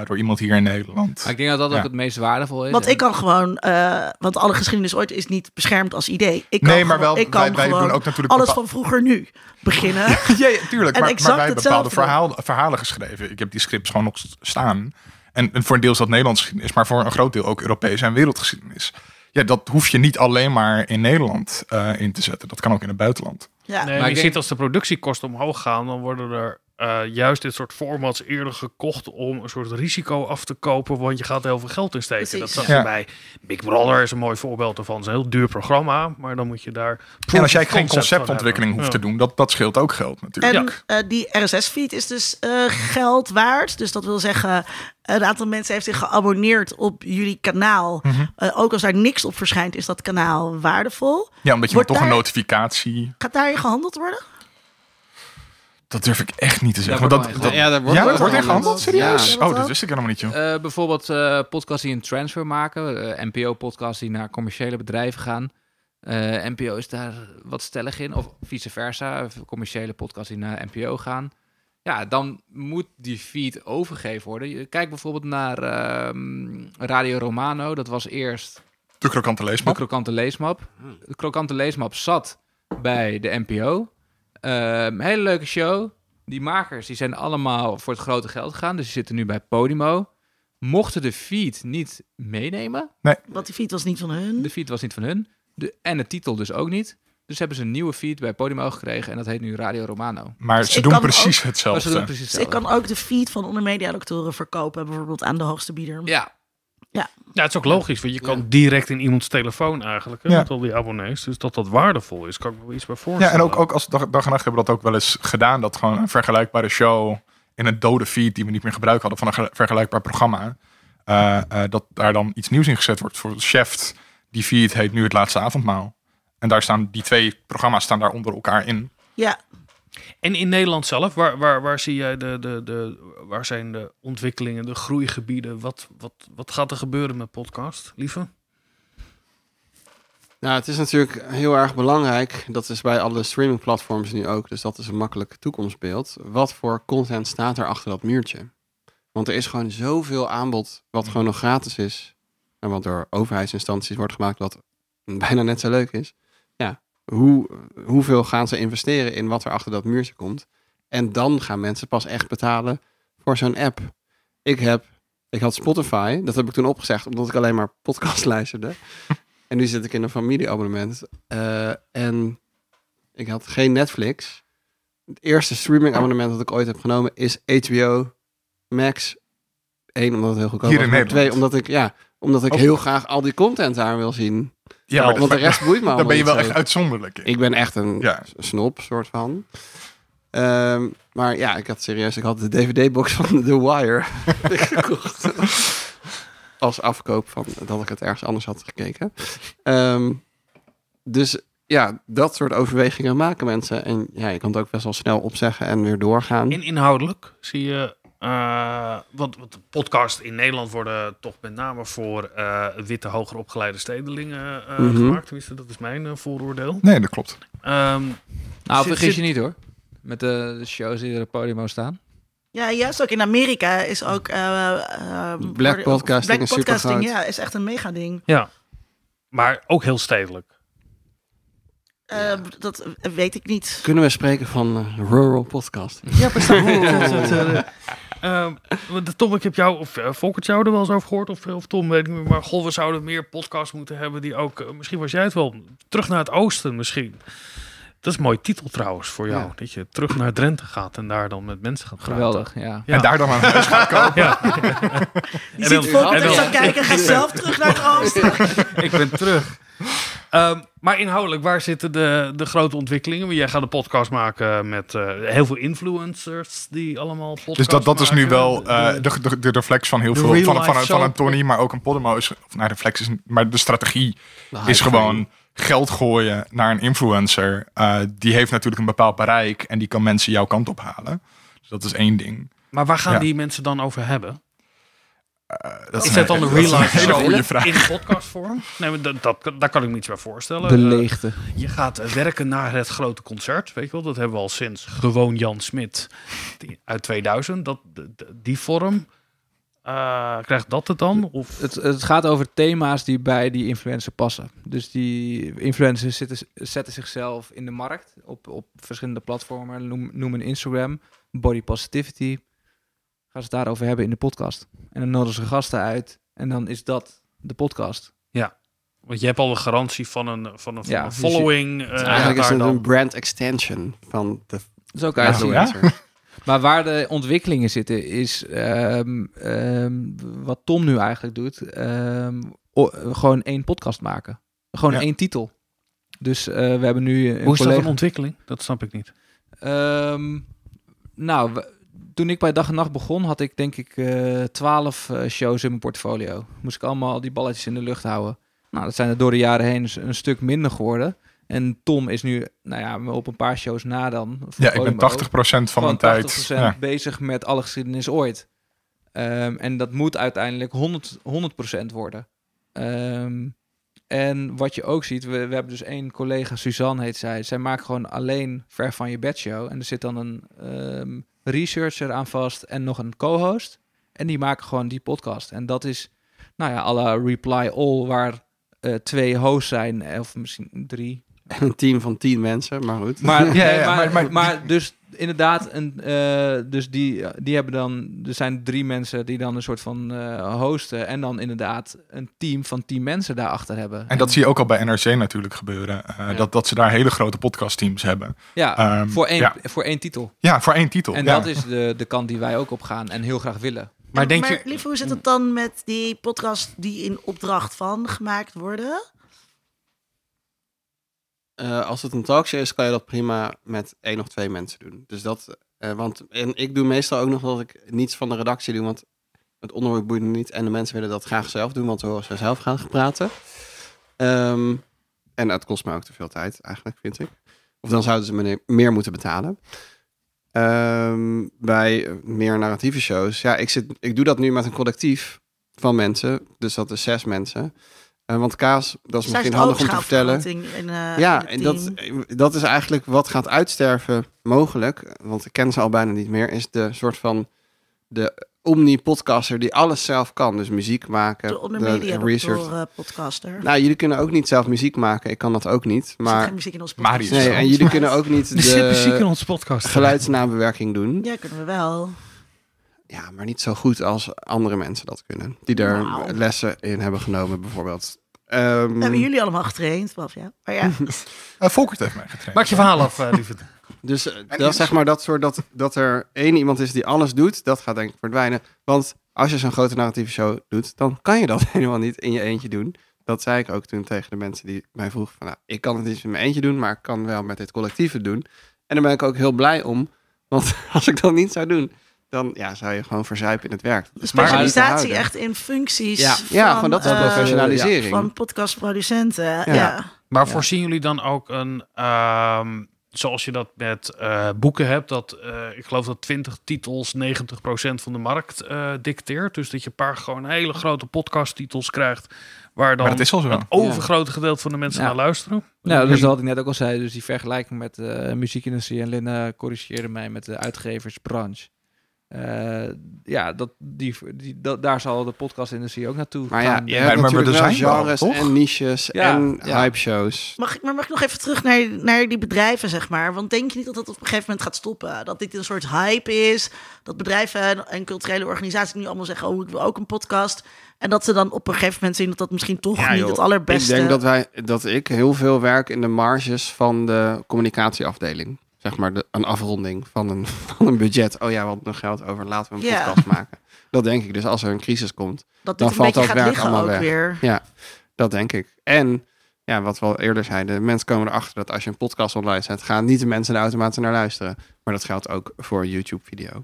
S5: door iemand hier in Nederland.
S3: maar ik denk dat dat
S5: Ja.
S3: ook het meest waardevol is.
S1: Want ik kan gewoon, eh, want alle geschiedenis ooit is niet beschermd als idee. Ik kan
S5: Nee, maar
S1: gewoon-
S5: wel,
S1: ik kan
S5: wij, wij
S1: gewoon
S5: doen ook natuurlijk...
S1: alles van vroeger nu beginnen.
S5: Ja, ja, tuurlijk.
S1: En
S5: Maar,
S1: exact
S5: maar wij hebben bepaalde
S1: hetzelfde.
S5: verhaal, verhalen geschreven. Ik heb die scripts gewoon nog st- staan. En, en voor een deel is dat Nederlands geschiedenis, maar voor een groot deel ook Europese en wereldgeschiedenis. Ja, dat hoef je niet alleen maar in Nederland eh, in te zetten. Dat kan ook in het buitenland.
S1: ja.
S2: Nee,
S3: Maar
S2: je
S3: denk-
S2: ziet als de productiekosten omhoog gaan, dan worden er eh, juist dit soort formats eerder gekocht om een soort risico af te kopen, want je gaat heel veel geld in steken.
S1: Precies.
S2: Dat zag je
S5: Ja.
S2: bij Big Brother is een mooi voorbeeld ervan. Het is een heel duur programma, maar dan moet je daar.
S5: En als jij geen conceptontwikkeling hoeft te doen, dat, dat scheelt ook geld natuurlijk.
S1: En eh, die RSS-feed is dus eh, geld waard. Dus dat wil zeggen, een aantal mensen heeft zich geabonneerd op jullie kanaal.
S5: Mhm.
S1: Ook als daar niks op verschijnt, is dat kanaal waardevol.
S5: Ja, omdat je
S1: Wordt
S5: toch een notificatie...
S1: Gaat daar gehandeld worden?
S5: Dat durf ik echt niet te zeggen.
S3: Daar wordt
S5: dat, dat,
S4: ja, daar wordt
S5: ja,
S4: wel
S5: wordt er
S4: gehandeld.
S5: Serieus?
S1: Ja.
S5: Oh, dat wist ik helemaal niet, joh.
S3: Eh, bijvoorbeeld eh podcasts die een transfer maken. eh, NPO-podcasts die naar commerciële bedrijven gaan. Eh, NPO is daar wat stellig in. Of vice versa. Commerciële podcasts die naar NPO gaan. Ja, dan moet die feed overgegeven worden. Je- Kijk bijvoorbeeld naar ehm, Radio Romano. Dat was eerst
S5: De krokante
S3: de
S5: leesmap.
S3: krokante leesmap. De krokante leesmap zat bij de NPO. Ehm, hele leuke show. Die makers die zijn allemaal voor het grote geld gegaan. Dus die zitten nu bij Podimo. Mochten de feed niet meenemen.
S1: Want die feed was niet van hun.
S3: De feed was niet van hun. De, en de titel dus ook niet. Dus hebben ze een nieuwe feed bij Podimo gekregen. En dat heet nu Radio Romano.
S5: Maar
S1: Dus
S5: ze doen precies
S3: Maar ze
S5: hetzelfde.
S3: doen precies
S1: Dus ik
S3: hetzelfde.
S1: kan ook de feed van onder mediadoctoren verkopen, bijvoorbeeld aan de hoogste bieder.
S3: Ja,
S2: Ja, het is ook logisch, want je kan direct in iemands telefoon eigenlijk, hè,
S5: Ja.
S2: met al die abonnees. Dus dat dat waardevol is, kan ik me wel iets bij voorstellen.
S5: Ja, en ook, ook als dag, dag en nacht hebben we dat ook wel eens gedaan. Dat gewoon een vergelijkbare show in een dode feed die we niet meer gebruik hadden van een ge- vergelijkbaar programma. eh, eh, dat daar dan iets nieuws in gezet wordt. Voor Chef, die feed heet nu het laatste avondmaal. En daar staan die twee programma's staan daar onder elkaar in.
S1: Ja,
S2: En in Nederland zelf, waar, waar, waar zie jij de, de, de, waar zijn de ontwikkelingen, de groeigebieden? Wat, wat, wat gaat er gebeuren met podcast, lieve?
S4: Nou, het is natuurlijk heel erg belangrijk. Dat is bij alle streamingplatforms nu ook. Dus dat is een makkelijk toekomstbeeld. Wat voor content staat er achter dat muurtje? Want er is gewoon zoveel aanbod wat gewoon nog gratis is. En wat door overheidsinstanties wordt gemaakt wat bijna net zo leuk is. Ja, hoe, hoeveel gaan ze investeren in wat er achter dat muurtje komt? En dan gaan mensen pas echt betalen voor zo'n app. Ik heb, ik had Spotify, dat heb ik toen opgezegd omdat ik alleen maar podcast luisterde. En nu zit ik in een familieabonnement. Eh, en ik had geen Netflix. Het eerste streamingabonnement dat ik ooit heb genomen is HBO Max. Eén, omdat het heel goedkoop
S5: Hier
S4: was. Twee, omdat ik, ja, omdat ik
S5: Oh.
S4: heel graag al die content daar wil zien.
S5: Ja,
S4: Want de rest boeit me
S5: dan ben je wel
S4: zo.
S5: echt uitzonderlijk. in.
S4: Ik ben echt een
S5: Ja.
S4: snop, soort van. Ehm, maar ja, ik had serieus, ik had de DVD-box van The Wire gekocht. Als afkoop van dat ik het ergens anders had gekeken. Ehm, dus ja, dat soort overwegingen maken mensen. En ja, je kan het ook best wel snel opzeggen en weer doorgaan.
S2: In inhoudelijk zie je, eh want, want de podcast in Nederland worden toch met name voor eh, witte hoger opgeleide stedelingen eh,
S4: Mhm.
S2: gemaakt. Tenminste, dat is mijn vooroordeel.
S5: Nee, dat klopt.
S2: Ehm,
S3: nou vergis
S2: zit-
S3: je niet hoor. Met de, de shows die er op Podimo staan.
S1: ja, juist ook in Amerika is ook... eh, eh,
S4: Black podcasting
S1: Black
S4: is
S1: podcasting, ja, is echt een mega ding.
S2: ja, maar ook heel stedelijk.
S1: Eh, Dat weet ik niet.
S4: Kunnen we spreken van rural podcast?
S2: Ja, precies. Ehm, Tom, ik heb jou, of uh, Volkert jou er wel eens over gehoord, of, of Tom, weet ik niet meer. Maar goh, we zouden meer podcasts moeten hebben die ook, eh, misschien was jij het wel, terug naar het oosten misschien. Dat is een mooie titel trouwens voor jou,
S4: Ja.
S2: dat je terug naar Drenthe gaat en daar dan met mensen gaat praten.
S3: Geweldig, ja.
S2: Ja.
S5: En daar dan aan huis gaat kopen.
S2: Ja,
S1: Je
S2: En
S1: ziet
S2: dan-
S1: Volk
S2: en
S1: en
S2: dan-
S1: zo kijken, ga zelf terug naar het oosten.
S2: ik ben terug. Ehm, maar inhoudelijk, waar zitten de, de grote ontwikkelingen? Want Jij gaat een podcast maken met eh, heel veel influencers die allemaal podcasts
S5: Dus dat, dat is nu wel eh, de, de, de reflex van heel
S2: de
S5: veel. Van, van, van, een Tony, maar ook een Podimo. Is, of, nou, reflex is, maar de strategie is gewoon geld gooien naar een influencer. Eh, die heeft natuurlijk een bepaald bereik en die kan mensen jouw kant op halen. Dus dat is één ding.
S2: Maar waar gaan
S5: Ja.
S2: die mensen dan over hebben?
S5: Dat
S2: Is dat dan een real life show
S5: goede vraag.
S2: in podcastvorm? Nee, dat, dat, daar kan ik me iets bij voorstellen.
S3: De
S2: Eh,
S3: leegte.
S2: je gaat eh, werken naar het grote concert, weet je wel. Dat hebben we al sinds gewoon Jan Smit die, uit 2000. Dat, de- de- die vorm, eh, krijgt dat het dan? Of,
S3: Het, het gaat over thema's die bij die influencer passen. Dus die influencers zitten, zetten zichzelf in de markt op, op verschillende platformen. Noem, noem een Instagram, body positivity. Gaan ze het daarover hebben in de podcast. En dan nodigen ze gasten uit. En dan is dat de podcast.
S2: want je hebt al een garantie van een, van een, van
S3: Ja,
S2: een
S3: dus je-
S2: following. eh,
S4: Eigenlijk is het
S2: dan-
S4: een brand extension van de
S3: Zo kan.
S5: Ja?
S3: Maar waar de ontwikkelingen zitten is ehm, ehm, wat Tom nu eigenlijk doet. ehm, o- gewoon één podcast maken. Gewoon
S5: Ja.
S3: één titel. Dus eh, we hebben nu een
S2: Hoe is dat een ontwikkeling? Dat snap ik niet.
S3: Ehm, nou, we- toen ik bij Dag en Nacht begon, had ik denk ik eh, twaalf eh, shows in mijn portfolio. Moest ik allemaal die balletjes in de lucht houden. Nou, dat zijn er door de jaren heen een, stuk minder geworden. En Tom is nu, nou ja, op een paar shows na dan.
S5: Ja, ik ben
S3: Podimo,
S5: 80% van mijn tijd.
S3: 80%
S5: Ja.
S3: bezig met alle geschiedenis ooit. Ehm, en dat moet uiteindelijk 100, 100% worden. Ehm, en wat je ook ziet, we, we hebben dus één collega, Suzanne heet zij. Zij maakt gewoon alleen Ver van je bed show. En er zit dan een ehm, researcher aan vast en nog een co-host. En die maken gewoon die podcast. En dat is, nou ja, la Reply All, waar eh, twee hosts zijn, eh, of misschien drie.
S4: Een team van tien mensen, maar goed.
S3: Maar,
S5: Ja,
S3: maar,
S5: maar-
S3: maar,
S5: maar-
S3: dus inderdaad, een, eh, dus die, die hebben dan, er zijn drie mensen die dan een soort van eh, hosten en dan inderdaad een team van tien mensen daarachter hebben.
S5: En dat zie je ook al bij NRC natuurlijk gebeuren. eh,
S3: Ja.
S5: dat, dat ze daar hele grote podcastteams hebben.
S3: Ja,
S5: Ehm,
S3: voor, één,
S5: ja.
S3: voor één titel.
S5: Ja, voor één titel.
S3: En
S5: ja.
S3: dat is de, de kant die wij ook op gaan en heel graag willen.
S2: Maar
S1: En-
S2: denk
S1: maar
S2: je...
S1: lieve, hoe zit het dan met die podcast die in opdracht van gemaakt worden?
S4: Eh, als het een talkshow is, kan je dat prima met één of twee mensen doen. Dus dat, eh, want en ik doe meestal ook nog dat ik niets van de redactie doe, want het onderwerp boeit me niet en de mensen willen dat graag zelf doen, want we horen ze zelf graag praten. Ehm, en het kost me ook te veel tijd, eigenlijk, vind ik. Of dan zouden ze me meer moeten betalen. Ehm, bij eh, meer narratieve shows, ja, ik, zit, ik doe dat nu met een collectief van mensen, dus dat is zes mensen. Eh, want kaas, dat is
S1: Zij
S4: misschien handig om te vertellen.
S1: In, eh,
S4: Ja,
S1: in
S4: en dat,
S1: team.
S4: dat is eigenlijk wat gaat uitsterven mogelijk. Want ik ken ze al bijna niet meer. Is de soort van de omni-podcaster die alles zelf kan. Dus muziek maken,
S1: de ondermedia
S4: research.
S1: door podcaster.
S4: Nou, jullie kunnen ook niet zelf muziek maken. Ik kan dat ook niet.
S1: Zit
S4: Maar
S1: geen muziek in onze podcast.
S5: Marius.
S4: nee, en jullie kunnen ook niet
S2: zit muziek in
S4: de
S2: onze podcast.
S4: geluidsnabewerking doen.
S1: Ja, kunnen we wel.
S4: Ja, maar niet zo goed als andere mensen dat kunnen. Die er
S1: Wauw.
S4: lessen in hebben genomen, bijvoorbeeld. Ehm,
S1: Hebben jullie allemaal getraind? Behalve ja. Maar ja,
S5: Eh, Volkert heeft mij getraind.
S2: Maak je verhaal af, lieve.
S4: Dus eh, dat is zeg maar dat soort dat, dat er één iemand is die alles doet, dat gaat denk ik verdwijnen. Want als je zo'n grote narratieve show doet, dan kan je dat helemaal niet in je eentje doen. Dat zei ik ook toen tegen de mensen die mij vroegen van, nou, ik kan het niet in mijn eentje doen, maar ik kan wel met dit collectief het doen. En daar ben ik ook heel blij om, want als ik dat niet zou doen, dan ja, zou je gewoon verzuipen in het werk. Te
S1: specialisatie echt in functies
S3: Ja.
S1: van,
S4: Ja, gewoon dat is
S1: eh,
S4: professionalisering.
S1: van podcastproducenten. Ja.
S4: Ja.
S2: Maar voorzien jullie dan ook een, ehm, zoals je dat met eh, boeken hebt, dat eh, ik geloof dat 20 titels 90% van de markt eh, dicteert. Dus dat je een paar gewoon hele grote podcasttitels krijgt, waar dan
S5: Maar dat is al zo.
S2: het overgrote gedeelte van de mensen
S3: Ja.
S2: naar luisteren.
S3: Nou, dus wat ik net ook al zei, dus die vergelijking met de muziekindustrie en Linda corrigeerde mij met de uitgeversbranche. Eh, ja, dat, die, die, dat, daar zal de podcastindustrie ook naartoe
S4: Maar ja,
S3: gaan.
S4: je
S3: denk
S4: hebt
S5: maar er
S4: natuurlijk wel
S5: zijn
S4: genres en niches
S3: Ja,
S4: en
S3: ja.
S4: hype shows.
S1: Mag ik, maar mag ik nog even terug naar, naar die bedrijven, zeg maar? Want denk je niet dat dat op een gegeven moment gaat stoppen? Dat dit een soort hype is? Dat bedrijven en, en culturele organisaties nu allemaal zeggen... oh, ik wil ook een podcast. En dat ze dan op een gegeven moment zien dat dat misschien toch
S4: Ja,
S1: niet
S4: joh.
S1: het allerbeste...
S4: Ik denk dat, wij, dat ik heel veel werk in de marges van de communicatieafdeling. Zeg maar de, een afronding van een, van een budget. Oh ja, we hadden nog geld over, laten we een
S1: Ja.
S4: podcast maken. Dat denk ik. Dus als er een crisis komt,
S1: dat
S4: dan valt
S1: gaat
S4: werk
S1: liggen
S4: allemaal
S1: ook
S4: weg.
S1: weer.
S4: dat denk ik. En ja, wat we al eerder zeiden, mensen komen erachter dat als je een podcast online zet, gaan niet de mensen er automatisch naar luisteren. Maar dat geldt ook voor een YouTube-video.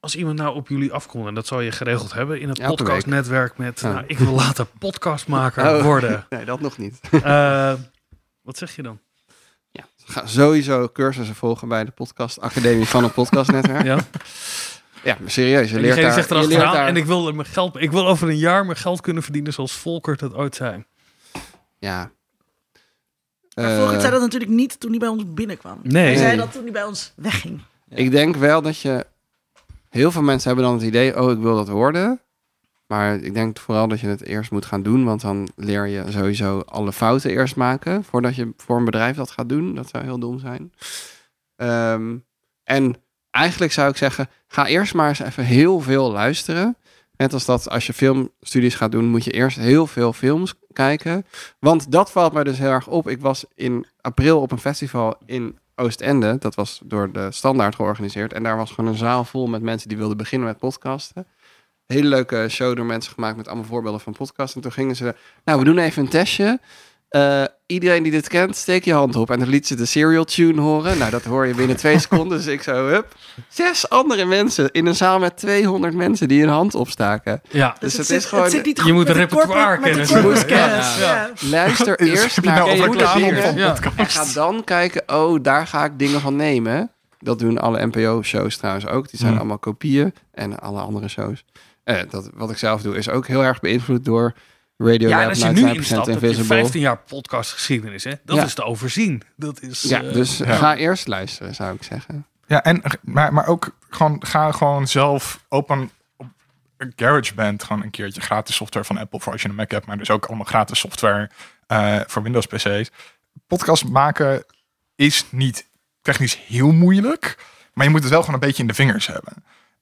S2: Als iemand nou op jullie afkomt, en dat zou je geregeld hebben in het
S4: Elke week.
S2: podcastnetwerk met,
S4: Ja.
S2: nou, ik wil later podcastmaker
S4: Oh.
S2: worden.
S4: Nee, dat nog niet.
S2: Eh, wat zeg je dan?
S4: Ga sowieso cursussen volgen bij de podcast Academie van het Podcastnetwerk.
S2: Ja?
S4: Ja, maar serieus. Je
S2: En
S4: leert daar,
S2: zegt er
S4: je leert
S2: achteraan,
S4: daar-
S2: en ik wil, er mijn geld, ik wil over een jaar mijn geld kunnen verdienen zoals Volkert het ooit zei.
S4: Ja.
S1: Maar
S4: Eh,
S1: Volkert zei dat natuurlijk niet toen hij bij ons binnenkwam.
S2: Nee.
S1: Hij zei dat toen hij bij ons wegging.
S4: Ik denk wel dat je... Heel veel mensen hebben dan het idee, oh, ik wil dat worden. Maar ik denk vooral dat je het eerst moet gaan doen. Want dan leer je sowieso alle fouten eerst maken. Voordat je voor een bedrijf dat gaat doen. Dat zou heel dom zijn. Ehm, en eigenlijk zou ik zeggen, ga eerst maar eens even heel veel luisteren. Net als dat als je filmstudies gaat doen, moet je eerst heel veel films kijken. Want dat valt mij dus heel erg op. Ik was in april op een festival in Oostende. Dat was door de standaard georganiseerd. En daar was gewoon een zaal vol met mensen die wilden beginnen met podcasten. Hele leuke show door mensen gemaakt met allemaal voorbeelden van podcasts. En toen gingen ze, nou, we doen even een testje. Eh, iedereen die dit kent, steek je hand op. En dan liet ze de serial tune horen. Nou, dat hoor je binnen twee seconden. Dus ik zo, hup. Zes andere mensen in een zaal met 200 mensen die hun hand opstaken.
S2: Ja.
S4: Dus het
S1: zit-
S4: is gewoon-
S1: zit niet
S2: Je moet een repertoire kennen.
S1: corporate
S3: Ja,
S1: kennis,
S3: ja.
S1: ja.
S4: Luister
S5: Dus
S4: eerst naar
S5: nou
S4: dingen.
S5: van
S2: Ja.
S4: En ga dan kijken, oh, daar ga ik dingen van nemen. Dat doen alle NPO-shows trouwens ook. Die zijn
S2: Hmm.
S4: allemaal kopieën. En alle andere shows. Eh, dat, wat ik zelf doe, is ook heel erg beïnvloed door Radio
S2: Ja, en als je
S4: 99%
S2: nu instapt, heb je
S4: Invisible.
S2: 15 jaar podcastgeschiedenis. Hè? Dat
S4: Ja.
S2: is te overzien. Dat is,
S4: Ja,
S2: eh,
S4: dus
S5: ja.
S4: ga eerst luisteren, zou ik zeggen.
S5: Ja, en, maar, maar ook gewoon, ga gewoon zelf open op GarageBand gewoon een keertje gratis software van Apple voor als je een Mac hebt, maar dus ook allemaal gratis software eh, voor Windows PC's. Podcast maken is niet technisch heel moeilijk, maar je moet het wel gewoon een beetje in de vingers hebben.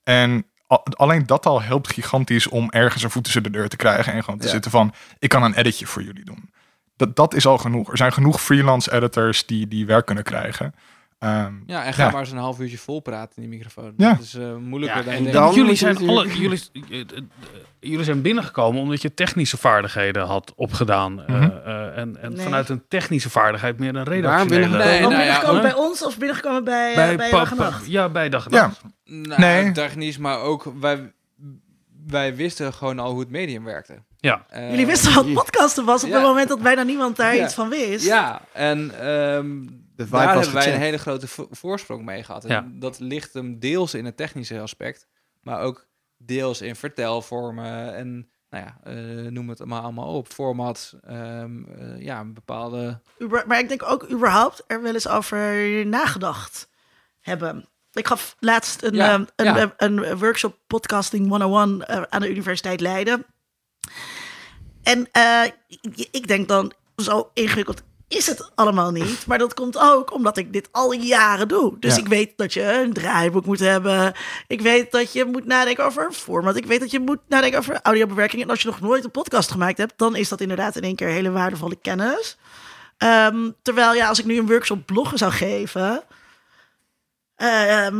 S5: En alleen dat al helpt gigantisch om ergens een voet tussen de deur te krijgen en gewoon te
S4: Ja.
S5: zitten van, ik kan een editje voor jullie doen. Dat, dat is al genoeg. Er zijn genoeg freelance editors die, die werk kunnen krijgen. Ehm,
S3: Ja, en ga
S5: Ja.
S3: maar eens een half uurtje vol praten in die microfoon.
S5: Ja.
S3: Dat is eh, moeilijker
S2: Ja,
S3: dan
S4: en dan-
S2: jullie zijn, alle, jullie, eh, eh, jullie zijn binnengekomen omdat je technische vaardigheden had opgedaan. eh,
S5: Mhm.
S2: eh, en en
S1: Nee.
S2: vanuit een technische vaardigheid meer een
S4: Waar
S2: redactionele...
S4: binnengekomen?
S3: Nee, nou
S1: binnengekomen bij ons of binnengekomen bij,
S2: bij,
S1: Dag en
S2: pa-
S1: Nacht?
S2: Ja, bij dag en
S5: Ja.
S2: nacht.
S3: Nou,
S5: Nee.
S3: technisch, maar ook wij, wij wisten gewoon al hoe het medium werkte.
S2: Ja.
S1: Jullie wisten wat podcasten was op
S3: ja.
S1: het moment dat bijna niemand daar
S3: Ja.
S1: iets van wist.
S3: Ja, en ehm,
S4: De vibe
S3: daar
S4: was
S3: hebben wij een hele grote vo- voorsprong mee gehad. En
S2: Ja.
S3: dat ligt hem deels in het technische aspect, maar ook deels in vertelvormen en nou ja, eh, noem het maar allemaal op. Format, ehm, eh, ja, een bepaalde...
S1: Uber- maar ik denk ook überhaupt er wel eens over nagedacht hebben. Ik gaf laatst een,
S3: Ja,
S1: ehm, een,
S3: ja.
S1: een, een workshop podcasting 101 eh, aan de Universiteit Leiden. En eh, ik- ik denk dan, zo ingewikkeld is het allemaal niet. Maar dat komt ook omdat ik dit al jaren doe. Dus
S5: Ja.
S1: ik weet dat je een draaiboek moet hebben. Ik weet dat je moet nadenken over een format. Ik weet dat je moet nadenken over audiobewerking. En als je nog nooit een podcast gemaakt hebt, dan is dat inderdaad in één keer hele waardevolle kennis. Ehm, terwijl ja, als ik nu een workshop bloggen zou geven. Ehm,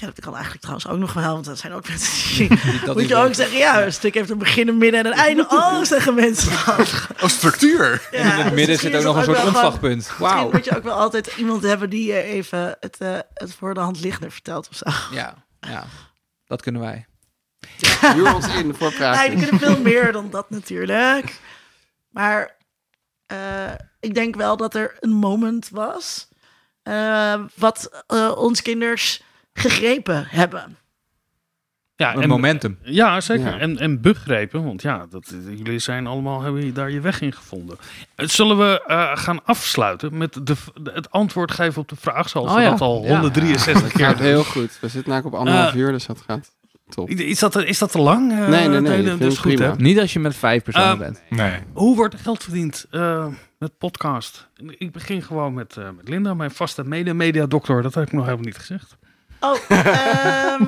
S1: ja, dat kan eigenlijk trouwens ook nog wel, want dat zijn ook mensen die.
S3: dat
S1: moet je ook zeggen, ja, een stuk heeft een begin, een midden en een einde. Oh, zeggen mensen dan.
S5: Oh, structuur.
S1: Ja,
S3: in het midden zit ook nog een soort omslagpunt.
S1: Misschien
S3: Wauw.
S1: moet je ook wel altijd iemand hebben die je even het, eh, het voor de hand liggender vertelt of zo.
S3: Ja, ja, dat kunnen wij.
S4: Huur ons in voor
S1: Nee,
S4: praatjes.
S1: die kunnen veel meer dan dat natuurlijk. Maar eh, ik denk wel dat er een moment was eh, wat eh, ons kinders gegrepen hebben.
S2: Ja,
S3: Een momentum.
S2: Ja, zeker.
S4: Ja.
S2: En, en begrepen, want ja, dat, jullie zijn allemaal, hebben daar je weg in gevonden. Eh, Zullen we eh, gaan afsluiten met de, de- het antwoord geven op de vraag, zoals
S3: Oh
S2: we
S3: ja.
S2: dat al
S3: Ja.
S2: 163
S4: Het
S2: keer
S4: gaat heel goed. We zitten namelijk op anderhalf
S2: Eh,
S4: uur, dus dat gaat top.
S2: Is dat, is dat te lang? Eh,
S4: Nee, nee, vind
S2: dus
S4: het
S2: goed, hè?
S3: Niet als je met vijf personen
S2: Eh,
S3: bent.
S5: Nee.
S2: Hoe wordt er geld verdiend eh, met podcast? Ik begin gewoon met, eh, met Linda, mijn vaste mede-media-doctor. Dat heb ik nog helemaal niet gezegd.
S1: Oh, ehm,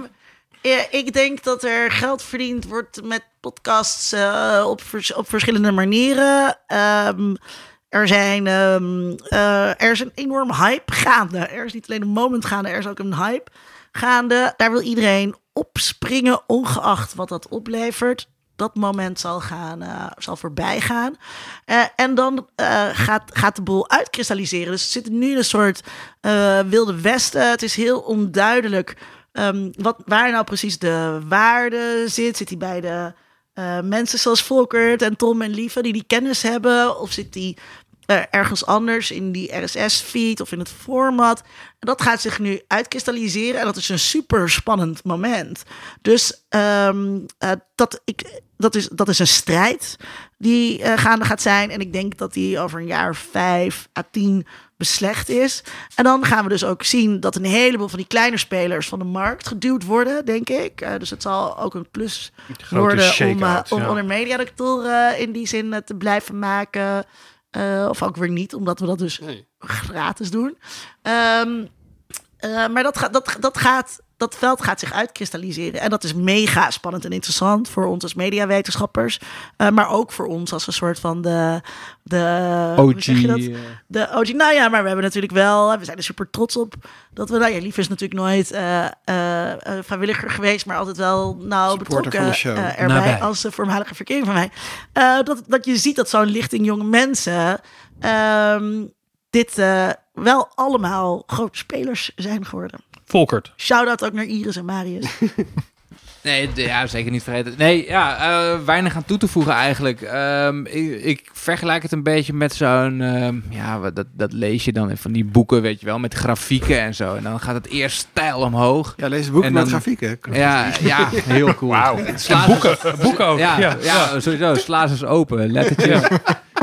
S1: ja, ik denk dat er geld verdiend wordt met podcasts eh, op, vers- op verschillende manieren. Ehm, er, zijn, ehm, eh, er is een enorm hype gaande. Er is niet alleen een moment gaande, er is ook een hype gaande. Daar wil iedereen op springen, ongeacht wat dat oplevert. Dat moment zal, gaan, eh, zal voorbij gaan. Eh, en dan eh, gaat, gaat de boel uitkristalliseren. Dus zitten nu een soort wilde westen. Het is heel onduidelijk ehm, wat, waar nou precies de waarde zit. Zit die bij de mensen zoals Volkert en Tom en Lieve die die kennis hebben? Of zit die ergens anders in die RSS-feed of in het format? Dat gaat zich nu uitkristalliseren en dat is een super spannend moment. Dus ehm, eh, dat, ik, dat, is, dat is een strijd die eh, gaande gaat zijn. En ik denk dat die over een jaar vijf à tien beslecht is. En dan gaan we dus ook zien dat een heleboel van die kleine spelers van de markt geduwd worden, denk ik. Eh, dus het zal ook een plus
S2: Grote
S1: worden om, eh,
S2: shake-out,
S1: om
S2: ja.
S1: onder mediadoctoren in die zin eh, te blijven maken. Eh, of ook weer niet, omdat we dat dus
S4: Nee.
S1: gratis doen. Ehm, eh, maar dat, gaat dat, dat gaat dat veld gaat zich uitkristalliseren. En dat is mega spannend en interessant voor ons als mediawetenschappers. eh, maar ook voor ons als een soort van de... de hoe
S3: OG.
S1: zeg je dat?
S3: eh,
S1: De OG, nou ja, maar we hebben natuurlijk wel, we zijn er super trots op dat we, nou ja, Lief is natuurlijk nooit eh, eh, eh, vrijwilliger geweest, maar altijd wel nou
S4: Supporter
S1: betrokken
S4: van de show.
S1: eh, erbij
S3: Nabij.
S1: als uh, voormalige verkering van mij. Eh, dat, dat je ziet dat zo'n lichting jonge mensen ehm, dit eh, wel allemaal grote spelers zijn geworden.
S2: Volkert.
S1: Shout-out ook naar Iris en Marius.
S3: Nee, ja, zeker niet vergeten. Nee, ja, eh, weinig aan toe te voegen eigenlijk. Ehm, ik, ik vergelijk het een beetje met zo'n... ehm, ja, dat, dat lees je dan in van die boeken, weet je wel, met grafieken en zo. En dan gaat het eerst stijl omhoog.
S4: Ja, lees boek
S3: En
S4: met grafieken.
S3: Ja, ja heel cool.
S5: Wauw.
S2: Boeken, boeken ook.
S3: Ja,
S2: Ja,
S3: ja, sowieso. Sla ze eens open. Lettertjes.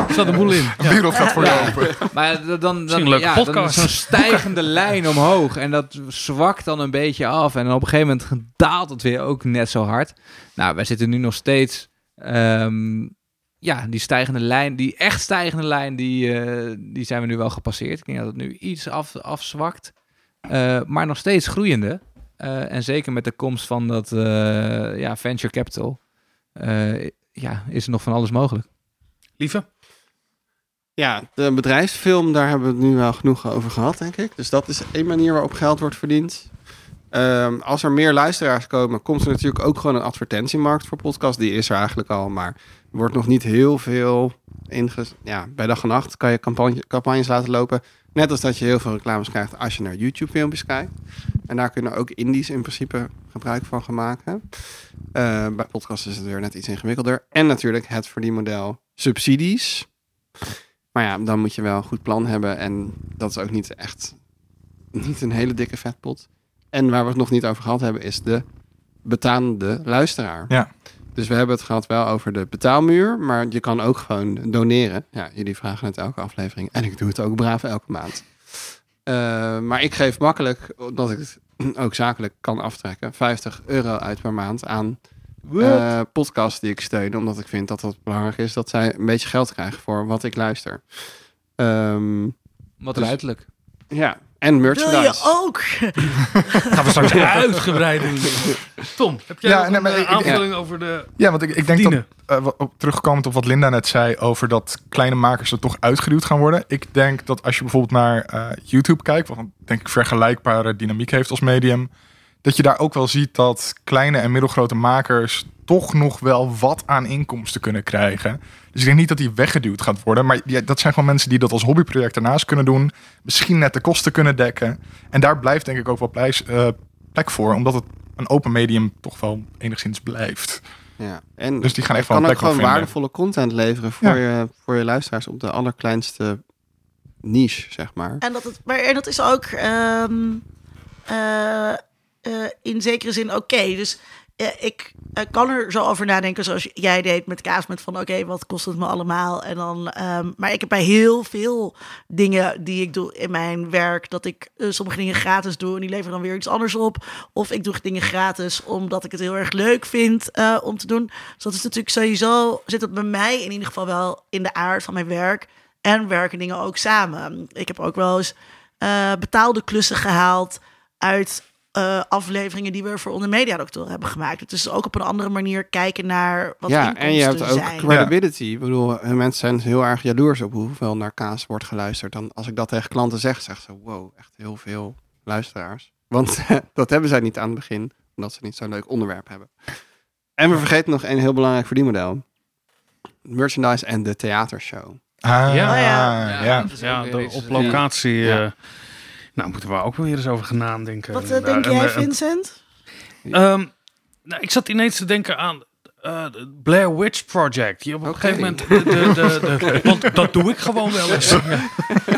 S2: Er zat een boel in.
S5: Een wereld gaat voor je
S3: Ja.
S5: open.
S3: Maar dan, dan, ja, dan
S2: podcast.
S3: zo'n stijgende lijn omhoog. En dat zwakt dan een beetje af. En dan op een gegeven moment daalt het weer ook net zo hard. Nou, wij zitten nu nog steeds... ehm, ja, die stijgende lijn, die echt stijgende lijn, die, eh, die zijn we nu wel gepasseerd. Ik denk dat het nu iets af, afzwakt. Eh, maar nog steeds groeiende. Eh, en zeker met de komst van dat eh, ja, venture capital... eh, ja, is er nog van alles mogelijk.
S2: Lieve?
S4: Ja, de bedrijfsfilm, daar hebben we het nu wel genoeg over gehad, denk ik. Dus dat is één manier waarop geld wordt verdiend. Ehm, als er meer luisteraars komen, komt er natuurlijk ook gewoon een advertentiemarkt voor podcast. Die is er eigenlijk al, maar er wordt nog niet heel veel inge... Ja, bij dag en nacht kan je campagne, campagnes laten lopen. Net als dat je heel veel reclames krijgt als je naar YouTube-filmpjes kijkt. En daar kunnen ook indies in principe gebruik van gaan maken. Eh, bij podcasts is het weer net iets ingewikkelder. En natuurlijk het verdienmodel subsidies. Maar ja, dan moet je wel een goed plan hebben. En dat is ook niet echt niet een hele dikke vetpot. En waar we het nog niet over gehad hebben, is de betalende luisteraar.
S5: Ja.
S4: Dus we hebben het gehad wel over de betaalmuur, maar je kan ook gewoon doneren. Ja, jullie vragen het elke aflevering en ik doe het ook braaf elke maand. Eh, maar ik geef makkelijk, omdat ik het ook zakelijk kan aftrekken, 50 euro uit per maand aan eh podcasts die ik steun. Omdat ik vind dat het belangrijk is dat zij een beetje geld krijgen voor wat ik luister. Ehm,
S3: Wat
S4: Dus- ja, en
S1: Wil
S4: merchandise.
S1: je ook?
S2: Gaan we straks uitgebreid doen. Tom, heb jij
S5: Ja,
S2: nog
S5: nee,
S2: een
S5: maar
S2: eh,
S5: ik-
S2: aanvulling over de
S5: Ja, want ik, ik denk dat, wat- op, terugkomend op wat Linda net zei over dat kleine makers er toch uitgeduwd gaan worden. Ik denk dat als je bijvoorbeeld naar eh, YouTube kijkt, wat een, denk ik vergelijkbare dynamiek heeft als medium, dat je daar ook wel ziet dat kleine en middelgrote makers toch nog wel wat aan inkomsten kunnen krijgen. Dus ik denk niet dat die weggeduwd gaat worden, maar ja, dat zijn gewoon mensen die dat als hobbyproject ernaast kunnen doen, misschien net de kosten kunnen dekken. En daar blijft denk ik ook wel eh, plek voor, omdat het een open medium toch wel enigszins blijft.
S4: Ja. En
S5: Dus die gaan wel
S4: kan
S5: een
S4: ook
S5: plek
S4: gewoon waardevolle content leveren voor,
S5: Ja.
S4: je, voor je luisteraars op de allerkleinste niche, zeg maar.
S1: En dat, het, maar, en dat is ook ehm, eh, eh, in zekere zin oké. Dus eh, ik eh, kan er zo over nadenken zoals jij deed met kaas. Met van oké, wat kost het me allemaal? En dan, ehm, maar ik heb bij heel veel dingen die ik doe in mijn werk... dat ik sommige dingen gratis doe en die leveren dan weer iets anders op. Of ik doe dingen gratis omdat ik het heel erg leuk vind om te doen. Dus dat is natuurlijk sowieso... zit het bij mij in ieder geval wel in de aard van mijn werk... En werken dingen ook samen. Ik heb ook wel eens betaalde klussen gehaald uit eh, afleveringen die we voor onder Mediadokter hebben gemaakt. Het is ook op een andere manier kijken naar wat
S4: ja, en je hebt ook
S1: zijn.
S4: credibility. Ik bedoel, eh, mensen zijn heel erg jaloers op hoeveel naar kaas wordt geluisterd. Dan, als ik dat tegen klanten zeg, zeggen ze, wow, echt heel veel luisteraars. Want dat hebben zij niet aan het begin, omdat ze niet zo'n leuk onderwerp hebben. En we vergeten nog een heel belangrijk verdienmodel. Merchandise en de theatershow.
S5: Ah,
S2: Ja.
S5: ja.
S1: Oh ja.
S5: ja.
S2: op locatie.
S4: Ja.
S2: Nou, moeten we ook weer eens over gaan nadenken.
S1: Wat eh, denk
S2: en,
S1: jij,
S2: eh,
S1: Vincent?
S2: Ehm, nou, ik zat ineens te denken aan eh, het Blair Witch Project. Je op een gegeven moment, de, de, de, de- want dat doe ik gewoon wel eens.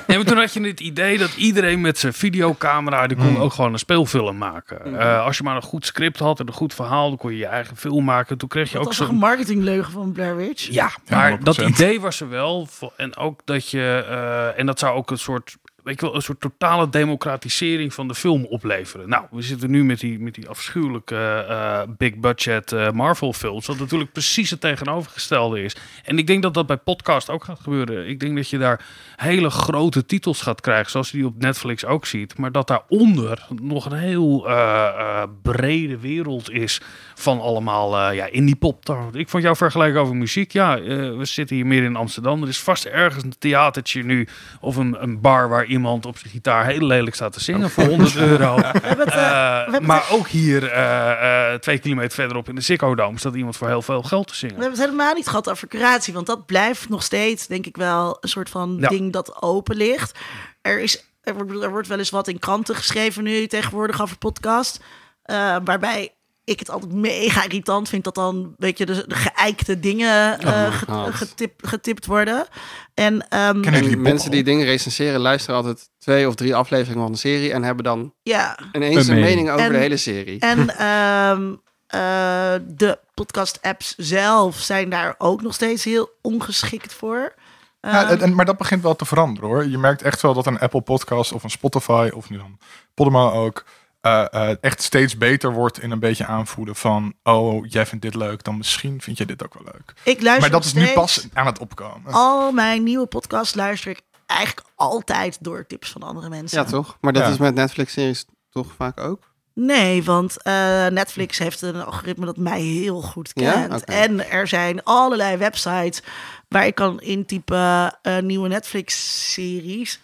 S2: En toen had je het idee dat iedereen met zijn videocamera, die kon
S5: Hmm.
S2: ook gewoon een speelfilm maken. Eh, als je maar een goed script had en een goed verhaal, dan kon je je eigen film maken. Toen kreeg je
S1: Dat
S2: ook zo'n
S1: een marketingleugen van Blair Witch?
S2: ja, maar
S5: 100%.
S2: dat idee was er wel. En ook dat je, eh, en dat zou ook een soort weet je wel, een soort totale democratisering van de film opleveren. Nou, we zitten nu met die, met die afschuwelijke eh, big budget eh, Marvel films, wat natuurlijk precies het tegenovergestelde is. En ik denk dat dat bij podcast ook gaat gebeuren. Ik denk dat je daar hele grote titels gaat krijgen, zoals je die op Netflix ook ziet. Maar dat daaronder nog een heel eh, eh, brede wereld is van allemaal eh, ja, indie pop. Ik vond jouw vergelijking over muziek. Ja, eh, we zitten hier meer in Amsterdam. Er is vast ergens een theatertje nu of een, een bar waar iemand op zijn gitaar heel lelijk staat te zingen voor 100 euro.
S1: Eh,
S2: Eh, maar ook hier eh, twee kilometer verderop in de Ziggo Dome staat iemand voor heel veel geld te zingen.
S1: We hebben het helemaal niet gehad over curatie, want dat blijft nog steeds, denk ik wel, een soort van
S2: Ja.
S1: ding dat open ligt. Er, is, er, wordt, er wordt wel eens wat in kranten geschreven nu tegenwoordig over podcast, eh, waarbij ik het altijd mega irritant vind dat dan, weet je, de, de geëikte dingen eh,
S4: Oh
S1: get-
S4: God.
S1: getip, getipt worden. En ehm,
S5: die
S4: mensen die dingen recenseren luisteren altijd twee of drie afleveringen van de serie en hebben dan
S1: ja,
S4: ineens
S3: Een
S4: een
S3: mening.
S4: over
S1: En-
S4: de hele serie.
S1: En ehm, eh, de podcast-apps zelf zijn daar ook nog steeds heel ongeschikt voor.
S5: Ja,
S1: Ehm,
S5: en- maar dat begint wel te veranderen hoor. Je merkt echt wel dat een Apple podcast of een Spotify of nu dan Podimo ook eh, eh, echt steeds beter wordt in een beetje aanvoelen van oh jij vindt dit leuk, dan misschien vind je dit ook wel leuk.
S1: ik luister
S5: Maar dat is nu pas aan het opkomen.
S1: Al mijn nieuwe podcasts luister ik eigenlijk altijd door tips van andere mensen.
S4: Ja, toch? Maar dat
S5: Ja.
S4: is met Netflix-series toch vaak ook?
S1: Nee, want eh, Netflix heeft een algoritme dat mij heel goed
S4: Ja?
S1: kent. En er zijn allerlei websites waar ik kan intypen eh, nieuwe Netflix-series.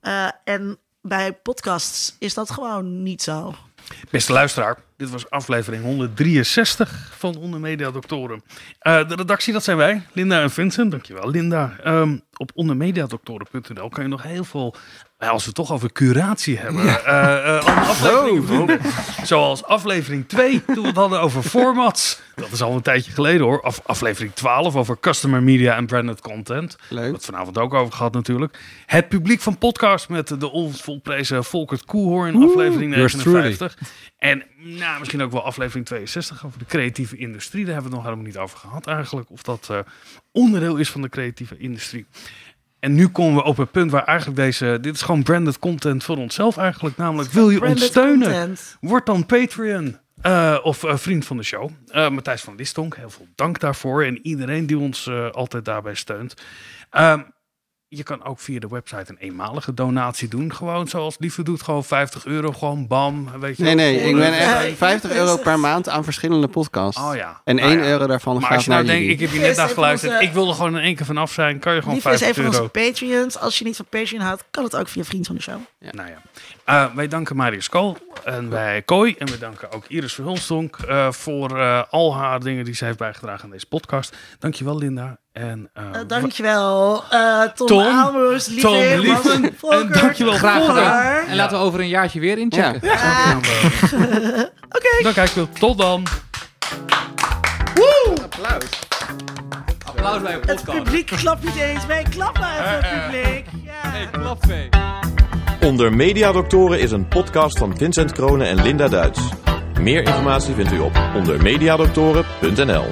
S1: Eh, en bij podcasts is dat gewoon niet zo.
S2: Beste luisteraar, dit was aflevering 163 van Onder Media Doctoren. Eh, de redactie, dat zijn wij, Linda en Vincent. Dankjewel, Linda. Ehm, op ondermediadoktoren.nl kan je nog heel veel, als we het toch over curatie hebben, eh, eh, afleveringen vinden. Zoals aflevering 2, toen we het hadden over formats. Dat is al een tijdje geleden hoor. Af, aflevering 12 over customer media en branded content.
S4: Leuk.
S2: Wat vanavond ook over gehad natuurlijk. Het publiek van podcast met de onvolprezen Volkert Koehoorn, aflevering
S3: yours truly.
S2: 59. En nou, misschien ook wel aflevering 62 over de creatieve industrie. Daar hebben we het nog helemaal niet over gehad eigenlijk. Of dat eh, onderdeel is van de creatieve industrie. En nu komen we op het punt waar eigenlijk deze... Dit is gewoon branded content voor onszelf eigenlijk. Namelijk, wil je ons steunen?
S1: content.
S2: Word dan Patreon eh, of eh, vriend van de show. Eh, Matthijs van Listonk, heel veel dank daarvoor. En iedereen die ons altijd daarbij steunt. Ehm, je kan ook via de website een eenmalige donatie doen. Gewoon zoals Lieve doet, gewoon 50 euro, gewoon bam. Weet je
S4: Nee, nee, ik ben echt
S1: ik
S4: 50
S1: ben
S4: euro per maand aan verschillende podcasts.
S2: Oh ja.
S4: En
S2: Nou
S4: 1
S2: ja.
S4: euro daarvan
S2: Maar
S4: gaat
S2: als je
S4: naar
S2: nou denkt, ik heb je net
S1: is
S2: naar
S1: even
S2: geluisterd.
S1: onze-
S2: Ik wil er gewoon in één keer van af zijn. Kan je gewoon
S1: Lieve is
S2: 50
S1: even
S2: euro.
S1: onze Patreons. Als je niet van Patreon houdt, kan het ook via Vriend van de Show.
S2: Nou ja. Eh, wij danken Marius Kool en wij Kooi. En we danken ook Iris Verhulstonk eh voor eh, al haar dingen die ze heeft bijgedragen aan deze podcast. Dankjewel Linda. En, eh,
S1: Eh, dankjewel, eh Tom,
S2: Tom,
S1: Lieve
S2: Tom Lieven, en dankjewel
S3: Graag gedaan. En laten we over een jaartje weer inchecken.
S4: Ja.
S2: Dan kijken we. Tot dan.
S4: Applaus.
S3: Applaus bij een
S1: Het publiek klapt niet eens. Wij klappen even het publiek. Ja.
S3: klapvee.
S7: Onder Mediadoktoren is een podcast van Vincent Kronen en Linda Duits. Meer informatie vindt u op ondermediadoktoren.nl.